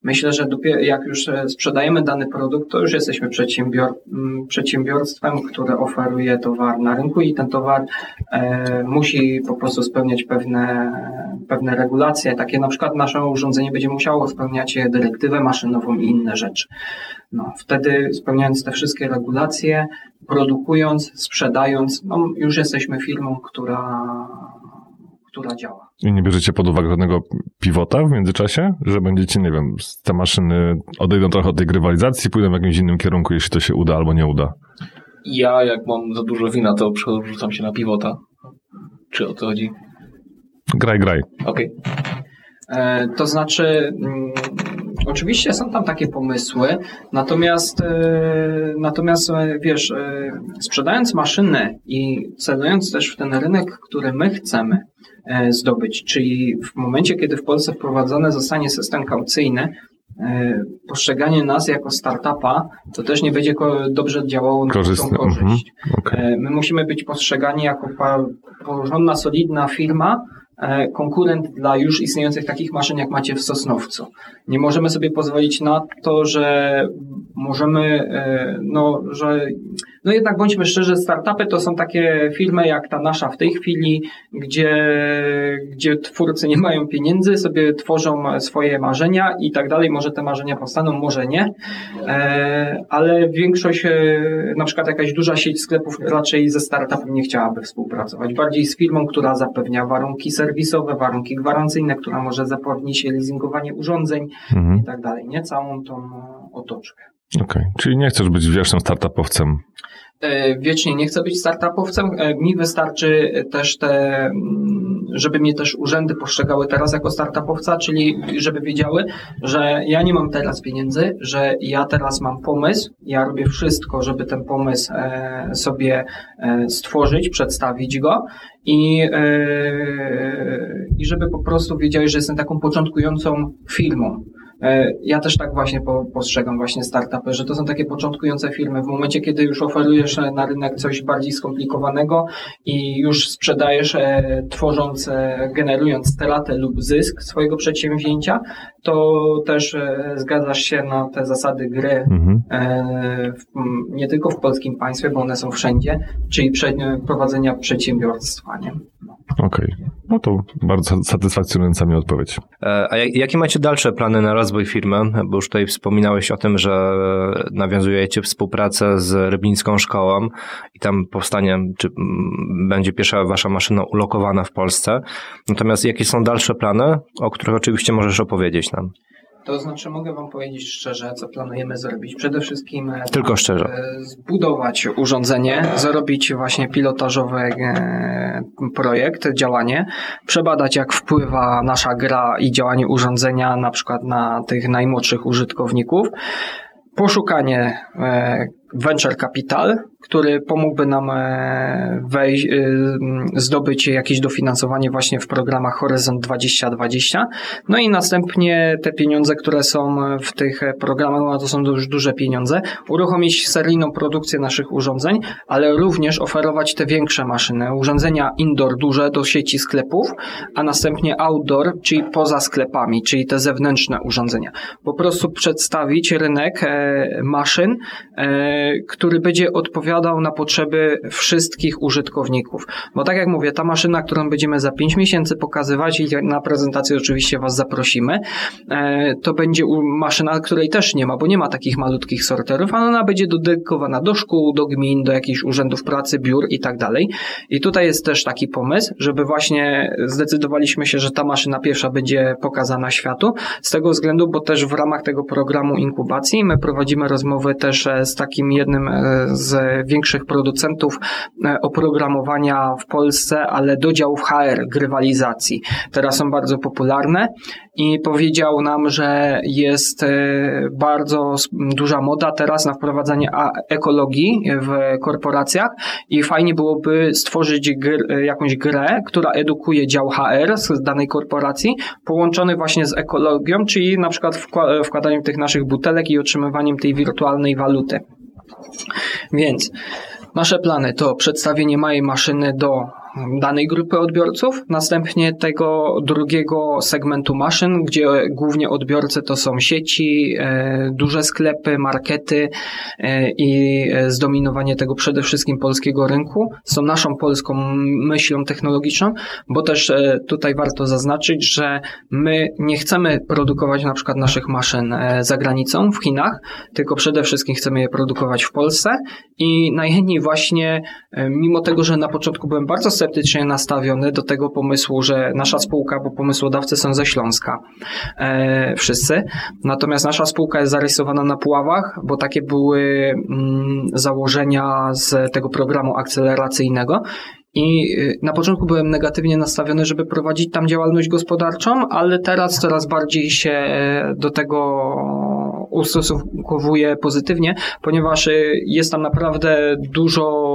Myślę, że dopiero jak już e, sprzedajemy dany produkt, to już jesteśmy przedsiębior mm, przedsiębiorstwem, które oferuje towar na rynku i ten towar e, musi po prostu spełniać pewne, pewne regulacje. Takie na przykład nasze urządzenie będzie musiało spełniać dyrektywę maszynową i inne rzeczy. No, wtedy spełniając te wszystkie regulacje, produkując, sprzedając, no, już jesteśmy firmą, która która działa. I nie bierzecie pod uwagę żadnego pivota w międzyczasie, że będziecie, nie wiem, te maszyny odejdą trochę od tej grywalizacji, pójdą w jakimś innym kierunku, jeśli to się uda albo nie uda? Ja, jak mam za dużo wina, to przerzucam się na pivota. Czy o to chodzi? Graj, graj. Okej. Okay. E, to znaczy, mm, oczywiście są tam takie pomysły, natomiast, e, natomiast e, wiesz, e, sprzedając maszynę i celując też w ten rynek, który my chcemy, zdobyć. Czyli w momencie, kiedy w Polsce wprowadzony zostanie system kaucyjny, postrzeganie nas jako startupa, to też nie będzie dobrze działało na Korzystne. korzyść. Mhm. Okay. My musimy być postrzegani jako porządna, solidna firma, konkurent dla już istniejących takich maszyn, jak macie w Sosnowcu. Nie możemy sobie pozwolić na to, że możemy, e, no, że, no jednak bądźmy szczerzy, startupy to są takie firmy jak ta nasza w tej chwili, gdzie, gdzie twórcy nie mają pieniędzy, sobie tworzą swoje marzenia i tak dalej. Może te marzenia powstaną, może nie, e, ale większość, na przykład jakaś duża sieć sklepów raczej ze startupem nie chciałaby współpracować. Bardziej z firmą, która zapewnia warunki serwisowe, serwisowe, warunki gwarancyjne, która może zapewnić leasingowanie urządzeń mhm. i tak dalej, nie? Całą tą otoczkę. Okej, okay. czyli nie chcesz być wiecznym startupowcem. E, wiecznie nie chcę być startupowcem. E, mi wystarczy też te, mm, żeby mnie też urzędy postrzegały teraz jako startupowca, czyli żeby wiedziały, że ja nie mam teraz pieniędzy, że ja teraz mam pomysł, ja robię wszystko, żeby ten pomysł e, sobie stworzyć, przedstawić go i, i żeby po prostu wiedzieli, że jestem taką początkującą firmą. E, ja też tak właśnie postrzegam właśnie startupy, że to są takie początkujące firmy. W momencie, kiedy już oferujesz na rynek coś bardziej skomplikowanego i już sprzedajesz, e, tworząc, e, generując stratę lub zysk swojego przedsięwzięcia, to też zgadzasz się na te zasady gry mhm. nie tylko w polskim państwie, bo one są wszędzie, czyli prowadzenia przedsiębiorstwa. Nie? Okej, okay. no to bardzo satysfakcjonująca mi odpowiedź. A jakie macie dalsze plany na rozwój firmy, bo już tutaj wspominałeś o tym, że nawiązujecie współpracę z Rybnicką Szkołą i tam powstanie, czy będzie pierwsza wasza maszyna ulokowana w Polsce. Natomiast jakie są dalsze plany, o których oczywiście możesz opowiedzieć nam? To znaczy, mogę Wam powiedzieć szczerze, co planujemy zrobić. Przede wszystkim e, tylko szczerze. E, zbudować urządzenie, zrobić właśnie pilotażowy e, projekt, działanie, przebadać, jak wpływa nasza gra i działanie urządzenia na przykład na tych najmłodszych użytkowników poszukanie venture capital, który pomógłby nam e, wejść, e, zdobyć jakieś dofinansowanie właśnie w programach Horyzont 2020. No i następnie te pieniądze, które są w tych programach, no to są już duże pieniądze, uruchomić seryjną produkcję naszych urządzeń, ale również oferować te większe maszyny, urządzenia indoor duże do sieci sklepów, a następnie outdoor, czyli poza sklepami, czyli te zewnętrzne urządzenia. Po prostu przedstawić rynek e, maszyn, który będzie odpowiadał na potrzeby wszystkich użytkowników. Bo tak jak mówię, ta maszyna, którą będziemy za 5 miesięcy pokazywać i na prezentację oczywiście Was zaprosimy, e, to będzie maszyna, której też nie ma, bo nie ma takich malutkich sorterów, a ona będzie dedykowana do szkół, do gmin, do jakichś urzędów pracy, biur i tak dalej. I tutaj jest też taki pomysł, żeby właśnie zdecydowaliśmy się, że ta maszyna pierwsza będzie pokazana światu, z tego względu, bo też w ramach tego programu inkubacji my prowadzimy rozmowy też e, z takim jednym e, z większych producentów e, oprogramowania w Polsce, ale do działów HR, grywalizacji. Teraz są bardzo popularne i powiedział nam, że jest e, bardzo duża moda teraz na wprowadzanie ekologii w korporacjach i fajnie byłoby stworzyć gr, jakąś grę, która edukuje dział HR z danej korporacji, połączony właśnie z ekologią, czyli na przykład wkładaniem tych naszych butelek i otrzymywaniem tej wirtualnej waluty. Więc nasze plany to przedstawienie małej maszyny do danej grupy odbiorców, następnie tego drugiego segmentu maszyn, gdzie głównie odbiorcy to są sieci, e, duże sklepy, markety e, i e, zdominowanie tego przede wszystkim polskiego rynku. Są naszą polską myślą technologiczną, bo też tutaj warto zaznaczyć, że my nie chcemy produkować na przykład naszych maszyn za granicą w Chinach, tylko przede wszystkim chcemy je produkować w Polsce. I najchętniej właśnie, mimo tego, że na początku byłem bardzo sceptycznie nastawiony do tego pomysłu, że nasza spółka, bo pomysłodawcy są ze Śląska, e, wszyscy. Natomiast nasza spółka jest zarysowana na Puławach, bo takie były mm, założenia z tego programu akceleracyjnego. I y, na początku byłem negatywnie nastawiony, żeby prowadzić tam działalność gospodarczą, ale teraz coraz bardziej się e, do tego ustosunkowuję pozytywnie, ponieważ y, jest tam naprawdę dużo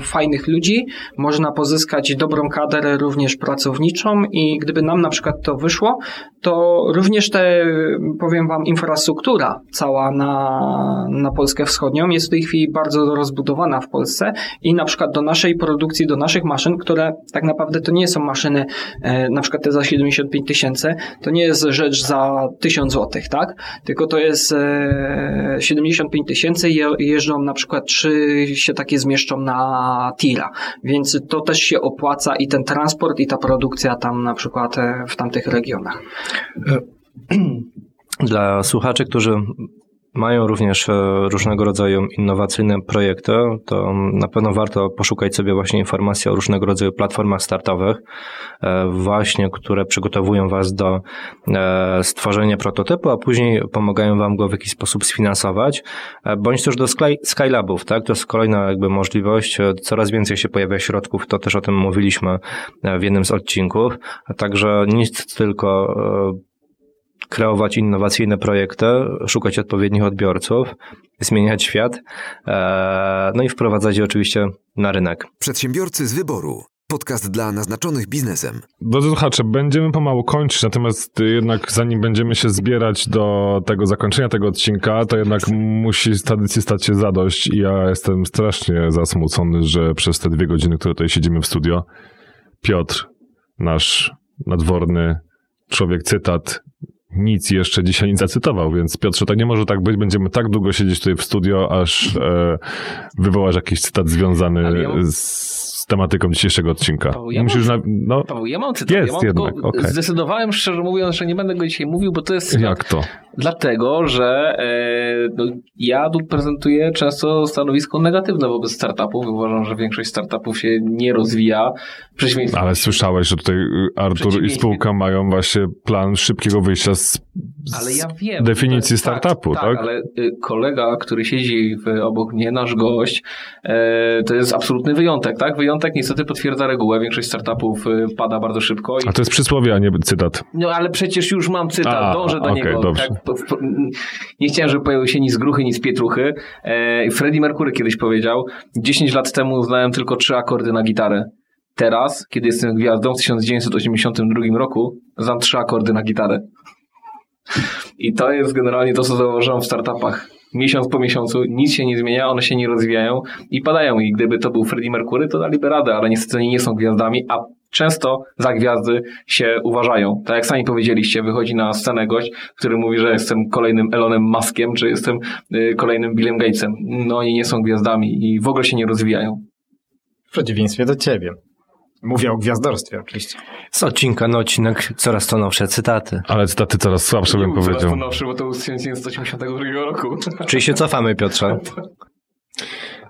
fajnych ludzi, można pozyskać dobrą kadrę również pracowniczą i gdyby nam na przykład to wyszło, to również te, powiem Wam, infrastruktura cała na, na Polskę Wschodnią jest w tej chwili bardzo rozbudowana w Polsce i na przykład do naszej produkcji, do naszych maszyn, które tak naprawdę to nie są maszyny, e, na przykład te za 75 tysięcy, to nie jest rzecz za 1000 złotych, tak? Tylko to jest 75 e, tysięcy jeżdżą na przykład trzy się takie zmieszczą na tira, więc to też się opłaca i ten transport i ta produkcja tam na przykład e, w tamtych regionach. Dla słuchaczy, którzy mają również e, różnego rodzaju innowacyjne projekty, to na pewno warto poszukać sobie właśnie informacji o różnego rodzaju platformach startowych, e, właśnie, które przygotowują Was do e, stworzenia prototypu, a później pomagają Wam go w jakiś sposób sfinansować, bądź też do Skylabów, tak? To jest kolejna jakby możliwość. Coraz więcej się pojawia środków, to też o tym mówiliśmy w jednym z odcinków, a także nic tylko kreować innowacyjne projekty, szukać odpowiednich odbiorców, zmieniać świat, e, no i wprowadzać je oczywiście na rynek. Przedsiębiorcy z wyboru. Podcast dla naznaczonych biznesem. Drodzy słuchacze, będziemy pomału kończyć, natomiast jednak zanim będziemy się zbierać do tego zakończenia tego odcinka, to jednak musi z tradycji stać się zadość i ja jestem strasznie zasmucony, że przez te dwie godziny, które tutaj siedzimy w studio, Piotr, nasz nadworny człowiek cytat, nic jeszcze dzisiaj nie zacytował, więc Piotrze, to nie może tak być. Będziemy tak długo siedzieć tutaj w studio, aż e, wywołasz jakiś cytat związany ja mam... z tematyką dzisiejszego odcinka. Paweł, ja, Musisz mam, no, Paweł, ja mam cytat. Jest ja mam jednak, okay. Zdecydowałem szczerze mówiąc, że nie będę go dzisiaj mówił, bo to jest... Cytat, Jak to? Dlatego, że e, no, ja tu prezentuję często stanowisko negatywne wobec startupów. Uważam, że większość startupów się nie rozwija. Ale słyszałeś, że tutaj y, Artur i spółka mają właśnie plan szybkiego wyjścia z, z ja wiem, definicji startupu, tak, tak? tak? ale y, kolega, który siedzi w, obok mnie, nasz gość, e, to jest absolutny wyjątek, tak? Wyjątek początek niestety potwierdza regułę. Większość startupów y, pada bardzo szybko. I... A to jest przysłowie, a nie cytat. No ale przecież już mam cytat, A, dążę do okej, niego. dobrze. Tak, nie chciałem, żeby pojawił się nic gruchy, nic z pietruchy. E, Freddie Mercury kiedyś powiedział, 10 lat temu znałem tylko trzy akordy na gitarę. Teraz, kiedy jestem gwiazdą w 1982 roku, znam trzy akordy na gitarę. I to jest generalnie to, co zauważyłem w startupach. Miesiąc po miesiącu nic się nie zmienia, one się nie rozwijają i padają. I gdyby to był Freddie Mercury, to daliby radę, ale niestety oni nie są gwiazdami, a często za gwiazdy się uważają. Tak jak sami powiedzieliście, wychodzi na scenę gość, który mówi, że jestem kolejnym Elonem Muskiem, czy jestem y, kolejnym Billem Gatesem. No oni nie są gwiazdami i w ogóle się nie rozwijają. W przeciwieństwie do ciebie. Mówię o gwiazdorstwie oczywiście. Z odcinka na odcinek coraz to nowsze cytaty. Ale cytaty coraz słabsze bym Nie był coraz powiedział. to nowszy, bo to z 1982 roku. Czyli się cofamy, Piotrze?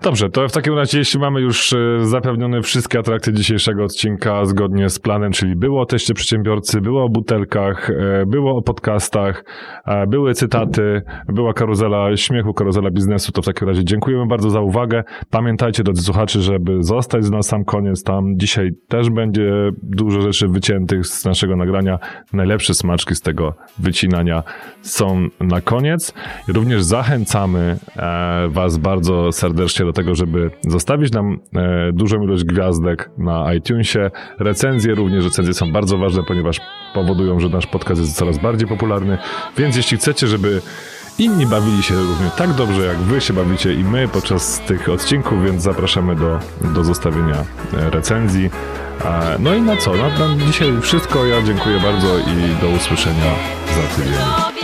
Dobrze, to w takim razie, jeśli mamy już e, zapewnione wszystkie atrakcje dzisiejszego odcinka zgodnie z planem, czyli było o teście przedsiębiorcy, było o butelkach, e, było o podcastach, e, były cytaty, była karuzela śmiechu, karuzela biznesu, to w takim razie dziękujemy bardzo za uwagę. Pamiętajcie, drodzy słuchacze, żeby zostać na sam koniec tam. Dzisiaj też będzie dużo rzeczy wyciętych z naszego nagrania. Najlepsze smaczki z tego wycinania są na koniec. Również zachęcamy Was bardzo serdecznie do tego, żeby zostawić nam e, dużą ilość gwiazdek na iTunesie. Recenzje również, recenzje są bardzo ważne, ponieważ powodują, że nasz podcast jest coraz bardziej popularny. Więc jeśli chcecie, żeby inni bawili się równie tak dobrze, jak Wy się bawicie i my podczas tych odcinków, więc zapraszamy do, do zostawienia e, recenzji. E, No i na co? Na, na dzisiaj wszystko. Ja dziękuję bardzo i do usłyszenia za tydzień.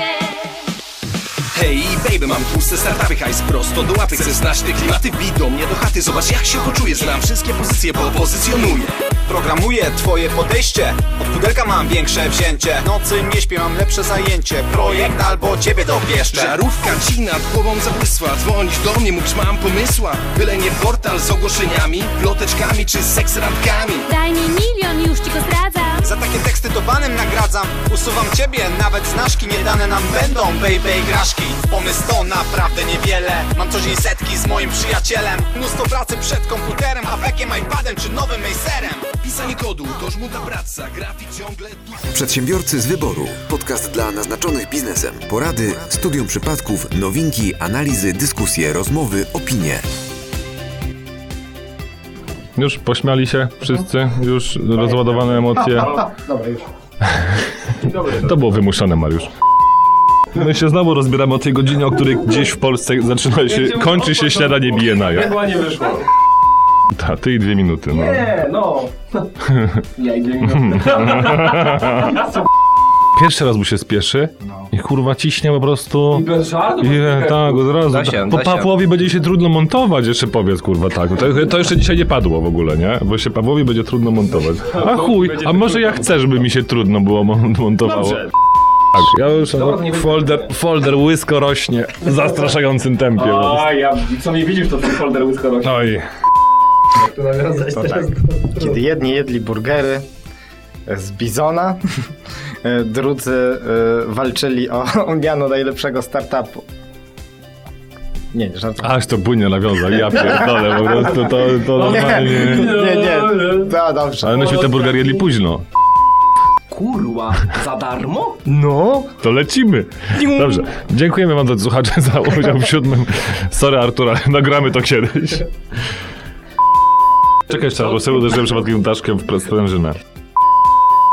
Hej baby, mam tłusty startupy, hajs prosto do łapy. Chcesz znać te klimaty? Wbij do mnie do chaty. Zobacz jak się poczuję, znam wszystkie pozycje, bo pozycjonuję. Programuję twoje podejście. Od pudelka mam większe wzięcie. Nocy nie śpię, mam lepsze zajęcie. Projekt albo ciebie dopieszczę. Żarówka ci nad głową zabłysła Dzwonisz do mnie, mówisz mam pomysła. Byle nie portal z ogłoszeniami Ploteczkami czy seks randkami. Daj mi milion, już ci go zdradzam Za takie teksty to banem nagradzam Usuwam ciebie, nawet znaszki Nie dane nam będą, baby igraszki Pomysł to naprawdę niewiele Mam co dzień setki z moim przyjacielem Mnóstwo pracy przed komputerem Hawekiem, iPadem czy nowym Acerem Pisanie kodu to żmudna praca Grafik ciągle Przedsiębiorcy z wyboru. Podcast dla naznaczonych biznesem. Porady, studium przypadków, nowinki, analizy, dyskusje, rozmowy, opinie. Już pośmiali się wszyscy? Już rozładowane emocje? Dobra, już. To było wymuszone, Mariusz. My się znowu rozbieramy o tej godzinie, o której gdzieś w Polsce zaczyna się, kończy się śniadanie bije na ja. Chyba nie wyszło. Ta, ty i dwie minuty, no. Nie, no. Ja idę Pierwszy raz mu się spieszy i kurwa ciśnie po prostu. Bez żartu. I, tak, od razu. Się, po da się. Pawłowi będzie się trudno montować, jeszcze powiedz, kurwa, tak. To, to jeszcze dzisiaj nie padło w ogóle, nie? Bo się Pawłowi będzie trudno montować. A chuj, a może ja chcę, żeby mi się trudno było mon- montowało. Dobrze. Tak, ja już Dobra, nie folder, folder łysko rośnie w zastraszającym tempie. A, ja, co nie widzisz, to ten folder łysko rośnie. Oj. To tak. Kiedy jedni jedli burgery z bizona, drudzy e, walczyli o, o miano najlepszego startupu. Nie, nie, żartuję. Aż to płynie nawiązał, ja pierdolę, po prostu to, to normalnie... Nie, nie, no dobrze. Ale myśmy te burgery jedli późno. Kurwa, za darmo? No, to lecimy. Dobrze. Dziękujemy wam drodzy słuchacze za udział w siódmym. Sorry Artura, nagramy to kiedyś. Czekaj jeszcze bo sobie uderzyłem przypadkiem daszkiem w sprężynę.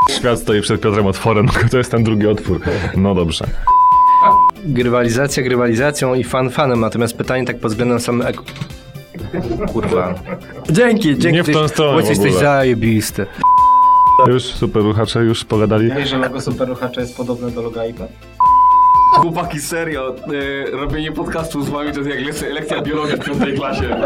Świat stoi przed Piotrem otworem, to jest ten drugi otwór. No dobrze. Grywalizacja grywalizacją i fan fanem, natomiast pytanie tak pod względem samym ek... Kurwa. Dzięki, dzięki. Nie w tą stronę Bo w jesteś zajebisty. Już super ruchacze, już pogadali. Wiesz, że logo Super Ruchacza jest podobne do loga iPad? Chłopaki, serio, y, robienie podcastu z wami to jest jak lekcja, lekcja biologii w piątej klasie.